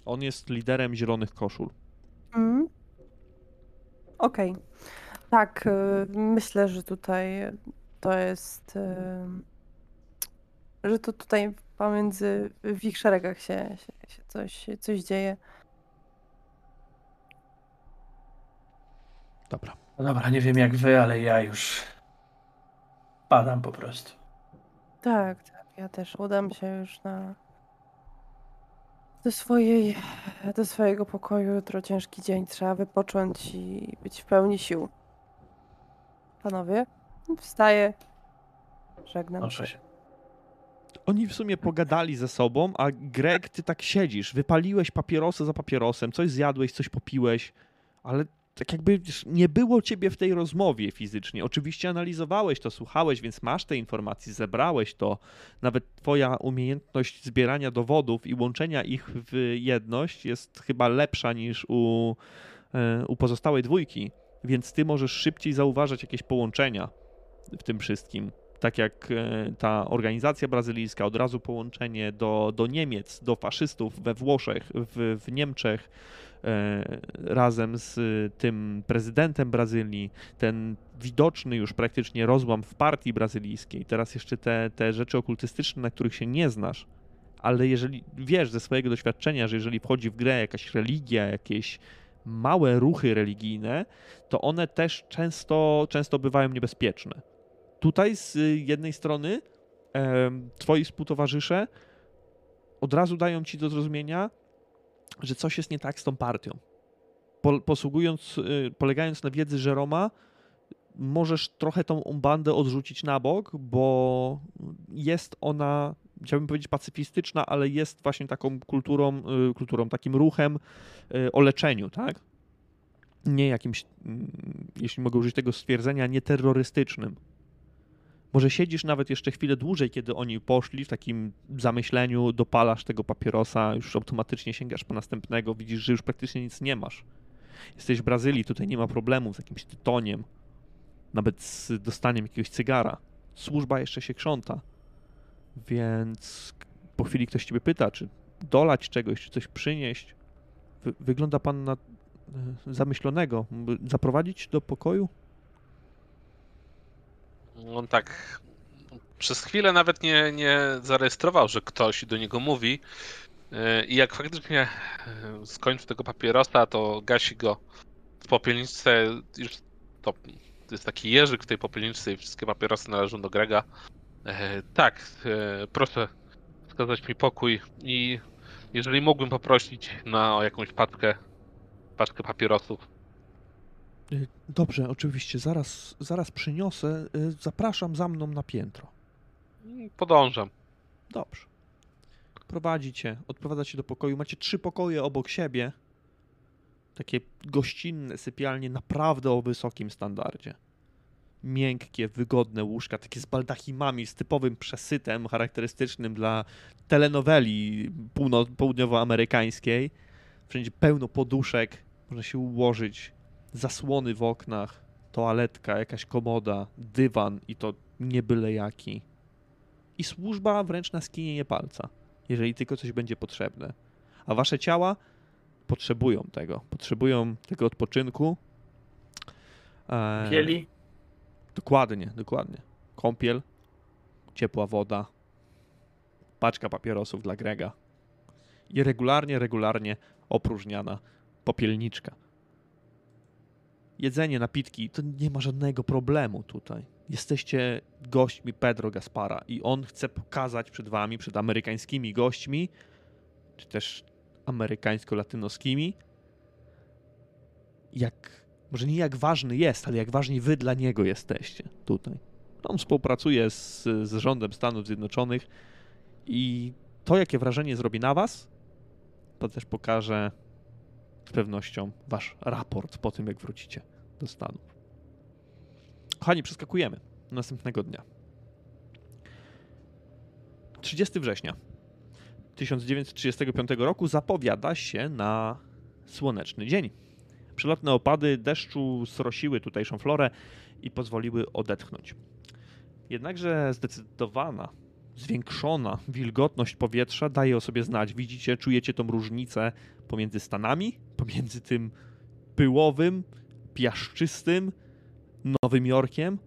On jest liderem zielonych koszul. Mm. Okej. Tak, y, myślę, że tutaj to jest. Że to tutaj pomiędzy w ich szeregach się, się, się coś, coś dzieje. Dobra. No dobra, nie wiem jak wy, ale ja już padam po prostu. Tak, tak. Ja też udam się już na do swojej, do swojego pokoju. Jutro ciężki dzień. Trzeba wypocząć i być w pełni sił. Panowie, wstaję. Żegnam. Proszę się. Oni w sumie pogadali ze sobą, a Greg, ty tak siedzisz, wypaliłeś papierosy za papierosem, coś zjadłeś, coś popiłeś, ale tak jakby nie było ciebie w tej rozmowie fizycznie. Oczywiście analizowałeś to, słuchałeś, więc masz te informacje, zebrałeś to. Nawet twoja umiejętność zbierania dowodów i łączenia ich w jedność jest chyba lepsza niż u, e, u pozostałej dwójki, więc ty możesz szybciej zauważać jakieś połączenia w tym wszystkim tak jak e, ta organizacja brazylijska, od razu połączenie do, do Niemiec, do faszystów we Włoszech, w, w Niemczech, e, razem z tym prezydentem Brazylii, ten widoczny już praktycznie rozłam w partii brazylijskiej, teraz jeszcze te, te rzeczy okultystyczne, na których się nie znasz, ale jeżeli wiesz ze swojego doświadczenia, że jeżeli wchodzi w grę jakaś religia, jakieś małe ruchy religijne, to one też często, często bywają niebezpieczne tutaj z jednej strony twoi współtowarzysze od razu dają ci do zrozumienia, że coś jest nie tak z tą partią. Po, posługując, y, polegając na wiedzy Żeroma, możesz trochę tą bandę odrzucić na bok, bo jest ona, chciałbym powiedzieć pacyfistyczna, ale jest właśnie taką kulturą, y, kulturą takim ruchem y, o leczeniu, tak? Nie jakimś, mm, jeśli mogę użyć tego stwierdzenia, nie terrorystycznym. Może siedzisz nawet jeszcze chwilę dłużej, kiedy oni poszli, w takim zamyśleniu, dopalasz tego papierosa, już automatycznie sięgasz po następnego, widzisz, że już praktycznie nic nie masz. Jesteś w Brazylii, tutaj nie ma problemu z jakimś tytoniem, nawet z dostaniem jakiegoś cygara. Służba jeszcze się krząta. Więc po chwili ktoś ciebie pyta, czy dolać czegoś, czy coś przynieść. Wy wygląda pan na e, zamyślonego. Zaprowadzić do pokoju? On tak przez chwilę nawet nie, nie zarejestrował, że ktoś do niego mówi. Yy, I jak faktycznie yy, skończy tego papierosa, to gasi go w popielniczce. Już to, jest taki jeżyk w tej popielniczce i wszystkie papierosy należą do Grega. Yy, tak, proszę wskazać mi pokój i jeżeli mógłbym poprosić na jakąś paczkę, paczkę papierosów. Y, Dobrze, oczywiście, zaraz, zaraz przyniosę. Y, Zapraszam za mną na piętro. Podążam. Dobrze. Prowadzi cię, odprowadza cię do pokoju. Macie trzy pokoje obok siebie. Takie gościnne sypialnie, naprawdę o wysokim standardzie. Miękkie, wygodne łóżka, takie z baldachimami, z typowym przesytem charakterystycznym dla telenoweli półno- południowoamerykańskiej. Wszędzie pełno poduszek, można się ułożyć, zasłony w oknach, toaletka, jakaś komoda, dywan i to nie byle jaki. I służba wręcz na skinienie palca, jeżeli tylko coś będzie potrzebne. A wasze ciała potrzebują tego, potrzebują tego odpoczynku. Eee, Pieli? Dokładnie, dokładnie. Kąpiel, ciepła woda, paczka papierosów dla Grega i regularnie, regularnie opróżniana popielniczka. Jedzenie, napitki, to nie ma żadnego problemu tutaj. Jesteście gośćmi Pedro Gaspara i on chce pokazać przed wami, przed amerykańskimi gośćmi, czy też amerykańsko-latynoskimi, jak, może nie jak ważny jest, ale jak ważni wy dla niego jesteście tutaj. On współpracuje z, z rządem Stanów Zjednoczonych i to, jakie wrażenie zrobi na was, to też pokaże z pewnością wasz raport po tym, jak wrócicie do Stanów. Kochani, przeskakujemy do następnego dnia. 30 września 1935 roku zapowiada się na słoneczny dzień. Przelotne opady deszczu srosiły tutejszą florę i pozwoliły odetchnąć. Jednakże zdecydowana, zwiększona wilgotność powietrza daje o sobie znać. Widzicie, czujecie tą różnicę pomiędzy Stanami, pomiędzy tym pyłowym, piaszczystym Nowym Jorkiem,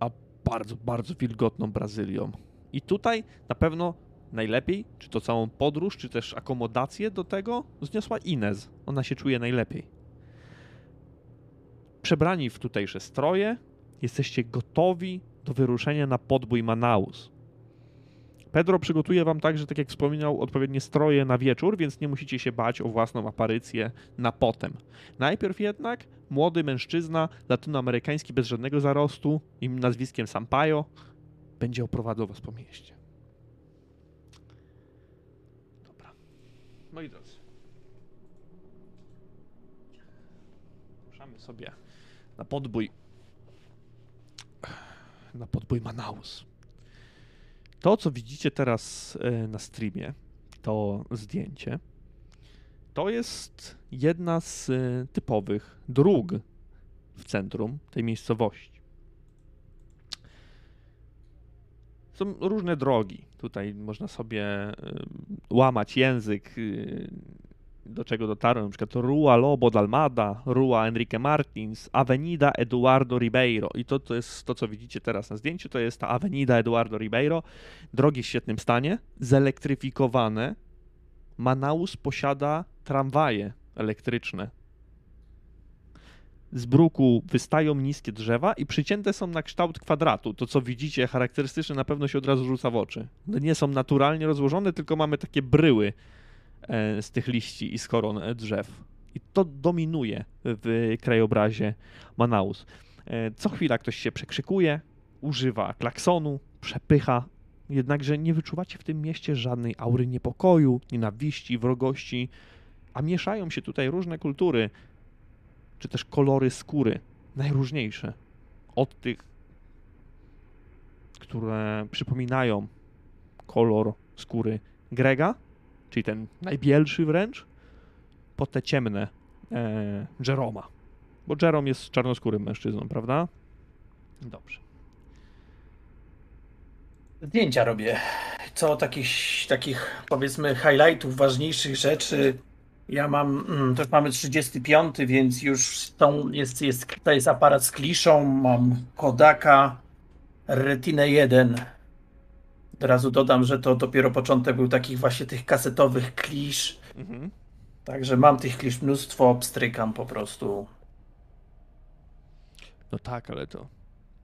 a bardzo, bardzo wilgotną Brazylią. I tutaj na pewno najlepiej, czy to całą podróż, czy też akomodację do tego, zniosła Inez. Ona się czuje najlepiej. Przebrani w tutejsze stroje, jesteście gotowi do wyruszenia na podbój Manaus. Pedro przygotuje wam także, tak jak wspominał, odpowiednie stroje na wieczór, więc nie musicie się bać o własną aparycję na potem. Najpierw jednak młody mężczyzna, latynoamerykański bez żadnego zarostu, im nazwiskiem Sampaio, będzie oprowadzał was po mieście. Dobra. Moi drodzy. Ruszamy sobie na podbój. Na podbój Manaus. To, co widzicie teraz e, na streamie, to zdjęcie, to jest jedna z e, typowych dróg w centrum tej miejscowości. Są różne drogi. Tutaj można sobie e, łamać język, e, do czego dotarłem, na przykład Rua Lobo d'Almada, Rua Enrique Martins, Avenida Eduardo Ribeiro. I to, to jest to, co widzicie teraz na zdjęciu, to jest ta Avenida Eduardo Ribeiro. Drogi w świetnym stanie, zelektryfikowane. Manaus posiada tramwaje elektryczne. Z bruku wystają niskie drzewa i przycięte są na kształt kwadratu. To, co widzicie, charakterystyczne, na pewno się od razu rzuca w oczy. One nie są naturalnie rozłożone, tylko mamy takie bryły z tych liści i z koron e, drzew. I to dominuje w krajobrazie Manaus. E, Co chwila ktoś się przekrzykuje, używa klaksonu, przepycha, jednakże nie wyczuwacie w tym mieście żadnej aury niepokoju, nienawiści, wrogości, a mieszają się tutaj różne kultury, czy też kolory skóry, najróżniejsze. Od tych, które przypominają kolor skóry Grega, czyli ten najbielszy wręcz, po te ciemne e, Jeroma. Bo Jerome jest czarnoskórym mężczyzną, prawda? Dobrze. Zdjęcia robię. Co takich, takich powiedzmy highlightów, ważniejszych rzeczy. Ja mam, mm, to już mamy 35, więc już są, jest, jest, jest aparat z kliszą. Mam Kodaka Retina 1. Od razu dodam, że to dopiero początek był takich właśnie tych kasetowych klisz. Mhm. Także mam tych klisz mnóstwo, pstrykam po prostu. No tak, ale to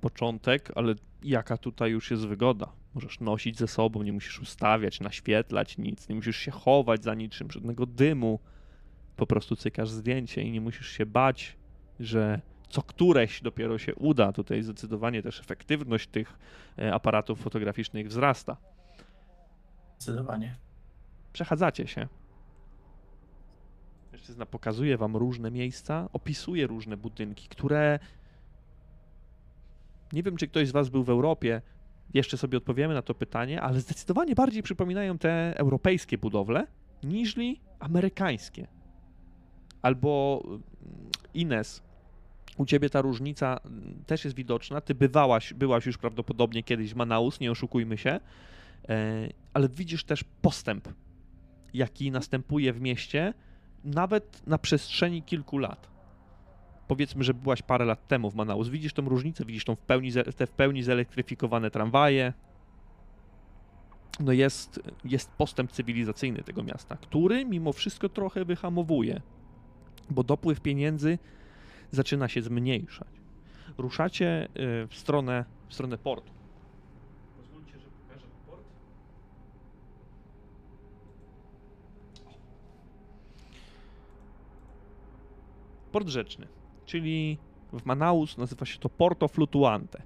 początek, ale jaka tutaj już jest wygoda? Możesz nosić ze sobą, nie musisz ustawiać, naświetlać nic, nie musisz się chować za niczym, żadnego dymu. Po prostu cykasz zdjęcie i nie musisz się bać, że co któreś dopiero się uda. Tutaj zdecydowanie też efektywność tych e, aparatów fotograficznych wzrasta. Zdecydowanie. Przechadzacie się. Mężczyzna pokazuje wam różne miejsca, opisuje różne budynki, które. Nie wiem, czy ktoś z was był w Europie. Jeszcze sobie odpowiemy na to pytanie, ale zdecydowanie bardziej przypominają te europejskie budowle niżli amerykańskie. Albo mm, Ines, u ciebie ta różnica mm, też jest widoczna. Ty bywałaś, byłaś już prawdopodobnie kiedyś w Manaus, nie oszukujmy się, e, ale widzisz też postęp, jaki następuje w mieście, nawet na przestrzeni kilku lat. Powiedzmy, że byłaś parę lat temu w Manaus. Widzisz tą różnicę, widzisz tą w pełni, te w pełni zelektryfikowane tramwaje. No jest, jest postęp cywilizacyjny tego miasta, który mimo wszystko trochę wyhamowuje, bo dopływ pieniędzy zaczyna się zmniejszać. Ruszacie y, w stronę, w stronę portu. Pozwólcie, że pokażę port. Port rzeczny, czyli w Manaus nazywa się to Porto Flutuante.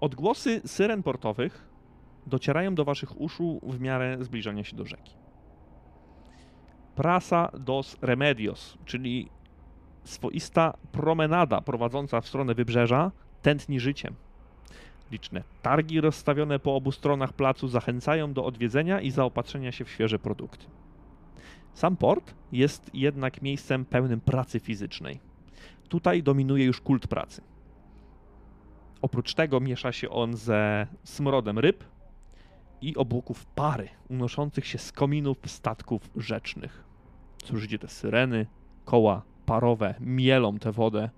Odgłosy syren portowych docierają do waszych uszu w miarę zbliżania się do rzeki. Prasa dos Remedios, czyli swoista promenada prowadząca w stronę wybrzeża, tętni życiem. Liczne targi rozstawione po obu stronach placu zachęcają do odwiedzenia i zaopatrzenia się w świeże produkty. Sam port jest jednak miejscem pełnym pracy fizycznej. Tutaj dominuje już kult pracy. Oprócz tego miesza się on ze smrodem ryb i obłoków pary unoszących się z kominów statków rzecznych. Słyszycie te syreny, koła parowe mielą tę wodę,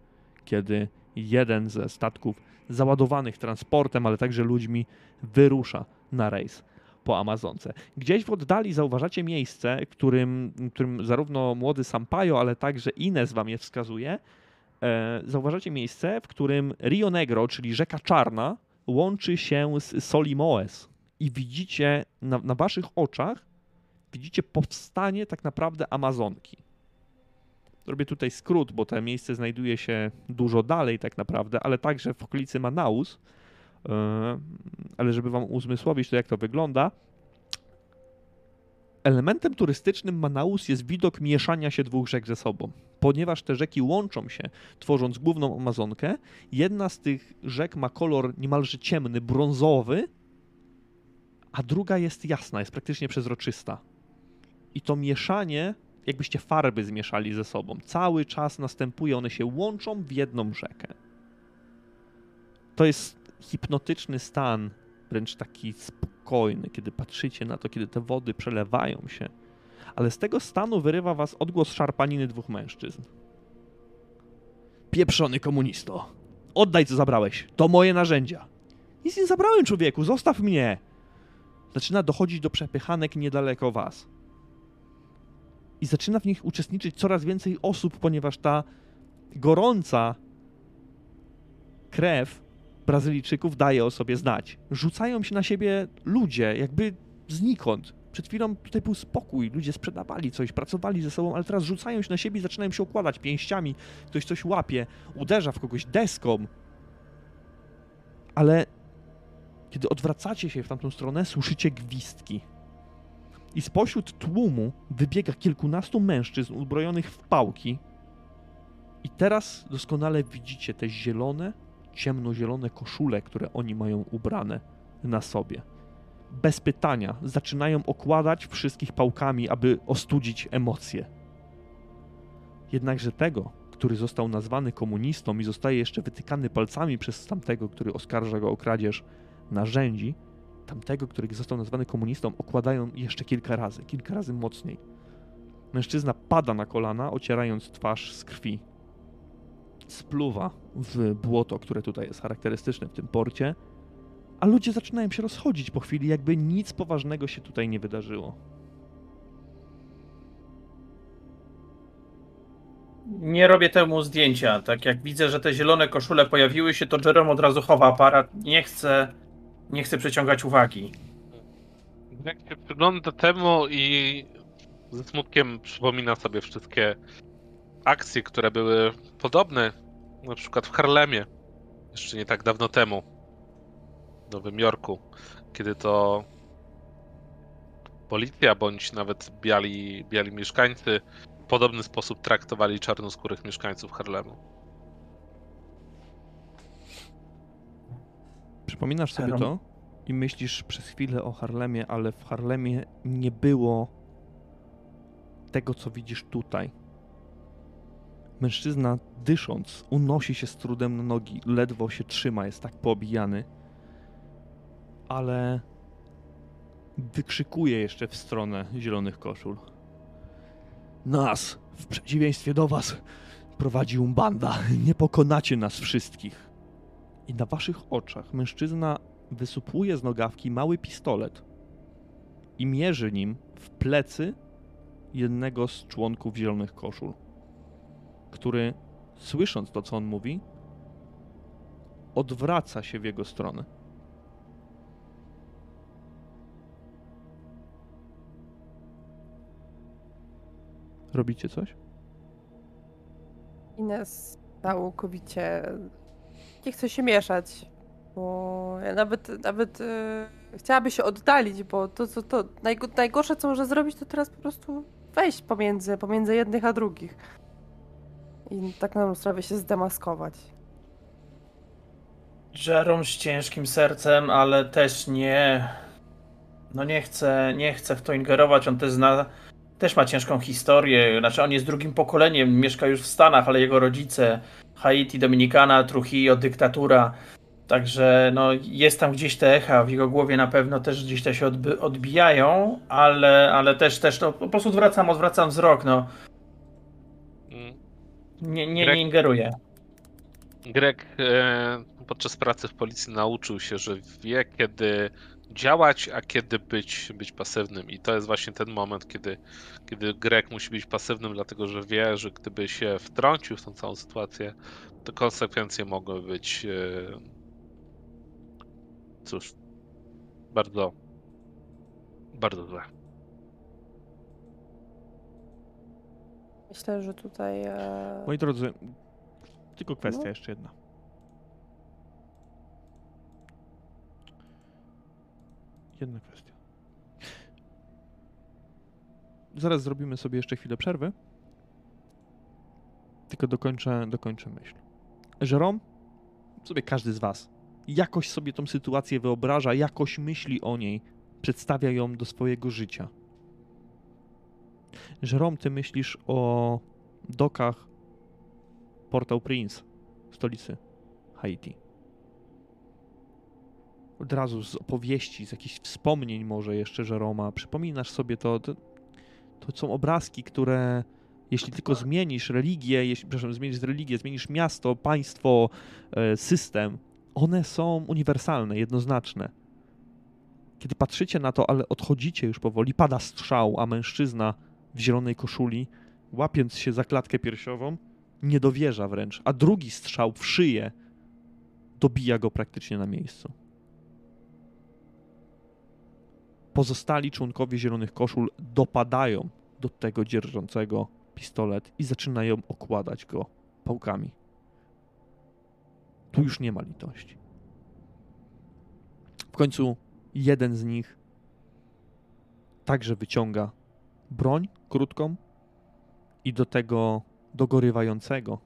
kiedy jeden ze statków załadowanych transportem, ale także ludźmi wyrusza na rejs po Amazonce. Gdzieś w oddali zauważacie miejsce, którym, którym zarówno młody Sampaio, ale także Ines wam je wskazuje. E, zauważacie miejsce, w którym Rio Negro, czyli rzeka Czarna, łączy się z Solimoes. I widzicie na, na waszych oczach, widzicie powstanie tak naprawdę Amazonki. Robię tutaj skrót, bo to miejsce znajduje się dużo dalej tak naprawdę, ale także w okolicy Manaus. E, Ale żeby wam uzmysłowić to, jak to wygląda, elementem turystycznym Manaus jest widok mieszania się dwóch rzek ze sobą. Ponieważ te rzeki łączą się, tworząc główną Amazonkę, jedna z tych rzek ma kolor niemalże ciemny, brązowy, a druga jest jasna, jest praktycznie przezroczysta. I to mieszanie, jakbyście farby zmieszali ze sobą, cały czas następuje, one się łączą w jedną rzekę. To jest hipnotyczny stan, wręcz taki spokojny, kiedy patrzycie na to, kiedy te wody przelewają się. Ale z tego stanu wyrywa was odgłos szarpaniny dwóch mężczyzn. Pieprzony komunisto! Oddaj, co zabrałeś! To moje narzędzia! Nic nie zabrałem, człowieku! Zostaw mnie! Zaczyna dochodzić do przepychanek niedaleko was. I zaczyna w nich uczestniczyć coraz więcej osób, ponieważ ta gorąca krew Brazylijczyków daje o sobie znać. Rzucają się na siebie ludzie, jakby znikąd. Przed chwilą tutaj był spokój, ludzie sprzedawali coś, pracowali ze sobą, ale teraz rzucają się na siebie i zaczynają się okładać pięściami. Ktoś coś łapie, uderza w kogoś deską. Ale kiedy odwracacie się w tamtą stronę, słyszycie gwizdki. I spośród tłumu wybiega kilkunastu mężczyzn uzbrojonych w pałki. I teraz doskonale widzicie te zielone, ciemnozielone koszule, które oni mają ubrane na sobie. Bez pytania zaczynają okładać wszystkich pałkami, aby ostudzić emocje. Jednakże tego, który został nazwany komunistą i zostaje jeszcze wytykany palcami przez tamtego, który oskarża go o kradzież narzędzi, tamtego, który został nazwany komunistą, okładają jeszcze kilka razy, kilka razy mocniej. Mężczyzna pada na kolana, ocierając twarz z krwi spluwa w błoto, które tutaj jest charakterystyczne w tym porcie, a ludzie zaczynają się rozchodzić po chwili, jakby nic poważnego się tutaj nie wydarzyło. Nie robię temu zdjęcia. Tak jak widzę, że te zielone koszule pojawiły się, to Jerome od razu chowa aparat. Nie chce, nie chce przyciągać uwagi. Jak się przygląda temu i ze smutkiem przypomina sobie wszystkie akcje, które były podobne, na przykład w Harlemie, jeszcze nie tak dawno temu, w Nowym Jorku, kiedy to policja bądź nawet biali, biali mieszkańcy w podobny sposób traktowali czarnoskórych mieszkańców Harlemu. Przypominasz sobie to i myślisz przez chwilę o Harlemie, ale w Harlemie nie było tego, co widzisz tutaj. Mężczyzna, dysząc, unosi się z trudem na nogi, ledwo się trzyma, jest tak poobijany, ale wykrzykuje jeszcze w stronę zielonych koszul. Nas, w przeciwieństwie do was, prowadzi Umbanda. Nie pokonacie nas wszystkich. I na waszych oczach mężczyzna wysupłuje z nogawki mały pistolet i mierzy nim w plecy jednego z członków zielonych koszul, który, słysząc to, co on mówi, odwraca się w jego stronę. Robicie coś? Ines całkowicie nie chce się mieszać, bo ja nawet, nawet e, chciałaby się oddalić, bo to, co to najgo- najgorsze, co może zrobić, to teraz po prostu wejść pomiędzy, pomiędzy jednych a drugich. I tak na sprawę się zdemaskować. Jerome z ciężkim sercem, ale też nie. No nie chce, nie chce w to ingerować. On też zna, też ma ciężką historię. Znaczy, on jest drugim pokoleniem, mieszka już w Stanach, ale jego rodzice Haiti, Dominikana, Trujillo, dyktatura. Także no, jest tam gdzieś te echa, w jego głowie na pewno też gdzieś te się odby- odbijają, ale, ale też, też no, po prostu odwracam, odwracam wzrok. No. Mm. Nie, nie, nie ingeruję. Greg e, podczas pracy w policji nauczył się, że wie kiedy działać, a kiedy być, być pasywnym. I to jest właśnie ten moment, kiedy, kiedy Greg musi być pasywnym, dlatego że wie, że gdyby się wtrącił w tą całą sytuację, to konsekwencje mogły być e, cóż, bardzo, bardzo złe. Myślę, że tutaj. E... Moi drodzy, tylko kwestia No. jeszcze jedna. Jedna kwestia. Zaraz zrobimy sobie jeszcze chwilę przerwy. Tylko dokończę, dokończę myśl. Żerom, sobie każdy z was jakoś sobie tą sytuację wyobraża, jakoś myśli o niej, przedstawia ją do swojego życia. Żerom, ty myślisz o dokach Port-au-Prince, stolicy Haiti. Od razu z opowieści, z jakichś wspomnień może jeszcze Żeroma, przypominasz sobie to, to, to są obrazki, które jeśli tylko zmienisz religię, jeśli, przepraszam, zmienisz religię, zmienisz miasto, państwo, e, system, one są uniwersalne, jednoznaczne. Kiedy patrzycie na to, ale odchodzicie już powoli, pada strzał, a mężczyzna w zielonej koszuli, łapiąc się za klatkę piersiową, nie dowierza wręcz, a drugi strzał w szyję dobija go praktycznie na miejscu. Pozostali członkowie Zielonych Koszul dopadają do tego dzierżącego pistolet i zaczynają okładać go pałkami. Tu już nie ma litości. W końcu jeden z nich także wyciąga broń krótką i do tego dogorywającego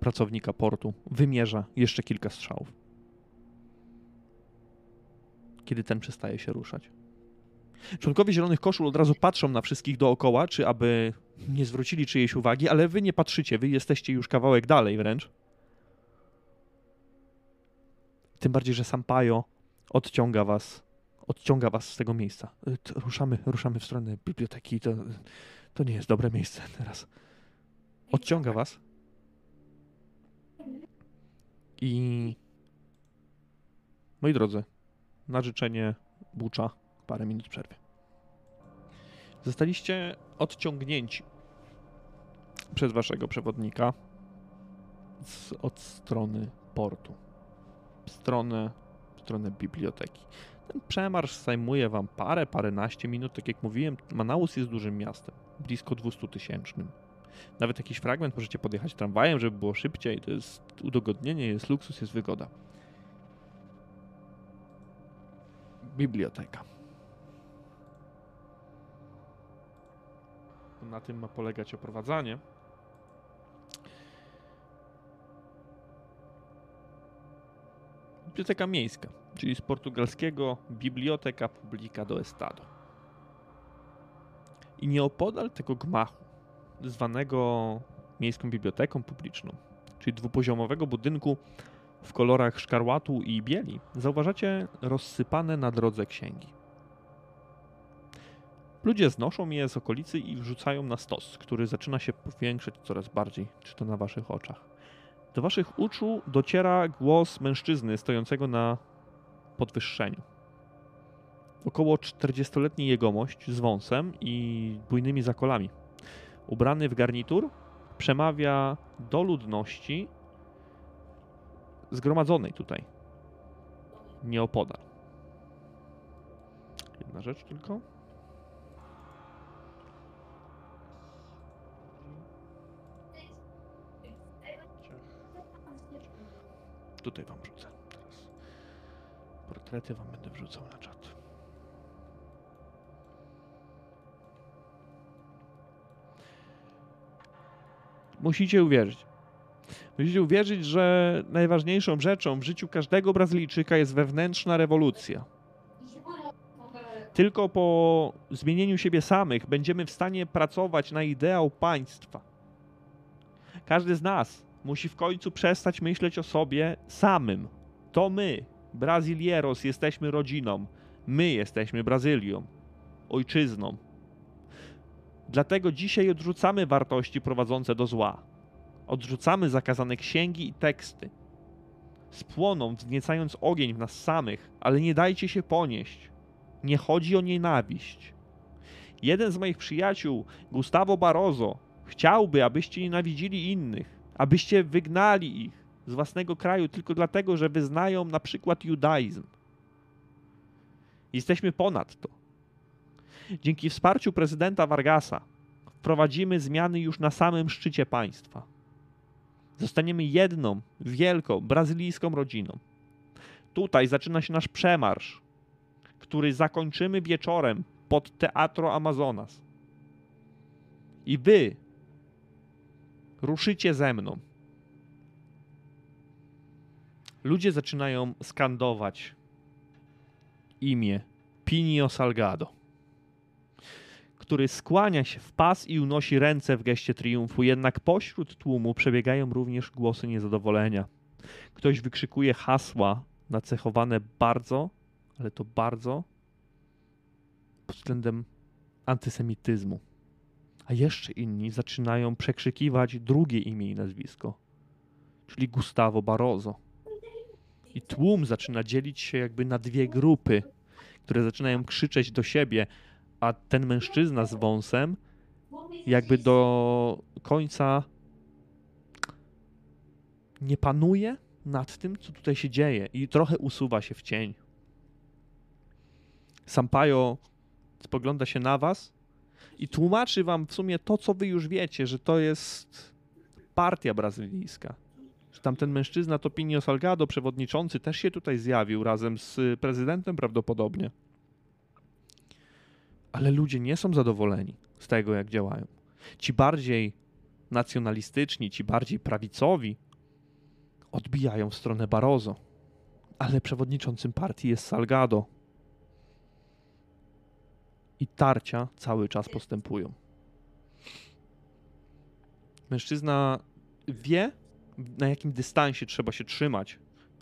pracownika portu wymierza jeszcze kilka strzałów. Kiedy ten przestaje się ruszać. Członkowie Zielonych Koszul od razu patrzą na wszystkich dookoła, czy aby nie zwrócili czyjejś uwagi, ale wy nie patrzycie, wy jesteście już kawałek dalej wręcz. Tym bardziej, że Sampaio odciąga was, odciąga was z tego miejsca. Y, to Ruszamy, ruszamy w stronę biblioteki, to, to nie jest dobre miejsce teraz. Odciąga was. I moi drodzy, na życzenie Bucza parę minut przerwy. Zostaliście odciągnięci przez waszego przewodnika z, od strony portu. W stronę, w stronę biblioteki. Ten przemarsz zajmuje wam parę, paręnaście minut. Tak jak mówiłem, Manaus jest dużym miastem. Blisko 200 tysięcznym. Nawet jakiś fragment możecie podjechać tramwajem, żeby było szybciej. To jest udogodnienie, jest luksus, jest wygoda. Biblioteka. Na tym ma polegać oprowadzanie. Biblioteka miejska, czyli z portugalskiego Biblioteca Publica do Estado. I nieopodal tego gmachu, zwanego miejską biblioteką publiczną, czyli dwupoziomowego budynku w kolorach szkarłatu i bieli, zauważacie rozsypane na drodze księgi. Ludzie znoszą je z okolicy i wrzucają na stos, który zaczyna się powiększać coraz bardziej, czy to na waszych oczach. Do waszych uszu dociera głos mężczyzny stojącego na podwyższeniu. Około 40-letni jegomość z wąsem i bujnymi zakolami. Ubrany w garnitur, przemawia do ludności zgromadzonej tutaj, nieopodal. Jedna rzecz tylko. Tutaj wam wrzucę teraz. Portrety wam będę wrzucał na czat. Musicie uwierzyć. Musicie uwierzyć, że najważniejszą rzeczą w życiu każdego Brazylijczyka jest wewnętrzna rewolucja. Tylko po zmienieniu siebie samych będziemy w stanie pracować na ideał państwa. Każdy z nas musi w końcu przestać myśleć o sobie samym. To my, Brazylieros, jesteśmy rodziną. My jesteśmy Brazylią, ojczyzną. Dlatego dzisiaj odrzucamy wartości prowadzące do zła. Odrzucamy zakazane księgi i teksty. Spłoną, wzniecając ogień w nas samych, ale nie dajcie się ponieść. Nie chodzi o nienawiść. Jeden z moich przyjaciół, Gustavo Barroso, chciałby, abyście nienawidzili innych, abyście wygnali ich z własnego kraju tylko dlatego, że wyznają na przykład judaizm. Jesteśmy ponad to. Dzięki wsparciu prezydenta Vargasa wprowadzimy zmiany już na samym szczycie państwa. Zostaniemy jedną, wielką, brazylijską rodziną. Tutaj zaczyna się nasz przemarsz, który zakończymy wieczorem pod Teatro Amazonas. I wy ruszycie ze mną. Ludzie zaczynają skandować imię Pinio Salgado, który skłania się w pas i unosi ręce w geście triumfu, jednak pośród tłumu przebiegają również głosy niezadowolenia. Ktoś wykrzykuje hasła nacechowane bardzo, ale to bardzo pod względem antysemityzmu. A jeszcze inni zaczynają przekrzykiwać drugie imię i nazwisko, czyli Gustavo Barroso. I tłum zaczyna dzielić się jakby na dwie grupy, które zaczynają krzyczeć do siebie, a ten mężczyzna z wąsem jakby do końca nie panuje nad tym, co tutaj się dzieje i trochę usuwa się w cień. Sampaio spogląda się na was i tłumaczy wam w sumie to, co wy już wiecie, że to jest partia brazylijska. Że tamten mężczyzna to Pinio Salgado, przewodniczący, też się tutaj zjawił razem z prezydentem prawdopodobnie. Ale ludzie nie są zadowoleni z tego, jak działają. Ci bardziej nacjonalistyczni, ci bardziej prawicowi odbijają w stronę Barroso. Ale przewodniczącym partii jest Salgado. I tarcia cały czas postępują. Mężczyzna wie, na jakim dystansie trzeba się trzymać.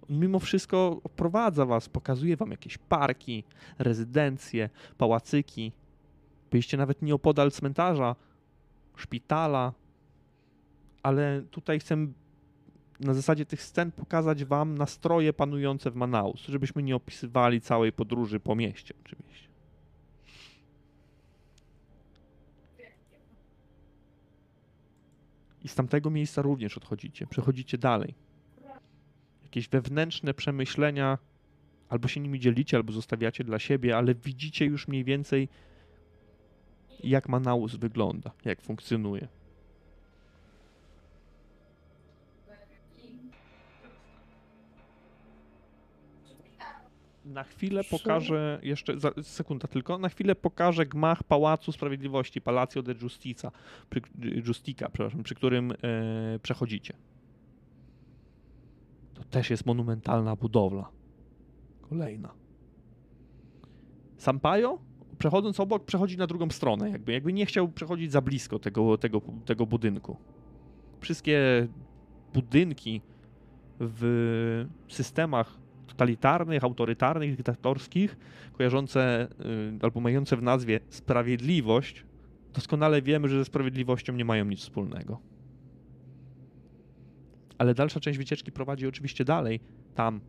Mimo wszystko oprowadza was, pokazuje wam jakieś parki, rezydencje, pałacyki. Byliście nawet nieopodal cmentarza, szpitala, ale tutaj chcę na zasadzie tych scen pokazać wam nastroje panujące w Manaus, żebyśmy nie opisywali całej podróży po mieście oczywiście. I z tamtego miejsca również odchodzicie, przechodzicie dalej. Jakieś wewnętrzne przemyślenia, albo się nimi dzielicie, albo zostawiacie dla siebie, ale widzicie już mniej więcej, jak Manaus wygląda, jak funkcjonuje. Na chwilę pokażę, jeszcze za, sekunda tylko, na chwilę pokażę gmach Pałacu Sprawiedliwości, Palacio de Justiza, przy, Justica, przepraszam, przy którym e, przechodzicie. To też jest monumentalna budowla. Kolejna. Sampaio, przechodząc obok, przechodzi na drugą stronę, jakby, jakby nie chciał przechodzić za blisko tego, tego, tego budynku. Wszystkie budynki w systemach totalitarnych, autorytarnych, dyktatorskich, kojarzące y, albo mające w nazwie sprawiedliwość, doskonale wiemy, że ze sprawiedliwością nie mają nic wspólnego. Ale dalsza część wycieczki prowadzi oczywiście dalej, tam,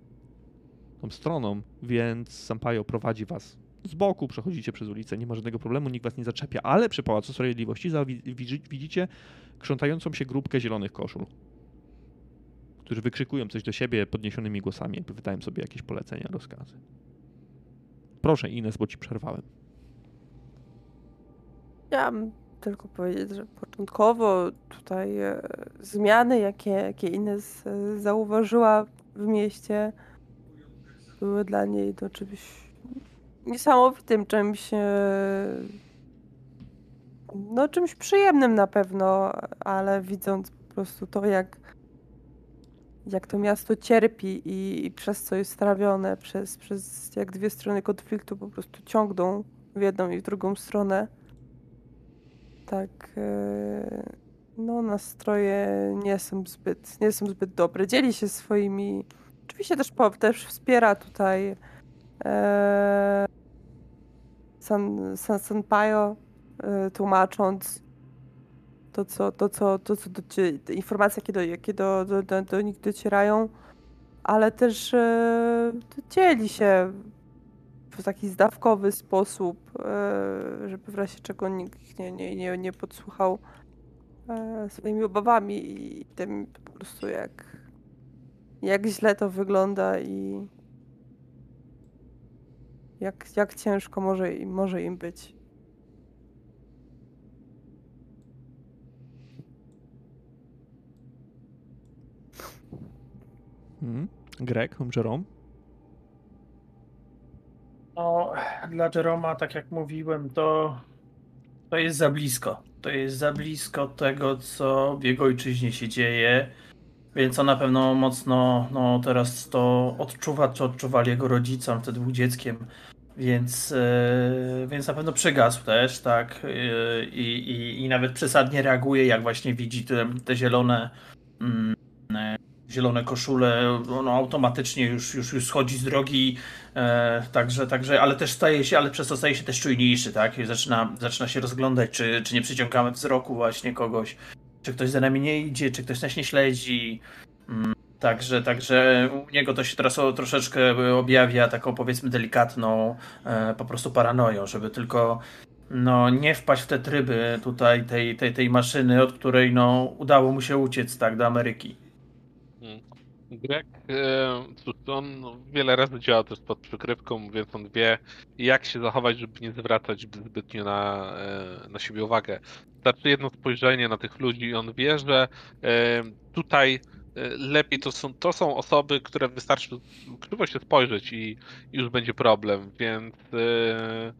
tą stroną, więc Sampaio prowadzi was z boku, przechodzicie przez ulicę, nie ma żadnego problemu, nikt was nie zaczepia, ale przy Pałacu Sprawiedliwości widzicie krzątającą się grupkę zielonych koszul którzy wykrzykują coś do siebie podniesionymi głosami, jakby wydają sobie jakieś polecenia, rozkazy. Proszę Ines, bo ci przerwałem. Chciałam tylko powiedzieć, że początkowo tutaj e, zmiany, jakie, jakie Ines e, zauważyła w mieście, były dla niej to czymś niesamowitym, czymś e, no czymś przyjemnym na pewno, ale widząc po prostu to, jak jak to miasto cierpi i, i przez co jest strawione, przez, przez jak dwie strony konfliktu po prostu ciągną w jedną i w drugą stronę. Tak, e, no nastroje nie są zbyt, nie są zbyt dobre. Dzieli się swoimi, oczywiście też, też wspiera tutaj e, San, San Sanpaio, e, tłumacząc to co, to co, to co docie, te informacje, jakie, do, jakie do, do, do, do nich docierają, ale też e, dzieli się w taki zdawkowy sposób, e, żeby w razie czego nikt nie, nie, nie, nie podsłuchał e, swoimi obawami i tym po prostu jak, jak źle to wygląda i jak, jak ciężko może, im- może im być. Mhm. Greg, Jerome. No, dla Jeroma, tak jak mówiłem, to, to jest za blisko. To jest za blisko tego, co w jego ojczyźnie się dzieje. Więc on na pewno mocno no, teraz to odczuwa, czy odczuwali jego rodzice, on wtedy był dzieckiem. Więc, e, więc na pewno przygasł też, tak. E, I, i, nawet przesadnie reaguje, jak właśnie widzi te, te zielone. Mm, e, zielone koszule, no automatycznie już, już, już schodzi z drogi, także, także, ale też staje się, ale przez to staje się też czujniejszy, tak? I zaczyna, zaczyna się rozglądać, czy, czy nie przyciągamy wzroku właśnie kogoś, czy ktoś za nami nie idzie, czy ktoś nas nie śledzi. Także, także u niego to się teraz o, troszeczkę objawia taką powiedzmy delikatną e, po prostu paranoją, żeby tylko no, nie wpaść w te tryby tutaj tej, tej, tej maszyny, od której no, udało mu się uciec tak do Ameryki. Greg, e, cóż, on wiele razy działa też pod przykrywką, więc on wie, jak się zachować, żeby nie zwracać zbytnio na, e, na siebie uwagę. Wystarczy jedno spojrzenie na tych ludzi i on wie, że tutaj lepiej to są, to są osoby, które wystarczy krzywo się spojrzeć i już będzie problem, więc e,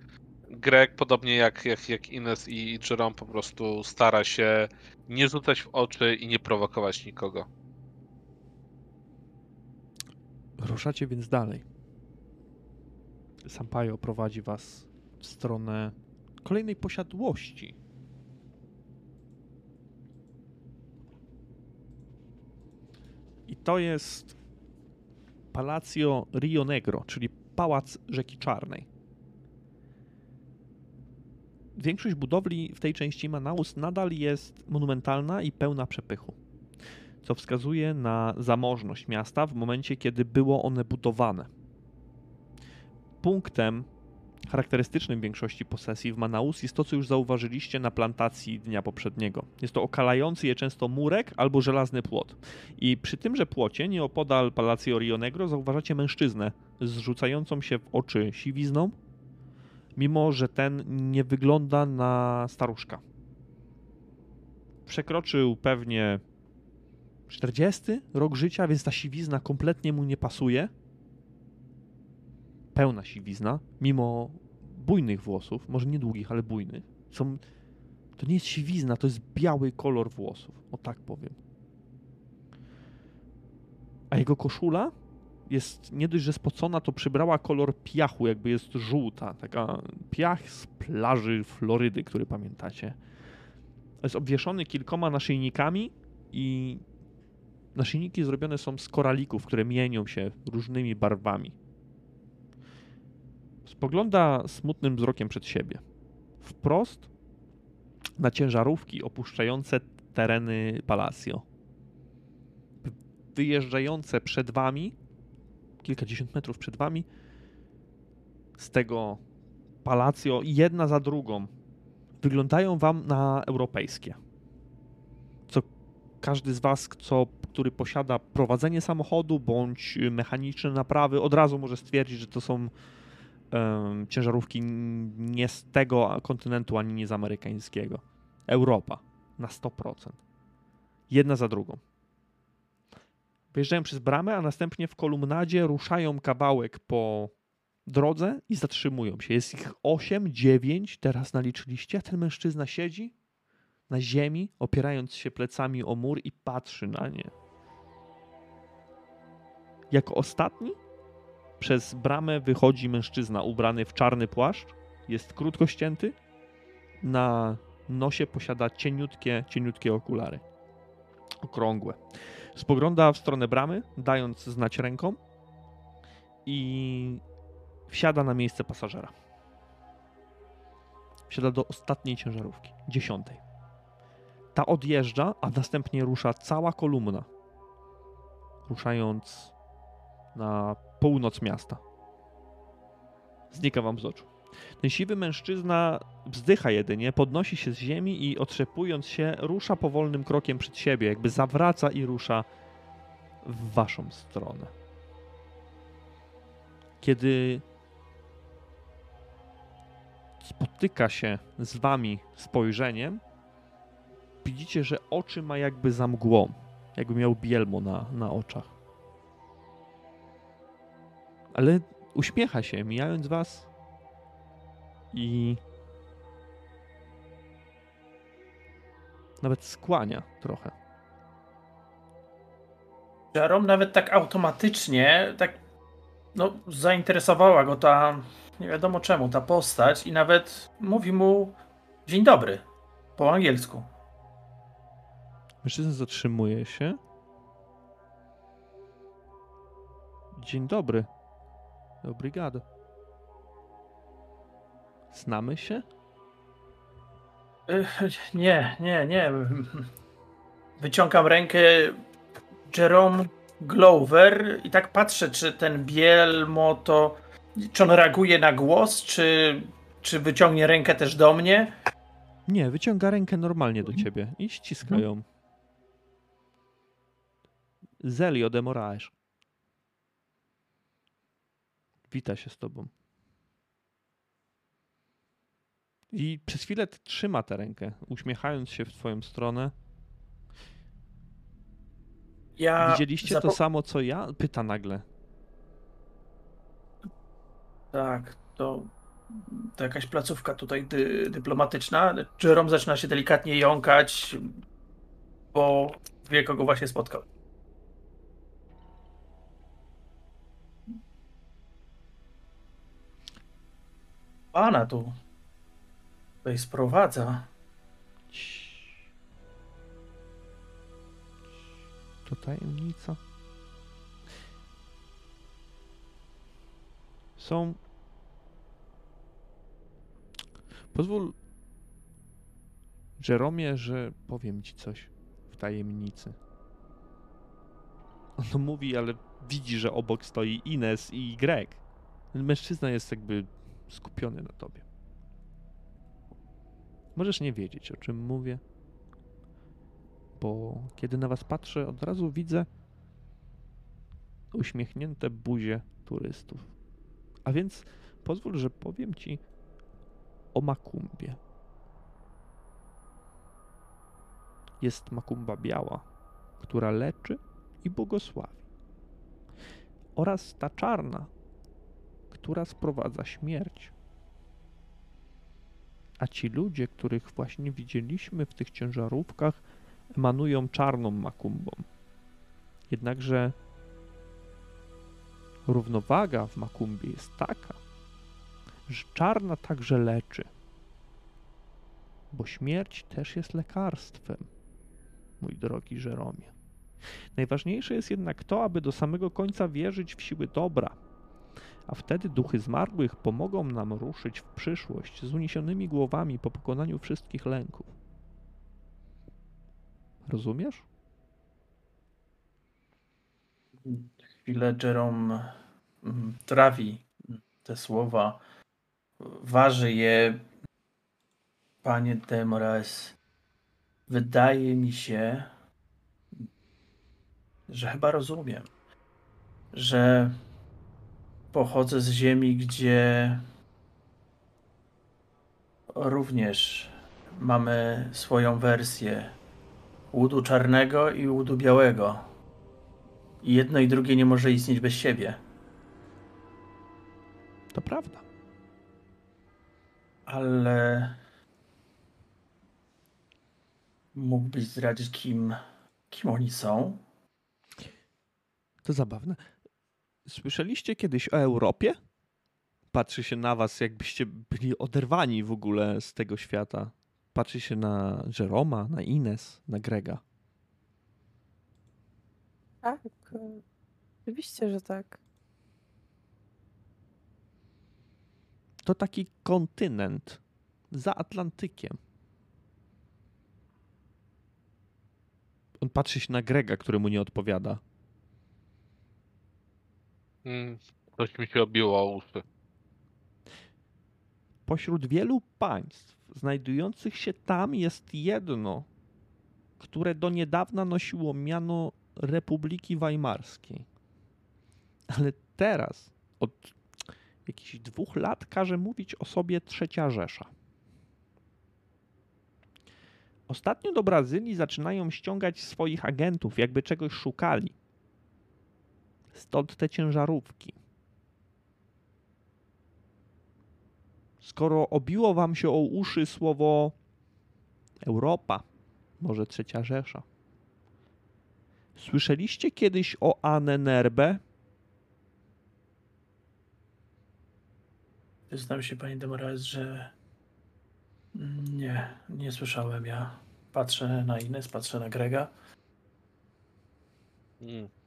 Greg, podobnie jak, jak, jak Ines i Jerome, po prostu stara się nie rzucać w oczy i nie prowokować nikogo. Ruszacie więc dalej. Sampaio prowadzi was w stronę kolejnej posiadłości. I to jest Palacio Rio Negro, czyli Pałac Rzeki Czarnej. Większość budowli w tej części Manaus nadal jest monumentalna i pełna przepychu co wskazuje na zamożność miasta w momencie, kiedy było one budowane. Punktem charakterystycznym większości posesji w Manaus jest to, co już zauważyliście na plantacji dnia poprzedniego. Jest to okalający je często murek albo żelazny płot. I przy tymże płocie, nieopodal Palacio Rio Negro, zauważacie mężczyznę z rzucającą się w oczy siwizną, mimo że ten nie wygląda na staruszka. Przekroczył pewnie 40 rok życia, więc ta siwizna kompletnie mu nie pasuje. Pełna siwizna, mimo bujnych włosów, może nie długich, ale bujnych. Są, to nie jest siwizna, to jest biały kolor włosów, o tak powiem. A jego koszula jest nie dość, że spocona, to przybrała kolor piachu, jakby jest żółta. Taka piach z plaży Florydy, który pamiętacie. Jest obwieszony kilkoma naszyjnikami i Naszyjniki zrobione są z koralików, które mienią się różnymi barwami. Spogląda smutnym wzrokiem przed siebie. Wprost na ciężarówki opuszczające tereny Palacio. Wyjeżdżające przed wami, kilkadziesiąt metrów przed wami, z tego Palacio, jedna za drugą, wyglądają wam na europejskie. Co każdy z was, co który posiada prowadzenie samochodu bądź mechaniczne naprawy, od razu może stwierdzić, że to są um, ciężarówki nie z tego kontynentu, ani nie z amerykańskiego. Europa na 100%. Jedna za drugą. Wyjeżdżają przez bramę, a następnie w kolumnadzie ruszają kawałek po drodze i zatrzymują się. Jest ich 8, 9, teraz naliczyliście. Ten mężczyzna siedzi na ziemi, opierając się plecami o mur i patrzy na nie. Jako ostatni przez bramę wychodzi mężczyzna ubrany w czarny płaszcz. Jest krótko ścięty. Na nosie posiada cieniutkie, cieniutkie okulary. Okrągłe. Spogląda w stronę bramy, dając znać ręką i wsiada na miejsce pasażera. Wsiada do ostatniej ciężarówki, dziesiątej. Ta odjeżdża, a następnie rusza cała kolumna, ruszając na północ miasta. Znika wam z oczu. Ten siwy mężczyzna wzdycha jedynie, podnosi się z ziemi i otrzepując się, rusza powolnym krokiem przed siebie, jakby zawraca i rusza w waszą stronę. Kiedy spotyka się z wami spojrzeniem, widzicie, że oczy ma jakby za mgłą, jakby miał bielmo na, na oczach. Ale uśmiecha się, mijając was i nawet skłania trochę. Jerome nawet tak automatycznie, tak no, zainteresowała go ta, nie wiadomo czemu, ta postać i nawet mówi mu dzień dobry po angielsku. Mężczyzna zatrzymuje się. Dzień dobry. Obrigado. Znamy się? Nie, nie, nie. Wyciągam rękę Jerome Glover i tak patrzę, czy ten Bielmo to. Czy on reaguje na głos, czy, czy wyciągnie rękę też do mnie? Nie, wyciąga rękę normalnie do ciebie i ściska ją. Zelio de Moraes. Wita się z tobą. I przez chwilę trzyma tę rękę, uśmiechając się w twoją stronę. Ja Widzieliście to samo co ja? Pyta nagle. Tak, to, to jakaś placówka tutaj dy, dyplomatyczna. Jerome zaczyna się delikatnie jąkać, bo wie, kogo właśnie spotkał. Pana tu tutaj sprowadza. To tajemnica. Są. Pozwól, Jeromie, że powiem ci coś w tajemnicy. On mówi, ale widzi, że obok stoi Ines i Greg. Mężczyzna jest jakby skupiony na tobie. Możesz nie wiedzieć, o czym mówię, bo kiedy na was patrzę, od razu widzę uśmiechnięte buzie turystów. A więc pozwól, że powiem ci o makumbie. Jest makumba biała, która leczy i błogosławi. Oraz ta czarna, która sprowadza śmierć. A ci ludzie, których właśnie widzieliśmy w tych ciężarówkach, emanują czarną makumbą. Jednakże równowaga w makumbie jest taka, że czarna także leczy. Bo śmierć też jest lekarstwem, mój drogi Żeromie. Najważniejsze jest jednak to, aby do samego końca wierzyć w siły dobra, a wtedy duchy zmarłych pomogą nam ruszyć w przyszłość z uniesionymi głowami po pokonaniu wszystkich lęków. Rozumiesz? Chwilę Jerome mm, trawi te słowa, waży je. Panie de Moraes, wydaje mi się, że chyba rozumiem, że pochodzę z ziemi, gdzie również mamy swoją wersję łudu czarnego i łudu białego. I jedno i drugie nie może istnieć bez siebie. To prawda. Ale mógłbyś zdradzić, kim, kim oni są? To zabawne. Słyszeliście kiedyś o Europie? Patrzy się na was, jakbyście byli oderwani w ogóle z tego świata. Patrzy się na Jeroma, na Ines, na Grega. Tak, e, oczywiście, że tak. To taki kontynent za Atlantykiem. On patrzy się na Grega, który mu nie odpowiada. Mm, Coś mi się obiło o uszy. Pośród wielu państw znajdujących się tam jest jedno, które do niedawna nosiło miano Republiki Weimarskiej. Ale teraz, od jakichś dwóch lat, każe mówić o sobie Trzecia Rzesza. Ostatnio do Brazylii zaczynają ściągać swoich agentów, jakby czegoś szukali. Stąd te ciężarówki. Skoro obiło wam się o uszy słowo Europa, może Trzecia Rzesza. Słyszeliście kiedyś o Annenerbe? Przyznam się, panie Demoraes, że nie, nie słyszałem. Ja patrzę na Ines, patrzę na Grega. Mm.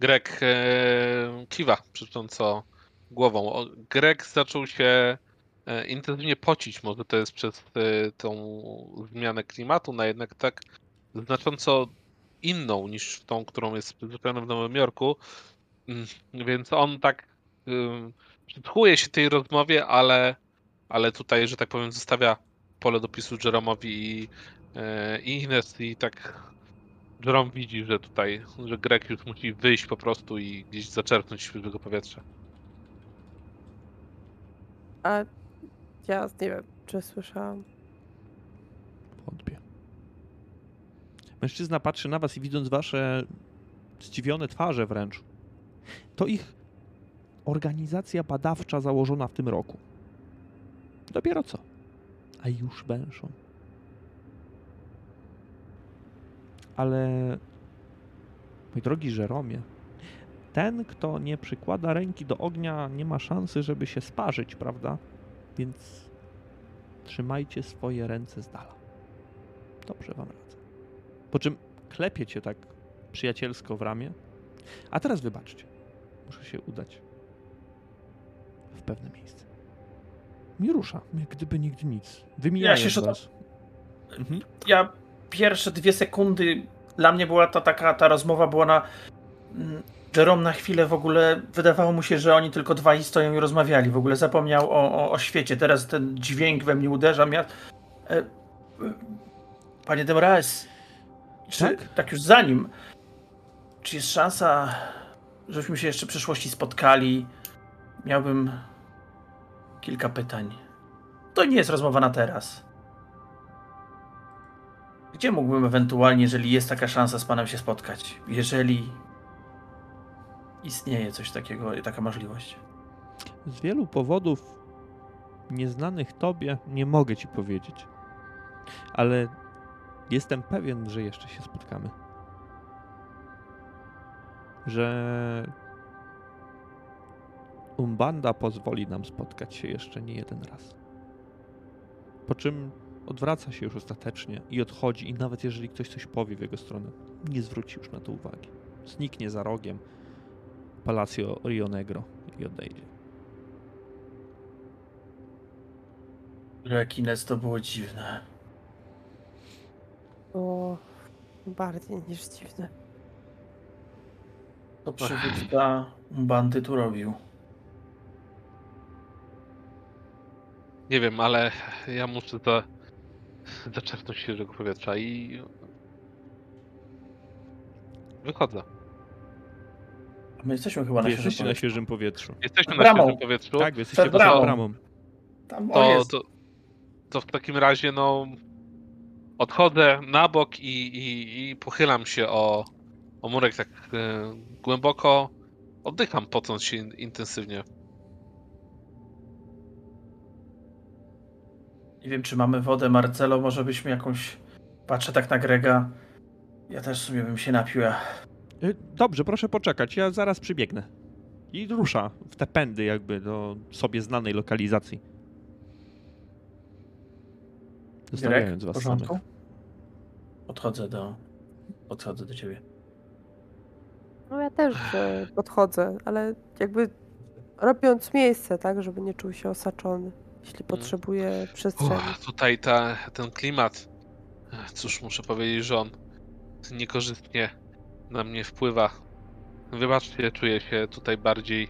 Greg e, kiwa przycząco głową. O, Greg zaczął się e, intensywnie pocić. Może to jest przez e, tą zmianę klimatu, na jednak tak znacząco inną niż tą, którą jest przyzwyczajony w Nowym Jorku. Mm, Więc on tak ym, przytchuje się tej rozmowie, ale, ale tutaj, że tak powiem, zostawia pole dopisu Jeromowi i, e, i Ines i tak Jerome widzi, że tutaj, że Greg już musi wyjść po prostu i gdzieś zaczerpnąć świeżego powietrza. A ja nie wiem, czy słyszałam. Wątpię. Mężczyzna patrzy na was i widząc wasze zdziwione twarze wręcz, to ich organizacja badawcza założona w tym roku. Dopiero co? A już węszą. Ale, mój drogi Żeromie, ten, kto nie przykłada ręki do ognia, nie ma szansy, żeby się sparzyć, prawda? Więc trzymajcie swoje ręce z dala. Dobrze wam radzę. Po czym klepie cię tak przyjacielsko w ramię. A teraz wybaczcie. Muszę się udać w pewne miejsce. Nie rusza, jak gdyby nigdy nic. Wymijając jeszcze was. Mhm. Ja pierwsze dwie sekundy, dla mnie była to taka, ta rozmowa była na... mm, Jerome na chwilę w ogóle, wydawało mu się, że oni tylko dwaj stoją i rozmawiali. W ogóle zapomniał o, o, o świecie. Teraz ten dźwięk we mnie uderza. Ja... E, e, panie Demraes, czy Tak? tak? już za nim, czy jest szansa, żebyśmy się jeszcze w przyszłości spotkali? Miałbym kilka pytań. To nie jest rozmowa na teraz. Gdzie mógłbym ewentualnie, jeżeli jest taka szansa, z panem się spotkać? Jeżeli istnieje coś takiego, taka możliwość. Z wielu powodów nieznanych tobie nie mogę ci powiedzieć. Ale jestem pewien, że jeszcze się spotkamy. Że Umbanda pozwoli nam spotkać się jeszcze nie jeden raz. Po czym odwraca się już ostatecznie i odchodzi, i nawet jeżeli ktoś coś powie w jego stronę, nie zwróci już na to uwagi. Zniknie za rogiem Palacio Rio Negro i odejdzie. Rekines to było dziwne. Było bardziej niż dziwne. To przywódca bandy tu robił. Nie wiem, ale ja muszę za, zaczerpnąć świeżego powietrza i wychodzę. My jesteśmy chyba na Wy świeżym jesteście na powietrzu. świeżym powietrzu. Jesteśmy na Bramą. świeżym powietrzu. Tak, wy jesteście Przed poza bramą. bramą. Tam o to, jest. to, to w takim razie no odchodzę na bok i, i, i pochylam się o, o murek tak e, głęboko. Oddycham pocąc się in, intensywnie. Nie wiem, czy mamy wodę, Marcelo, może byśmy jakąś... Patrzę tak na Grega. Ja też w sumie bym się napił. ja- Y, Dobrze, proszę poczekać, ja zaraz przybiegnę. I rusza w te pędy jakby do sobie znanej lokalizacji. Greg, Zostawiając w was samych. Podchodzę do... Podchodzę do ciebie. No ja też e, podchodzę, ale jakby robiąc miejsce, tak, żeby nie czuł się osaczony, jeśli potrzebuje przestrzeni. Uff, tutaj ta, ten klimat. Cóż, muszę powiedzieć, że on niekorzystnie na mnie wpływa. Wybaczcie, czuję się tutaj bardziej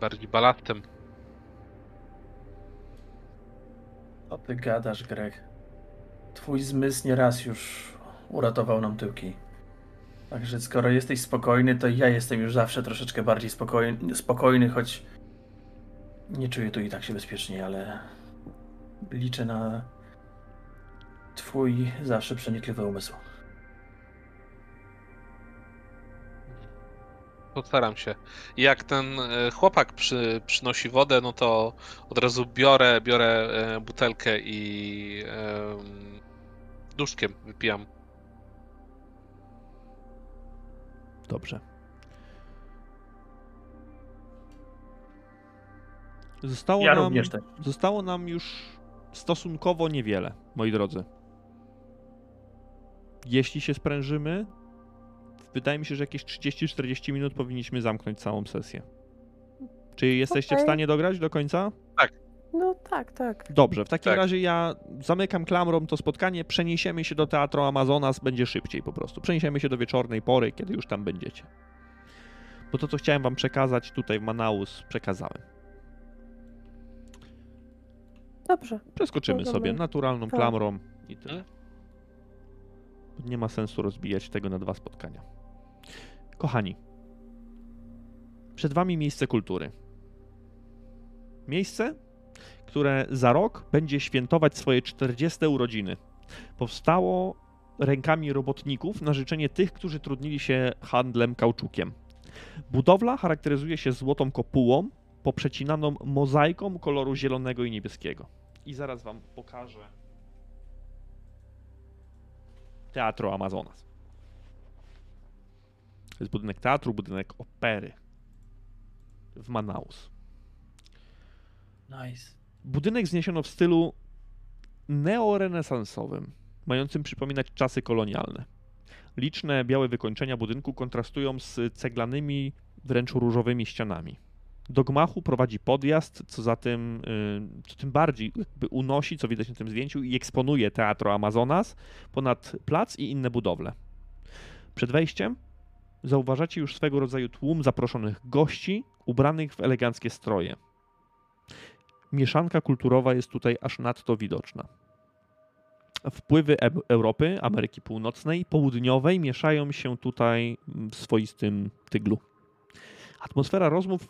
bardziej balastem. O ty gadasz, Greg. Twój zmysł nieraz już uratował nam tyłki. Także skoro jesteś spokojny, to ja jestem już zawsze troszeczkę bardziej spokojny, spokojny choć nie czuję tu i tak się bezpiecznie, ale liczę na twój zawsze przenikliwy umysł. Postaram się. Jak ten e, chłopak przy, przynosi wodę, no to od razu biorę, biorę e, butelkę i em, duszkiem wypijam. Dobrze. Zostało, Ja nam, również tak. zostało nam już stosunkowo niewiele, moi drodzy. Jeśli się sprężymy, wydaje mi się, że jakieś 30-40 minut powinniśmy zamknąć całą sesję. Czy jesteście w Okej. stanie dograć do końca? No tak, tak. Dobrze, w takim Tak. razie ja zamykam klamrą to spotkanie, przeniesiemy się do Teatru Amazonas, będzie szybciej po prostu. Przeniesiemy się do wieczornej pory, kiedy już tam będziecie. Bo to, co chciałem wam przekazać tutaj w Manaus, przekazałem. Dobrze. Przeskoczymy Możemy. sobie naturalną Tak. klamrą i tyle. Bo Nie ma sensu rozbijać tego na dwa spotkania. Kochani, przed wami miejsce kultury. Miejsce, które za rok będzie świętować swoje 40 urodziny. Powstało rękami robotników na życzenie tych, którzy trudnili się handlem kauczukiem. Budowla charakteryzuje się złotą kopułą, poprzecinaną mozaiką koloru zielonego i niebieskiego. I zaraz wam pokażę Teatro Amazonas. To jest budynek teatru, budynek opery w Manaus. Nice. Budynek zniesiono w stylu neorenesansowym, mającym przypominać czasy kolonialne. Liczne białe wykończenia budynku kontrastują z ceglanymi, wręcz różowymi ścianami. Do gmachu prowadzi podjazd, co za tym, y, co tym bardziej jakby unosi, co widać na tym zdjęciu, i eksponuje Teatro Amazonas ponad plac i inne budowle. Przed wejściem zauważacie już swego rodzaju tłum zaproszonych gości, ubranych w eleganckie stroje mieszanka kulturowa jest tutaj aż nadto widoczna. Wpływy E- Europy, Ameryki Północnej, Południowej mieszają się tutaj w swoistym tyglu. Atmosfera rozmów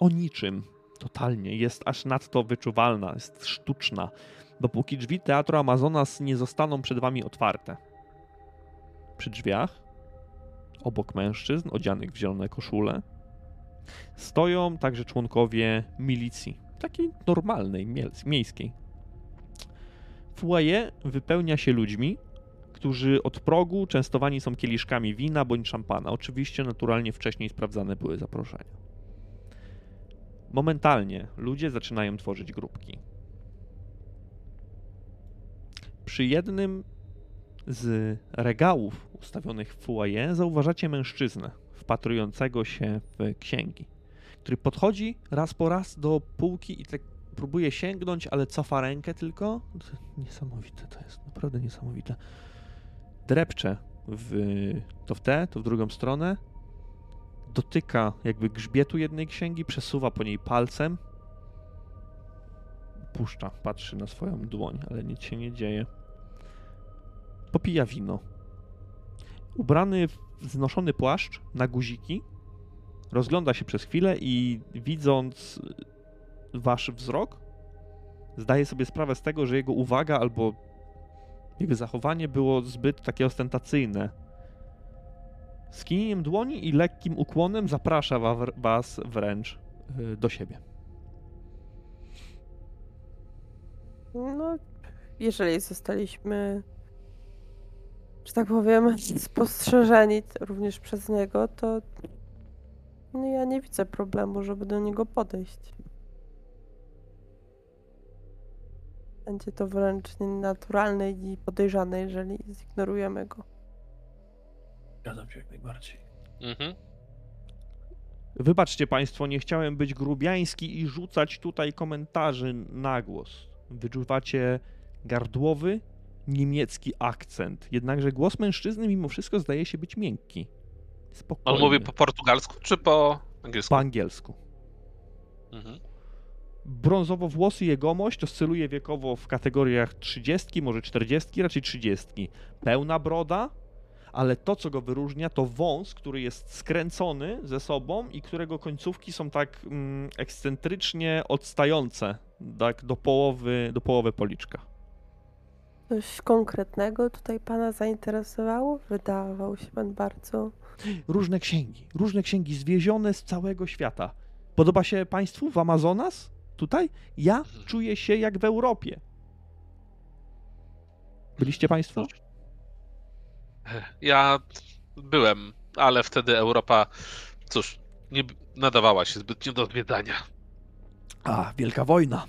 o niczym totalnie jest aż nadto wyczuwalna, jest sztuczna, dopóki drzwi Teatru Amazonas nie zostaną przed wami otwarte. Przy drzwiach, obok mężczyzn odzianych w zielone koszule, stoją także członkowie milicji, takiej normalnej, miejskiej. Foyer wypełnia się ludźmi, którzy od progu częstowani są kieliszkami wina bądź szampana. Oczywiście, naturalnie wcześniej sprawdzane były zaproszenia. Momentalnie ludzie zaczynają tworzyć grupki. Przy jednym z regałów ustawionych w foyer zauważacie mężczyznę wpatrującego się w księgi który podchodzi raz po raz do półki i tak próbuje sięgnąć, ale cofa rękę tylko. Niesamowite to jest, naprawdę niesamowite. Drepcze w, to w tę, to w drugą stronę. Dotyka jakby grzbietu jednej księgi, przesuwa po niej palcem. Puszcza, patrzy na swoją dłoń, ale nic się nie dzieje. Popija wino. Ubrany w znoszony płaszcz na guziki, rozgląda się przez chwilę i widząc wasz wzrok, zdaje sobie sprawę z tego, że jego uwaga albo jego zachowanie było zbyt takie ostentacyjne. Skinieniem dłoni i lekkim ukłonem zaprasza wa- was wręcz y, do siebie. No, jeżeli zostaliśmy, że tak powiem, spostrzeżeni również przez niego, to no ja nie widzę problemu, żeby do niego podejść. Będzie to wręcz nienaturalne i podejrzane, jeżeli zignorujemy go. Zgadzam się jak najbardziej. Mhm. Wybaczcie Państwo, nie chciałem być grubiański i rzucać tutaj komentarzy na głos. Wyczuwacie gardłowy niemiecki akcent. Jednakże głos mężczyzny mimo wszystko zdaje się być miękki. Spokojny. On mówi po portugalsku czy po angielsku? po angielsku. Mhm. Brązowo-włosy jegomość oscyluje wiekowo w kategoriach 30, może 40, raczej 30. Pełna broda, ale to, co go wyróżnia, to wąs, który jest skręcony ze sobą i którego końcówki są tak mm, ekscentrycznie odstające tak do połowy, do połowy policzka. Coś konkretnego tutaj pana zainteresowało? Wydawał się pan bardzo. Różne księgi, różne księgi zwiezione z całego świata. Podoba się Państwu w Amazonas? Tutaj? Ja czuję się jak w Europie. Byliście Państwo? Ja byłem, ale wtedy Europa, cóż, nie nadawała się zbytnio do zwiedzania. A, Wielka Wojna.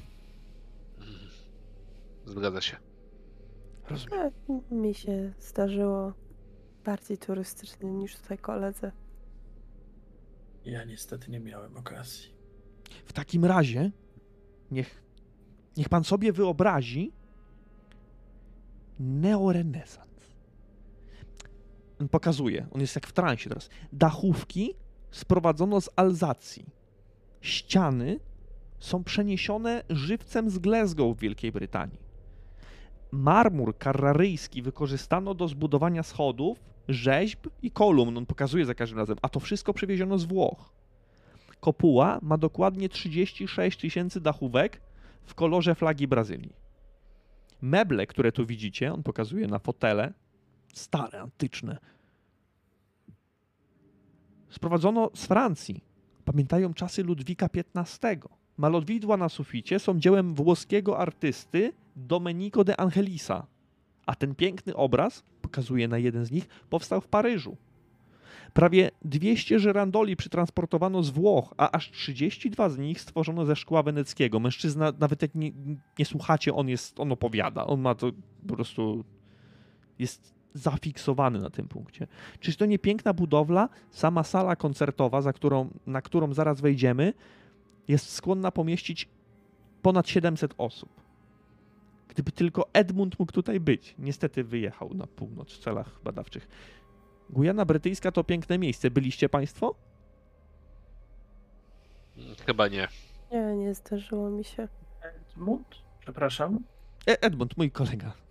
Mhm. Zgadza się. Rozumiem. Mi się zdarzyło bardziej turystycznie niż tutaj koledze. Ja niestety nie miałem okazji. W takim razie, niech, niech pan sobie wyobrazi neorenesans. On pokazuje, on jest jak w transie teraz. Dachówki sprowadzono z Alzacji. Ściany są przeniesione żywcem z Glasgow w Wielkiej Brytanii. Marmur karraryjski wykorzystano do zbudowania schodów, rzeźb i kolumn. On pokazuje za każdym razem, a to wszystko przywieziono z Włoch. Kopuła ma dokładnie 36 tysięcy dachówek w kolorze flagi Brazylii. Meble, które tu widzicie, on pokazuje na fotele, stare, antyczne, sprowadzono z Francji. Pamiętają czasy Ludwika XV. Malowidła na suficie są dziełem włoskiego artysty Domenico de Angelisa, a ten piękny obraz, pokazuje na jeden z nich, powstał w Paryżu. Prawie 200 żyrandoli przetransportowano z Włoch, a aż 32 z nich stworzono ze szkła weneckiego. Mężczyzna, nawet jak nie, nie słuchacie, on jest, on opowiada. On ma to po prostu, jest zafiksowany na tym punkcie. Czyż to nie piękna budowla? Sama sala koncertowa, za którą, na którą zaraz wejdziemy, jest skłonna pomieścić ponad 700 osób. Gdyby tylko Edmund mógł tutaj być. Niestety wyjechał na północ w celach badawczych. Gujana Brytyjska to piękne miejsce. Byliście Państwo? Chyba nie. Nie, nie zdarzyło mi się. Edmund? Przepraszam. E, Edmund, mój kolega.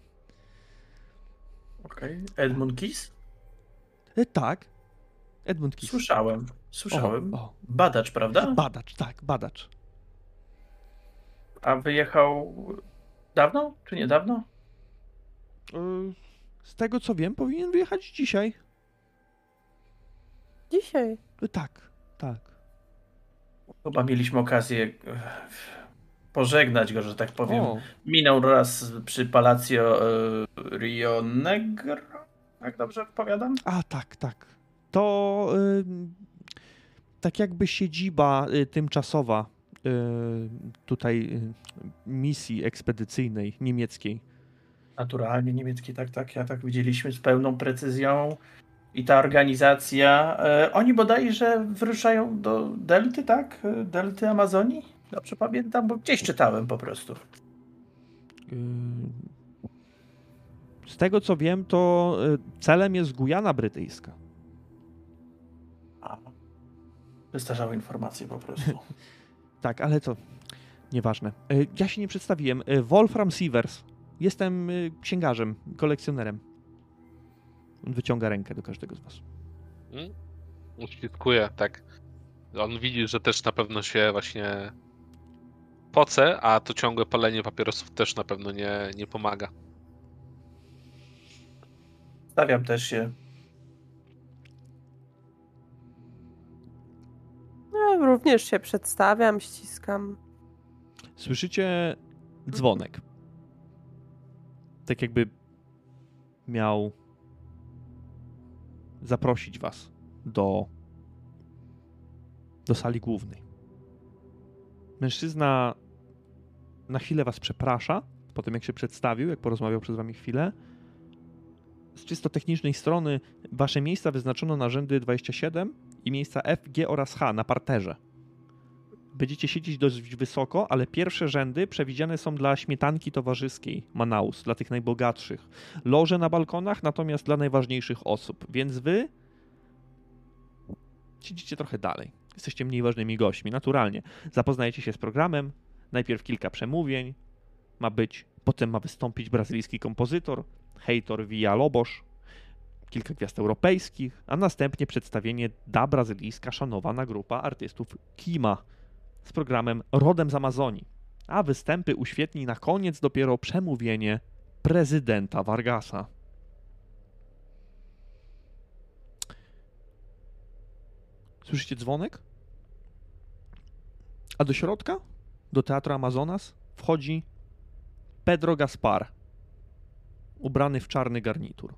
Okej. Edmund Kiss? E, tak. Edmund Kiss. Słyszałem. Słyszałem. O, o. Badacz, prawda? Badacz, tak, badacz. A wyjechał dawno czy niedawno? E, z tego co wiem, powinien wyjechać dzisiaj. Dzisiaj. E, tak, tak. Chyba mieliśmy okazję pożegnać go, że tak powiem. O, Minął raz przy Palacio e, Rio Negro. Tak dobrze powiadam? a tak, tak. To y, tak jakby siedziba y, tymczasowa y, tutaj y, misji ekspedycyjnej niemieckiej. Naturalnie niemiecki, tak, tak. Ja tak widzieliśmy z pełną precyzją. I ta organizacja, e, oni bodajże wyruszają do Delty, tak? Delty Amazonii? Dobrze pamiętam, bo gdzieś czytałem po prostu. Y, Z tego co wiem, to y, celem jest Gujana Brytyjska. A, wystarzały informacje po prostu. Tak, ale to nieważne. Y, Ja się nie przedstawiłem. Y, Wolfram Sievers. Jestem księgarzem, kolekcjonerem. On wyciąga rękę do każdego z was. Hmm? Uświadkuję, tak. On widzi, że też na pewno się właśnie poce, a to ciągłe palenie papierosów też na pewno nie, nie pomaga. Stawiam też się. Ja również się przedstawiam, ściskam. Słyszycie dzwonek. Tak jakby miał zaprosić was do, do sali głównej. Mężczyzna na chwilę was przeprasza, po tym jak się przedstawił, jak porozmawiał przez wami chwilę. Z czysto technicznej strony wasze miejsca wyznaczono na rzędy 27 i miejsca F, G oraz H na parterze. Będziecie siedzieć dość wysoko, ale pierwsze rzędy przewidziane są dla śmietanki towarzyskiej Manaus, dla tych najbogatszych. Loże na balkonach, natomiast dla najważniejszych osób. Więc wy siedzicie trochę dalej. Jesteście mniej ważnymi gośćmi, naturalnie. Zapoznajecie się z programem, najpierw kilka przemówień ma być, potem ma wystąpić brazylijski kompozytor, Heitor Villa-Lobos, kilka gwiazd europejskich, a następnie przedstawienie da brazylijska szanowana grupa artystów Kima z programem Rodem z Amazonii, a występy uświetni na koniec dopiero przemówienie prezydenta Vargasa. Słyszycie dzwonek? A do środka, do Teatru Amazonas, wchodzi Pedro Gaspar, ubrany w czarny garnitur.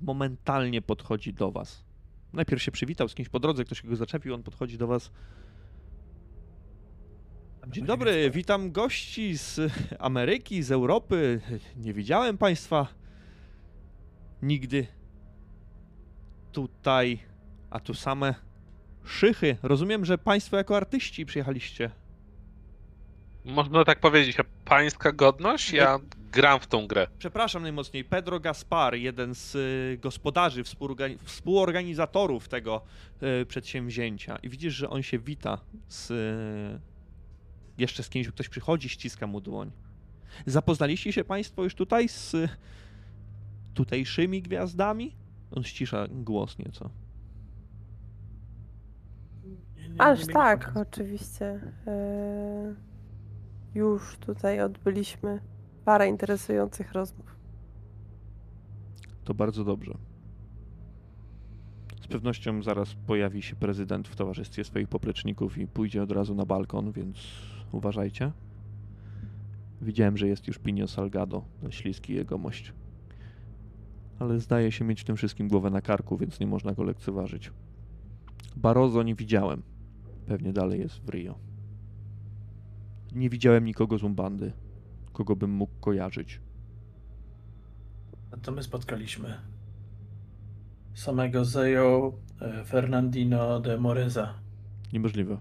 Momentalnie podchodzi do was. Najpierw się przywitał z kimś po drodze, ktoś go zaczepił, on podchodzi do was. Dzień dobry, witam gości z Ameryki, z Europy. Nie widziałem państwa nigdy tutaj, a tu same szychy. Rozumiem, że państwo jako artyści przyjechaliście. Można tak powiedzieć, a pańska godność? Ja gram w tą grę. Przepraszam najmocniej, Pedro Gaspar, jeden z y, gospodarzy, współorgani- współorganizatorów tego y, przedsięwzięcia. I widzisz, że on się wita z. Y, jeszcze z kimś, ktoś przychodzi, ściska mu dłoń. Zapoznaliście się Państwo już tutaj z tutejszymi gwiazdami? On ścisza głos nieco. Nie, Aż nie tak, mieliśmy oczywiście. E, Już tutaj odbyliśmy parę interesujących rozmów. To bardzo dobrze. Z pewnością zaraz pojawi się prezydent w towarzystwie swoich popleczników i pójdzie od razu na balkon, więc uważajcie. Widziałem, że jest już Pinio Salgado, ten śliski jegomość. Ale zdaje się mieć w tym wszystkim głowę na karku, więc nie można go lekceważyć. Barozo nie widziałem. Pewnie dalej jest w Rio. Nie widziałem nikogo z Umbandy, kogo bym mógł kojarzyć. To my spotkaliśmy samego Zejo e, Fernandino de Moreza Niemożliwe.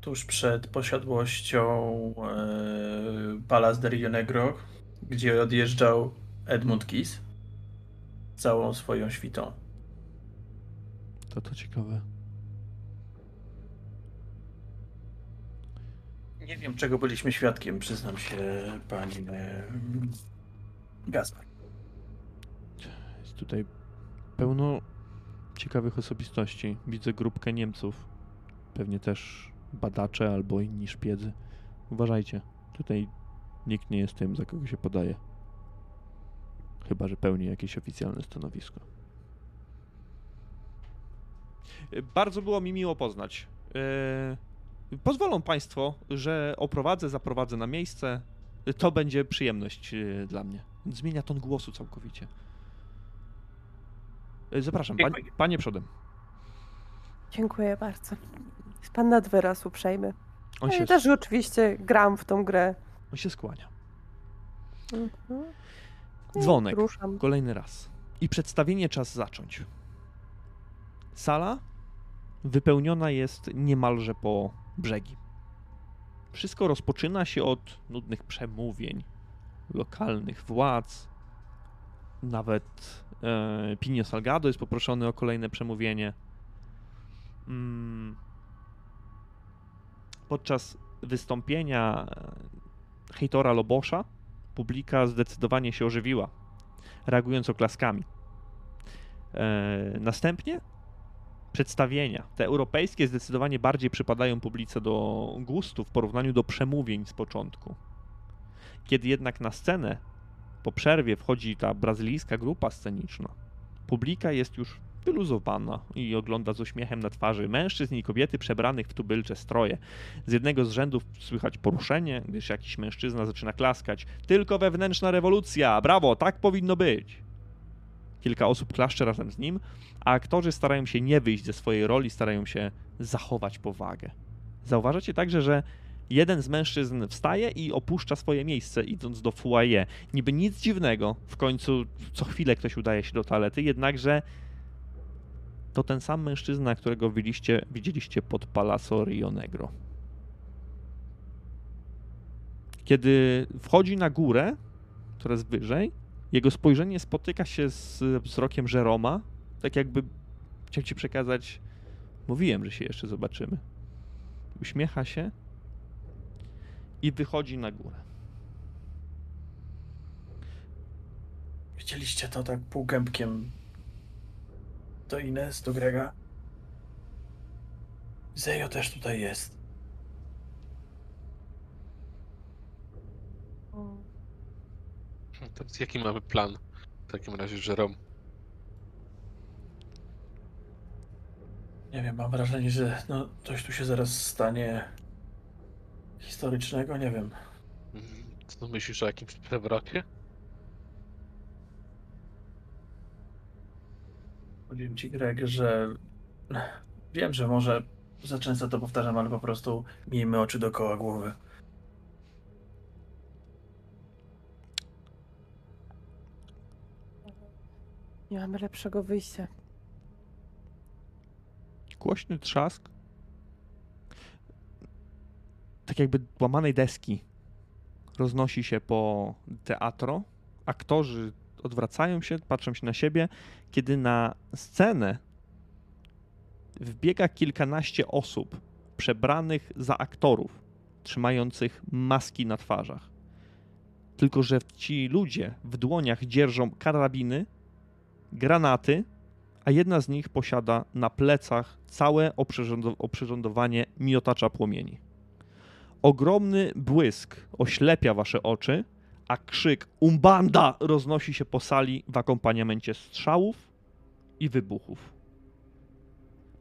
tuż przed posiadłością e, Palace de Rio Negro, gdzie odjeżdżał Edmund Kiss całą swoją świtą. To to ciekawe. Nie wiem, czego byliśmy świadkiem, przyznam się, pani Gaspar. Jest tutaj pełno ciekawych osobistości. Widzę grupkę Niemców. Pewnie też badacze albo inni szpiedzy. Uważajcie. Tutaj nikt nie jest tym, za kogo się podaje. Chyba, że pełni jakieś oficjalne stanowisko. Bardzo było mi miło poznać. Yy, Pozwolą Państwo, że oprowadzę, zaprowadzę na miejsce. To będzie przyjemność yy, dla mnie. Zmienia ton głosu całkowicie. Yy, Zapraszam, panie, Dziękuję. panie przodem. Dziękuję bardzo. Jest pan nad wyraz uprzejmy. On Ja się, też oczywiście gram w tą grę. on się skłania. Mhm. Dzwonek. Ruszam. Kolejny raz. I przedstawienie czas zacząć. Sala wypełniona jest niemalże po brzegi. Wszystko rozpoczyna się od nudnych przemówień lokalnych władz. Nawet e, Pinio Salgado jest poproszony o kolejne przemówienie. Mm. Podczas wystąpienia e, Heitora Lobosza publika zdecydowanie się ożywiła, reagując oklaskami. E, następnie przedstawienia. Te europejskie zdecydowanie bardziej przypadają publice do gustu w porównaniu do przemówień z początku. Kiedy jednak na scenę po przerwie wchodzi ta brazylijska grupa sceniczna, publika jest już wyluzowana i ogląda z uśmiechem na twarzy mężczyzn i kobiety przebranych w tubylcze stroje. Z jednego z rzędów słychać poruszenie, gdyż jakiś mężczyzna zaczyna klaskać. Tylko wewnętrzna rewolucja! Brawo, tak powinno być! Kilka osób klaszcze razem z nim, a aktorzy starają się nie wyjść ze swojej roli, starają się zachować powagę. Zauważacie także, że jeden z mężczyzn wstaje i opuszcza swoje miejsce, idąc do foyer. Niby nic dziwnego, w końcu co chwilę ktoś udaje się do toalety, jednakże to ten sam mężczyzna, którego widzieliście, widzieliście pod Palazzo Rio Negro. Kiedy wchodzi na górę, coraz wyżej, jego spojrzenie spotyka się z wzrokiem Żeroma, tak jakby chciał ci przekazać, mówiłem, że się jeszcze zobaczymy. Uśmiecha się i wychodzi na górę. Widzieliście to tak półgębkiem do Ines, do Grega? Zejo też tutaj jest. To jaki mamy plan w takim razie, Jerome? Nie wiem, mam wrażenie, że no, coś tu się zaraz stanie historycznego, nie wiem. Mhm. Co myślisz o jakimś przewrocie? Powiem ci, Greg, że wiem, że może za często to powtarzam, ale po prostu miejmy oczy dookoła głowy. Nie mamy lepszego wyjścia. Głośny trzask. Tak jakby łamanej deski roznosi się po teatro. Aktorzy odwracają się, patrzą się na siebie, kiedy na scenę wbiega kilkanaście osób przebranych za aktorów, trzymających maski na twarzach. Tylko, że ci ludzie w dłoniach dzierżą karabiny, granaty, a jedna z nich posiada na plecach całe oprzyrządo- oprzyrządowanie miotacza płomieni. Ogromny błysk oślepia wasze oczy, a krzyk Umbanda roznosi się po sali w akompaniamencie strzałów i wybuchów.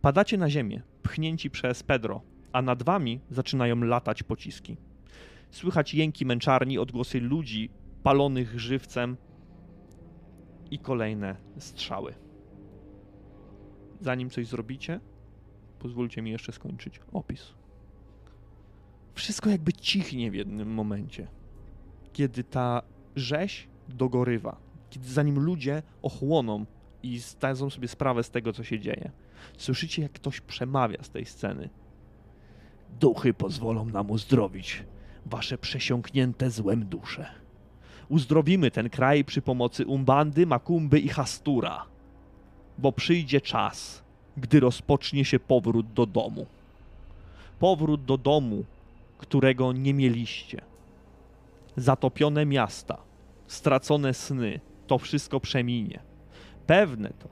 Padacie na ziemię, pchnięci przez Pedro, a nad wami zaczynają latać pociski. Słychać jęki męczarni, odgłosy ludzi palonych żywcem i kolejne strzały. Zanim coś zrobicie, pozwólcie mi jeszcze skończyć opis. Wszystko jakby cichnie w jednym momencie kiedy ta rzeź dogorywa, kiedy zanim ludzie ochłoną i zdadzą sobie sprawę z tego, co się dzieje. Słyszycie, jak ktoś przemawia z tej sceny. Duchy pozwolą nam uzdrowić wasze przesiąknięte złem dusze. Uzdrowimy ten kraj przy pomocy Umbandy, Makumby i Hastura, bo przyjdzie czas, gdy rozpocznie się powrót do domu. Powrót do domu, którego nie mieliście zatopione miasta, stracone sny, to wszystko przeminie. Pewne to,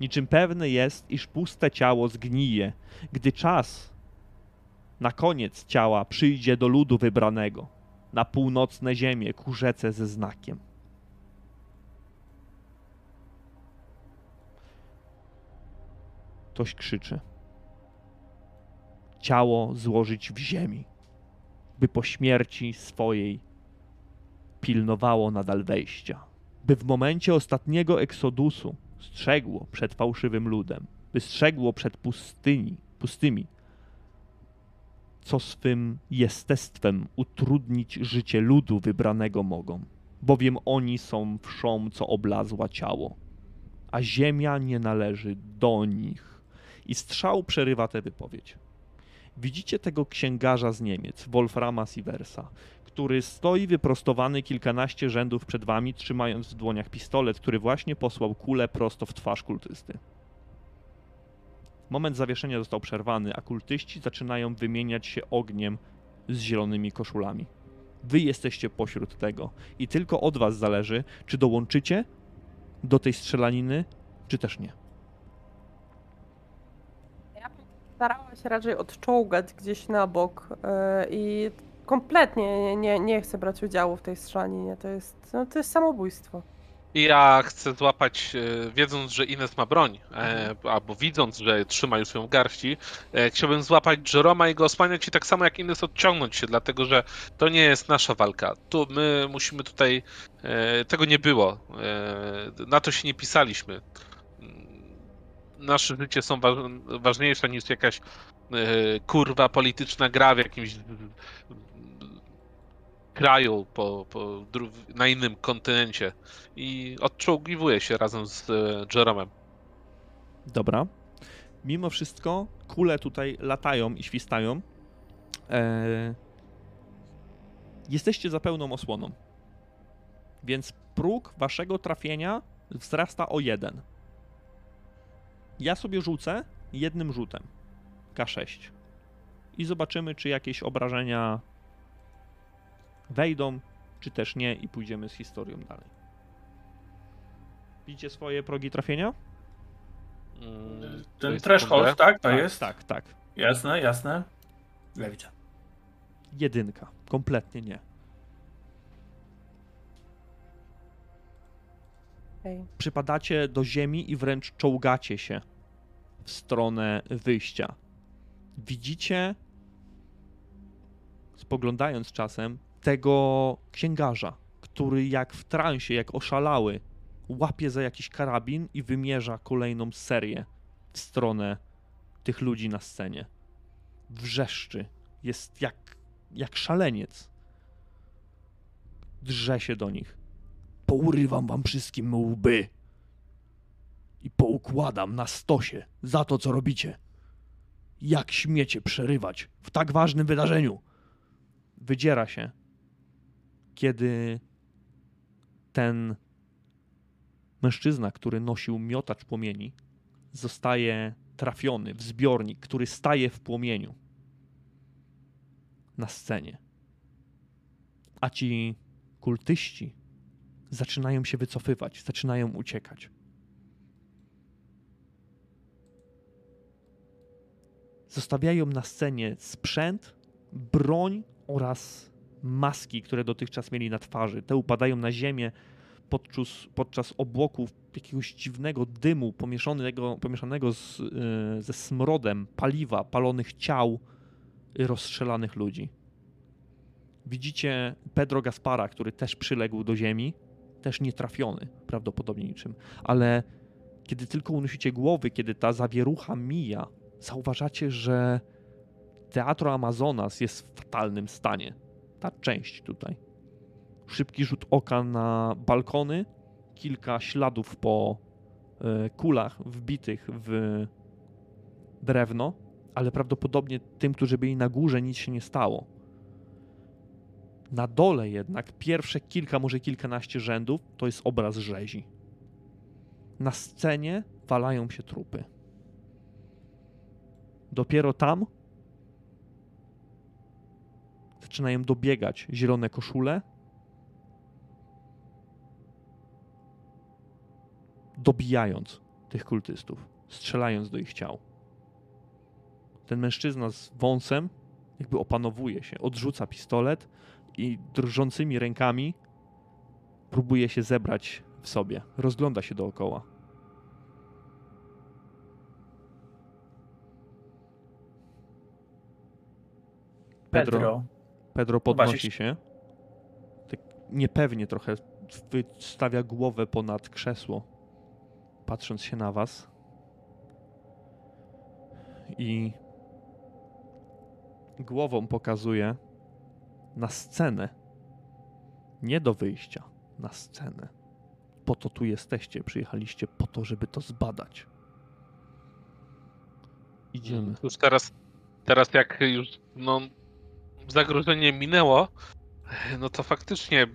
niczym pewne jest, iż puste ciało zgnije, gdy czas na koniec ciała przyjdzie do ludu wybranego, na północne ziemie ku rzece ze znakiem. Ktoś krzyczy. Ciało złożyć w ziemi, by po śmierci swojej pilnowało nadal wejścia, by w momencie ostatniego eksodusu strzegło przed fałszywym ludem, by strzegło przed pustyni, pustymi, co swym jestestwem utrudnić życie ludu wybranego mogą, bowiem oni są wszą, co oblazła ciało, a ziemia nie należy do nich. I strzał przerywa tę wypowiedź. Widzicie tego księgarza z Niemiec, Wolframa Sieversa, który stoi wyprostowany kilkanaście rzędów przed wami, trzymając w dłoniach pistolet, który właśnie posłał kulę prosto w twarz kultysty. Moment zawieszenia został przerwany, a kultyści zaczynają wymieniać się ogniem z zielonymi koszulami. Wy jesteście pośród tego i tylko od was zależy, czy dołączycie do tej strzelaniny, czy też nie. Starała się raczej odczołgać gdzieś na bok yy, i kompletnie nie, nie, nie chcę brać udziału w tej strzelaninie. To jest, no, to jest samobójstwo. I ja chcę złapać, e, wiedząc, że Ines ma broń, e, albo widząc, że trzyma już ją w garści, e, chciałbym złapać Jeroma i go osłaniać i tak samo jak Ines odciągnąć się, dlatego że to nie jest nasza walka. Tu my musimy tutaj, tego nie było, na to się nie pisaliśmy. Nasze życie są wa ważniejsze niż jakaś kurwa polityczna gra w jakimś kraju po, po, na innym kontynencie i odczołgiwuje się razem z e, Jeromem. Dobra. mimo wszystko kule tutaj latają i świstają. E, jesteście za pełną osłoną. Więc próg waszego trafienia wzrasta o jeden. Ja sobie rzucę jednym rzutem. K6. I zobaczymy, czy jakieś obrażenia wejdą, czy też nie, i pójdziemy z historią dalej. Widzicie swoje progi trafienia? Mm, Ten threshold, tak? To tak, jest? Tak, tak. Jasne, jasne. Ja widzę. Jedynka. Kompletnie nie. Okej. Przypadacie do ziemi i wręcz czołgacie się w stronę wyjścia. Widzicie, spoglądając czasem, tego księgarza, który jak w transie, jak oszalały, łapie za jakiś karabin i wymierza kolejną serię w stronę tych ludzi na scenie. Wrzeszczy. Jest jak, jak szaleniec. Drze się do nich. Pourywam wam wszystkim łby. I poukładam na stosie za to, co robicie. Jak śmiecie przerywać w tak ważnym wydarzeniu? Wydziera się, kiedy ten mężczyzna, który nosił miotacz płomieni, zostaje trafiony w zbiornik, który staje w płomieniu na scenie. A ci kultyści zaczynają się wycofywać, zaczynają uciekać. Zostawiają na scenie sprzęt, broń oraz maski, które dotychczas mieli na twarzy. Te upadają na ziemię podczas, podczas obłoków jakiegoś dziwnego dymu pomieszanego, pomieszanego z, y, ze smrodem paliwa, palonych ciał rozstrzelanych ludzi. Widzicie Pedro Gaspara, który też przyległ do ziemi, też nietrafiony prawdopodobnie niczym, ale kiedy tylko unosicie głowy, kiedy ta zawierucha mija, zauważacie, że Teatro Amazonas jest w fatalnym stanie. Ta część tutaj. Szybki rzut oka na balkony, kilka śladów po e, kulach wbitych w drewno, ale prawdopodobnie tym, którzy byli na górze, nic się nie stało. Na dole jednak pierwsze kilka, może kilkanaście rzędów to jest obraz rzezi. Na scenie walają się trupy. Dopiero tam zaczynają dobiegać zielone koszule. Dobijając tych kultystów, strzelając do ich ciał. Ten mężczyzna z wąsem jakby opanowuje się, odrzuca pistolet i drżącymi rękami próbuje się zebrać w sobie. Rozgląda się dookoła. Pedro, Pedro. Pedro podnosi się. Tak niepewnie trochę wystawia głowę ponad krzesło, patrząc się na was. I głową pokazuje na scenę. Nie do wyjścia, na scenę. Po to tu jesteście, przyjechaliście po to, żeby to zbadać. Idziemy. Już teraz, teraz jak już no, zagrożenie minęło, no to faktycznie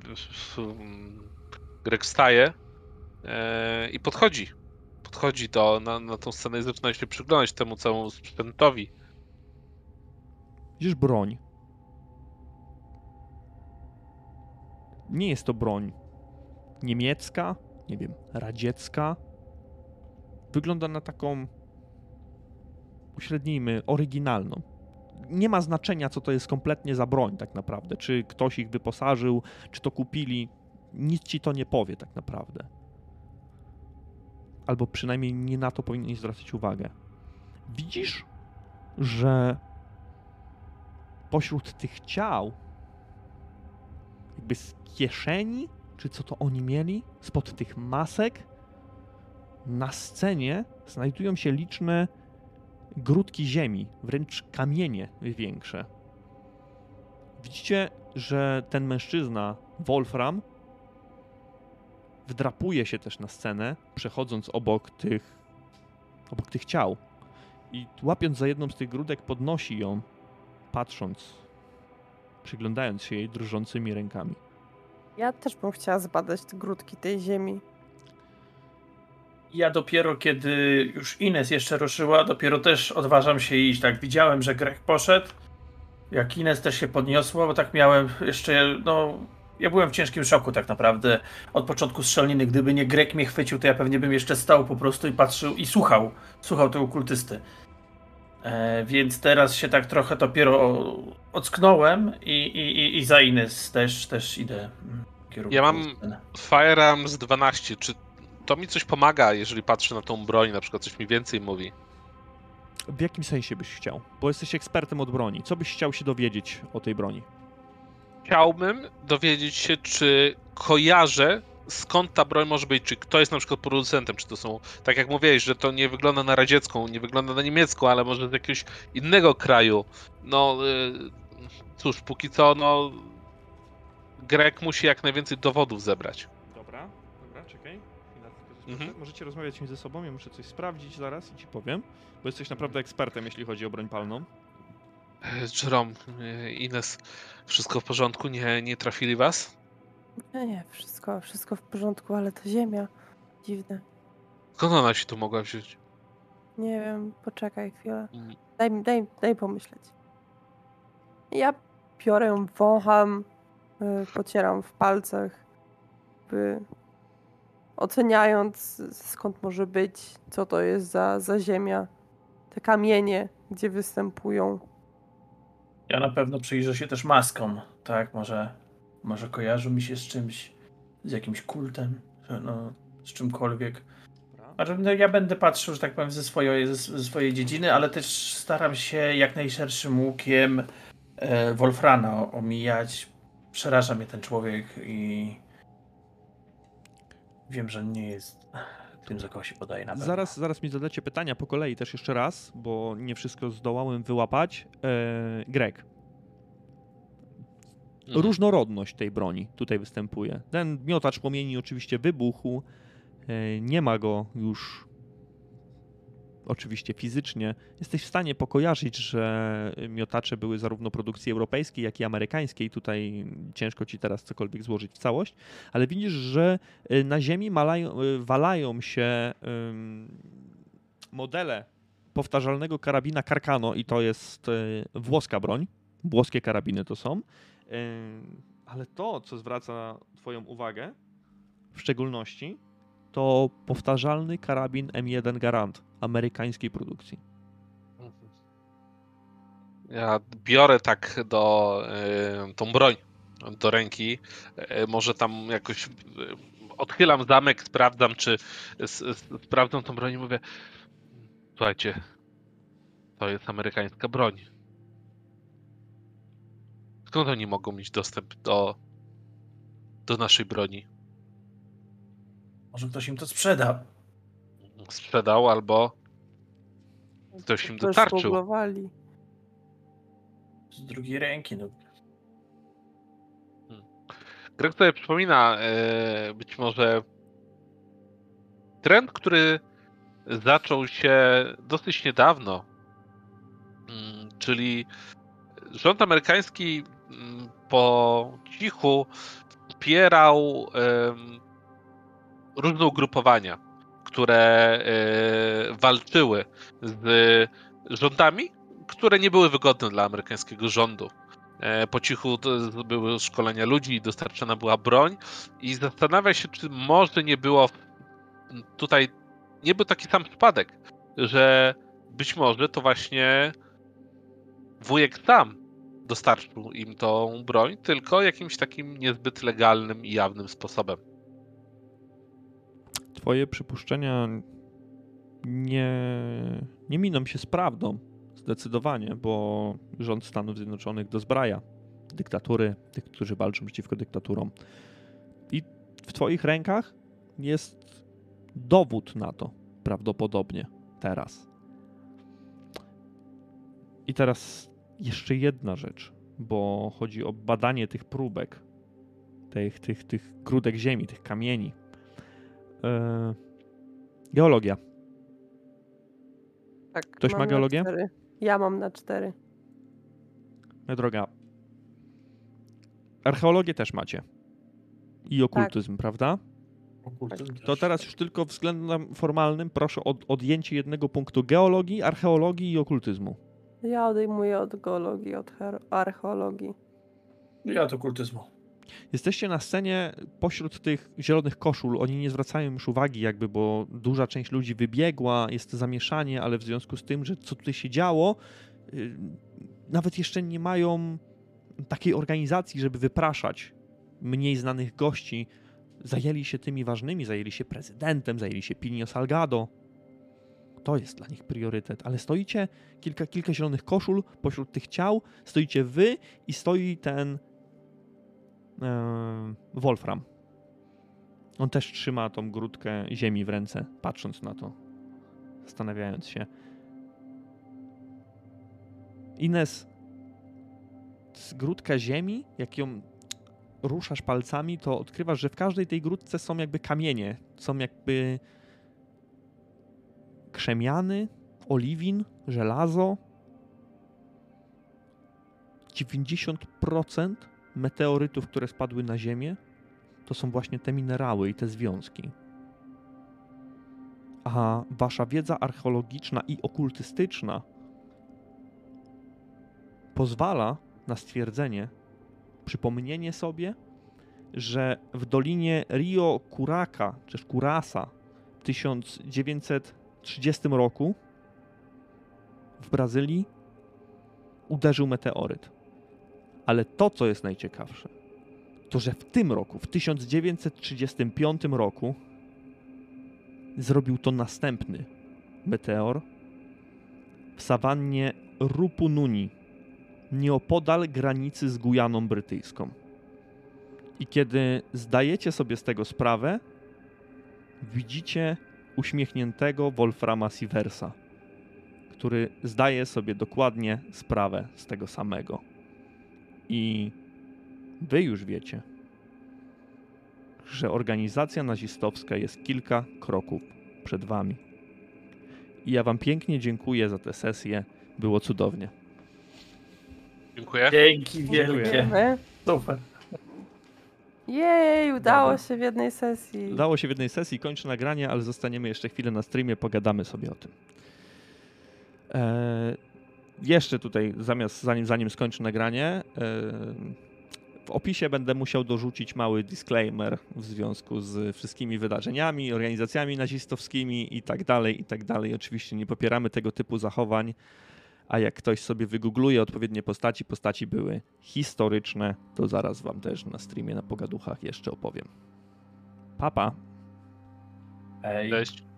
Greg wstaje e, i podchodzi. Podchodzi do, na, na tą scenę i zaczyna się przyglądać temu całemu sprzętowi. Widzisz broń. Nie jest to broń niemiecka, nie wiem, radziecka. Wygląda na taką, uśrednijmy, oryginalną. Nie ma znaczenia, co to jest kompletnie za broń, tak naprawdę. Czy ktoś ich wyposażył, czy to kupili. Nic ci to nie powie, tak naprawdę. Albo przynajmniej nie na to powinieneś zwracać uwagę. Widzisz, że pośród tych ciał, jakby z kieszeni, czy co to oni mieli, spod tych masek, na scenie znajdują się liczne grudki ziemi, wręcz kamienie większe. Widzicie, że ten mężczyzna, Wolfram, wdrapuje się też na scenę, przechodząc obok tych, obok tych ciał I łapiąc za jedną z tych grudek, podnosi ją, patrząc, przyglądając się jej drżącymi rękami. Ja też bym chciała zbadać te grudki tej ziemi. Ja dopiero kiedy już Ines jeszcze ruszyła, dopiero też odważam się iść. Tak widziałem, że Greg poszedł. Jak Ines też się podniosła, bo tak miałem jeszcze, no. Ja byłem w ciężkim szoku tak naprawdę od początku strzelniny. Gdyby nie Greg mnie chwycił, to ja pewnie bym jeszcze stał po prostu i patrzył i słuchał. Słuchał tego kultysty. E, więc teraz się tak trochę dopiero ocknąłem i, i, i, i za Ines też, też idę. w kierunku Ja mam-. Firearms 12. Czy to mi coś pomaga, jeżeli patrzę na tą broń, na przykład coś mi więcej mówi? W jakim sensie byś chciał? Bo jesteś ekspertem od broni. Co byś chciał się dowiedzieć o tej broni? Chciałbym dowiedzieć się, czy kojarzę, skąd ta broń może być, czy kto jest na przykład producentem, czy to są, tak jak mówiłeś, że to nie wygląda na radziecką, nie wygląda na niemiecką, ale może z jakiegoś innego kraju. No, y, cóż, póki co, no, Grek musi jak najwięcej dowodów zebrać. Mhm. Możecie rozmawiać między sobą, ja muszę coś sprawdzić zaraz i ci powiem, bo jesteś naprawdę ekspertem, jeśli chodzi o broń palną. E, Jerome, e, Ines, wszystko w porządku? Nie, nie trafili was? Nie, nie, wszystko, wszystko w porządku, ale to ziemia. Dziwne. Skąd ona się tu mogła wziąć? Nie wiem, poczekaj chwilę. Mm, Daj, mi- daj, daj pomyśleć. Ja biorę wącham, y, pocieram w palcach, by oceniając skąd może być, co to jest za, za ziemia, te kamienie, gdzie występują. Ja na pewno przyjrzę się też maskom, tak? Może, może kojarzą mi się z czymś, z jakimś kultem, no, z czymkolwiek. No, ja będę patrzył, że tak powiem, ze swojej, ze, swojej dziedziny, ale też staram się jak najszerszym łukiem e, Wolfrana omijać. Przeraża mnie ten człowiek i wiem, że nie jest tym, za kogo się podaje na pewno. Zaraz, zaraz mi zadacie pytania po kolei też jeszcze raz, bo nie wszystko zdołałem wyłapać. E, Greg, mhm. różnorodność tej broni tutaj występuje. Ten miotacz płomieni oczywiście wybuchł, e, nie ma go już oczywiście fizycznie. Jesteś w stanie pokojarzyć, że miotacze były zarówno produkcji europejskiej, jak i amerykańskiej. Tutaj ciężko ci teraz cokolwiek złożyć w całość, ale widzisz, że e, na ziemi malają, e, walają się modele powtarzalnego karabina Carcano i to jest e, włoska broń. Włoskie karabiny to są. Ale to, co zwraca Twoją uwagę, w szczególności, to powtarzalny karabin M1 Garand amerykańskiej produkcji. Ja biorę tak do y, tą broń do ręki. Y, może tam jakoś y, odchylam zamek, sprawdzam, czy sprawdzam tą broń i mówię. Słuchajcie, to jest amerykańska broń. Skąd oni mogą mieć dostęp do, do naszej broni? Może ktoś im to sprzeda. Sprzedał albo Ktoś im szmuglowali. Z drugiej ręki, no. Greg sobie przypomina e, być może trend, który zaczął się dosyć niedawno, Mm, czyli rząd amerykański mm, po cichu wspierał różne ugrupowania, które e, walczyły z rządami, które nie były wygodne dla amerykańskiego rządu. E, Po cichu były szkolenia ludzi, dostarczana była broń i zastanawia się, czy może nie było tutaj, nie był taki sam przypadek, że być może to właśnie wujek sam dostarczył im tą broń, tylko jakimś takim niezbyt legalnym i jawnym sposobem. Twoje przypuszczenia nie, nie miną się z prawdą, zdecydowanie, bo rząd Stanów Zjednoczonych dozbraja dyktatury, tych, którzy walczą przeciwko dyktaturom. I w Twoich rękach jest dowód na to, prawdopodobnie teraz. I teraz jeszcze jedna rzecz, bo chodzi o badanie tych próbek, tych, tych, tych grudek ziemi, tych kamieni. E, geologia. Tak, Ktoś ma geologię? Ja mam na cztery. Moja droga. Archeologię też macie. I okultyzm, prawda? Okultyzm To też. teraz już tylko względem formalnym proszę o odjęcie jednego punktu geologii, archeologii i okultyzmu. Ja odejmuję od geologii, od archeologii. Ja to okultyzmu. Jesteście na scenie pośród tych zielonych koszul. Oni nie zwracają już uwagi, jakby, bo duża część ludzi wybiegła, jest zamieszanie, ale w związku z tym, że co tutaj się działo, yy, nawet jeszcze nie mają takiej organizacji, żeby wypraszać mniej znanych gości. Zajęli się tymi ważnymi, zajęli się prezydentem, zajęli się Pinio Salgado. To jest dla nich priorytet, ale stoicie kilka, kilka zielonych koszul pośród tych ciał, stoicie wy i stoi ten Wolfram. On też trzyma tą grudkę ziemi w ręce, patrząc na to, zastanawiając się. Ines, grudka ziemi, jak ją ruszasz palcami, to odkrywasz, że w każdej tej grudce są jakby kamienie, są jakby krzemiany, oliwin, żelazo. 90% meteorytów, które spadły na Ziemię, to są właśnie te minerały i te związki. A wasza wiedza archeologiczna i okultystyczna pozwala na stwierdzenie, przypomnienie sobie, że w dolinie Rio Curaca, czy Curasa w 1930 roku w Brazylii uderzył meteoryt. Ale to, co jest najciekawsze, to że w tym roku, w 1935 roku, zrobił to następny meteor w sawannie Rupununi, nieopodal granicy z Gujaną Brytyjską. I kiedy zdajecie sobie z tego sprawę, widzicie uśmiechniętego Wolframa Sieversa, który zdaje sobie dokładnie sprawę z tego samego. I wy już wiecie, że organizacja nazistowska jest kilka kroków przed wami. I ja wam pięknie dziękuję za tę sesję. Było cudownie. Dziękuję. Dzięki wielkie. Super. Jej, udało Dobra. się w jednej sesji. Udało się w jednej sesji, kończę nagranie, ale zostaniemy jeszcze chwilę na streamie, pogadamy sobie o tym. Eee, jeszcze tutaj, zamiast, zanim, zanim skończę nagranie, eee, w opisie będę musiał dorzucić mały disclaimer w związku z wszystkimi wydarzeniami, organizacjami nazistowskimi i tak dalej, i tak dalej. Oczywiście nie popieramy tego typu zachowań, a jak ktoś sobie wygoogluje odpowiednie postaci, postaci były historyczne, to zaraz wam też na streamie na Pogaduchach jeszcze opowiem. Papa. Ej. Cześć.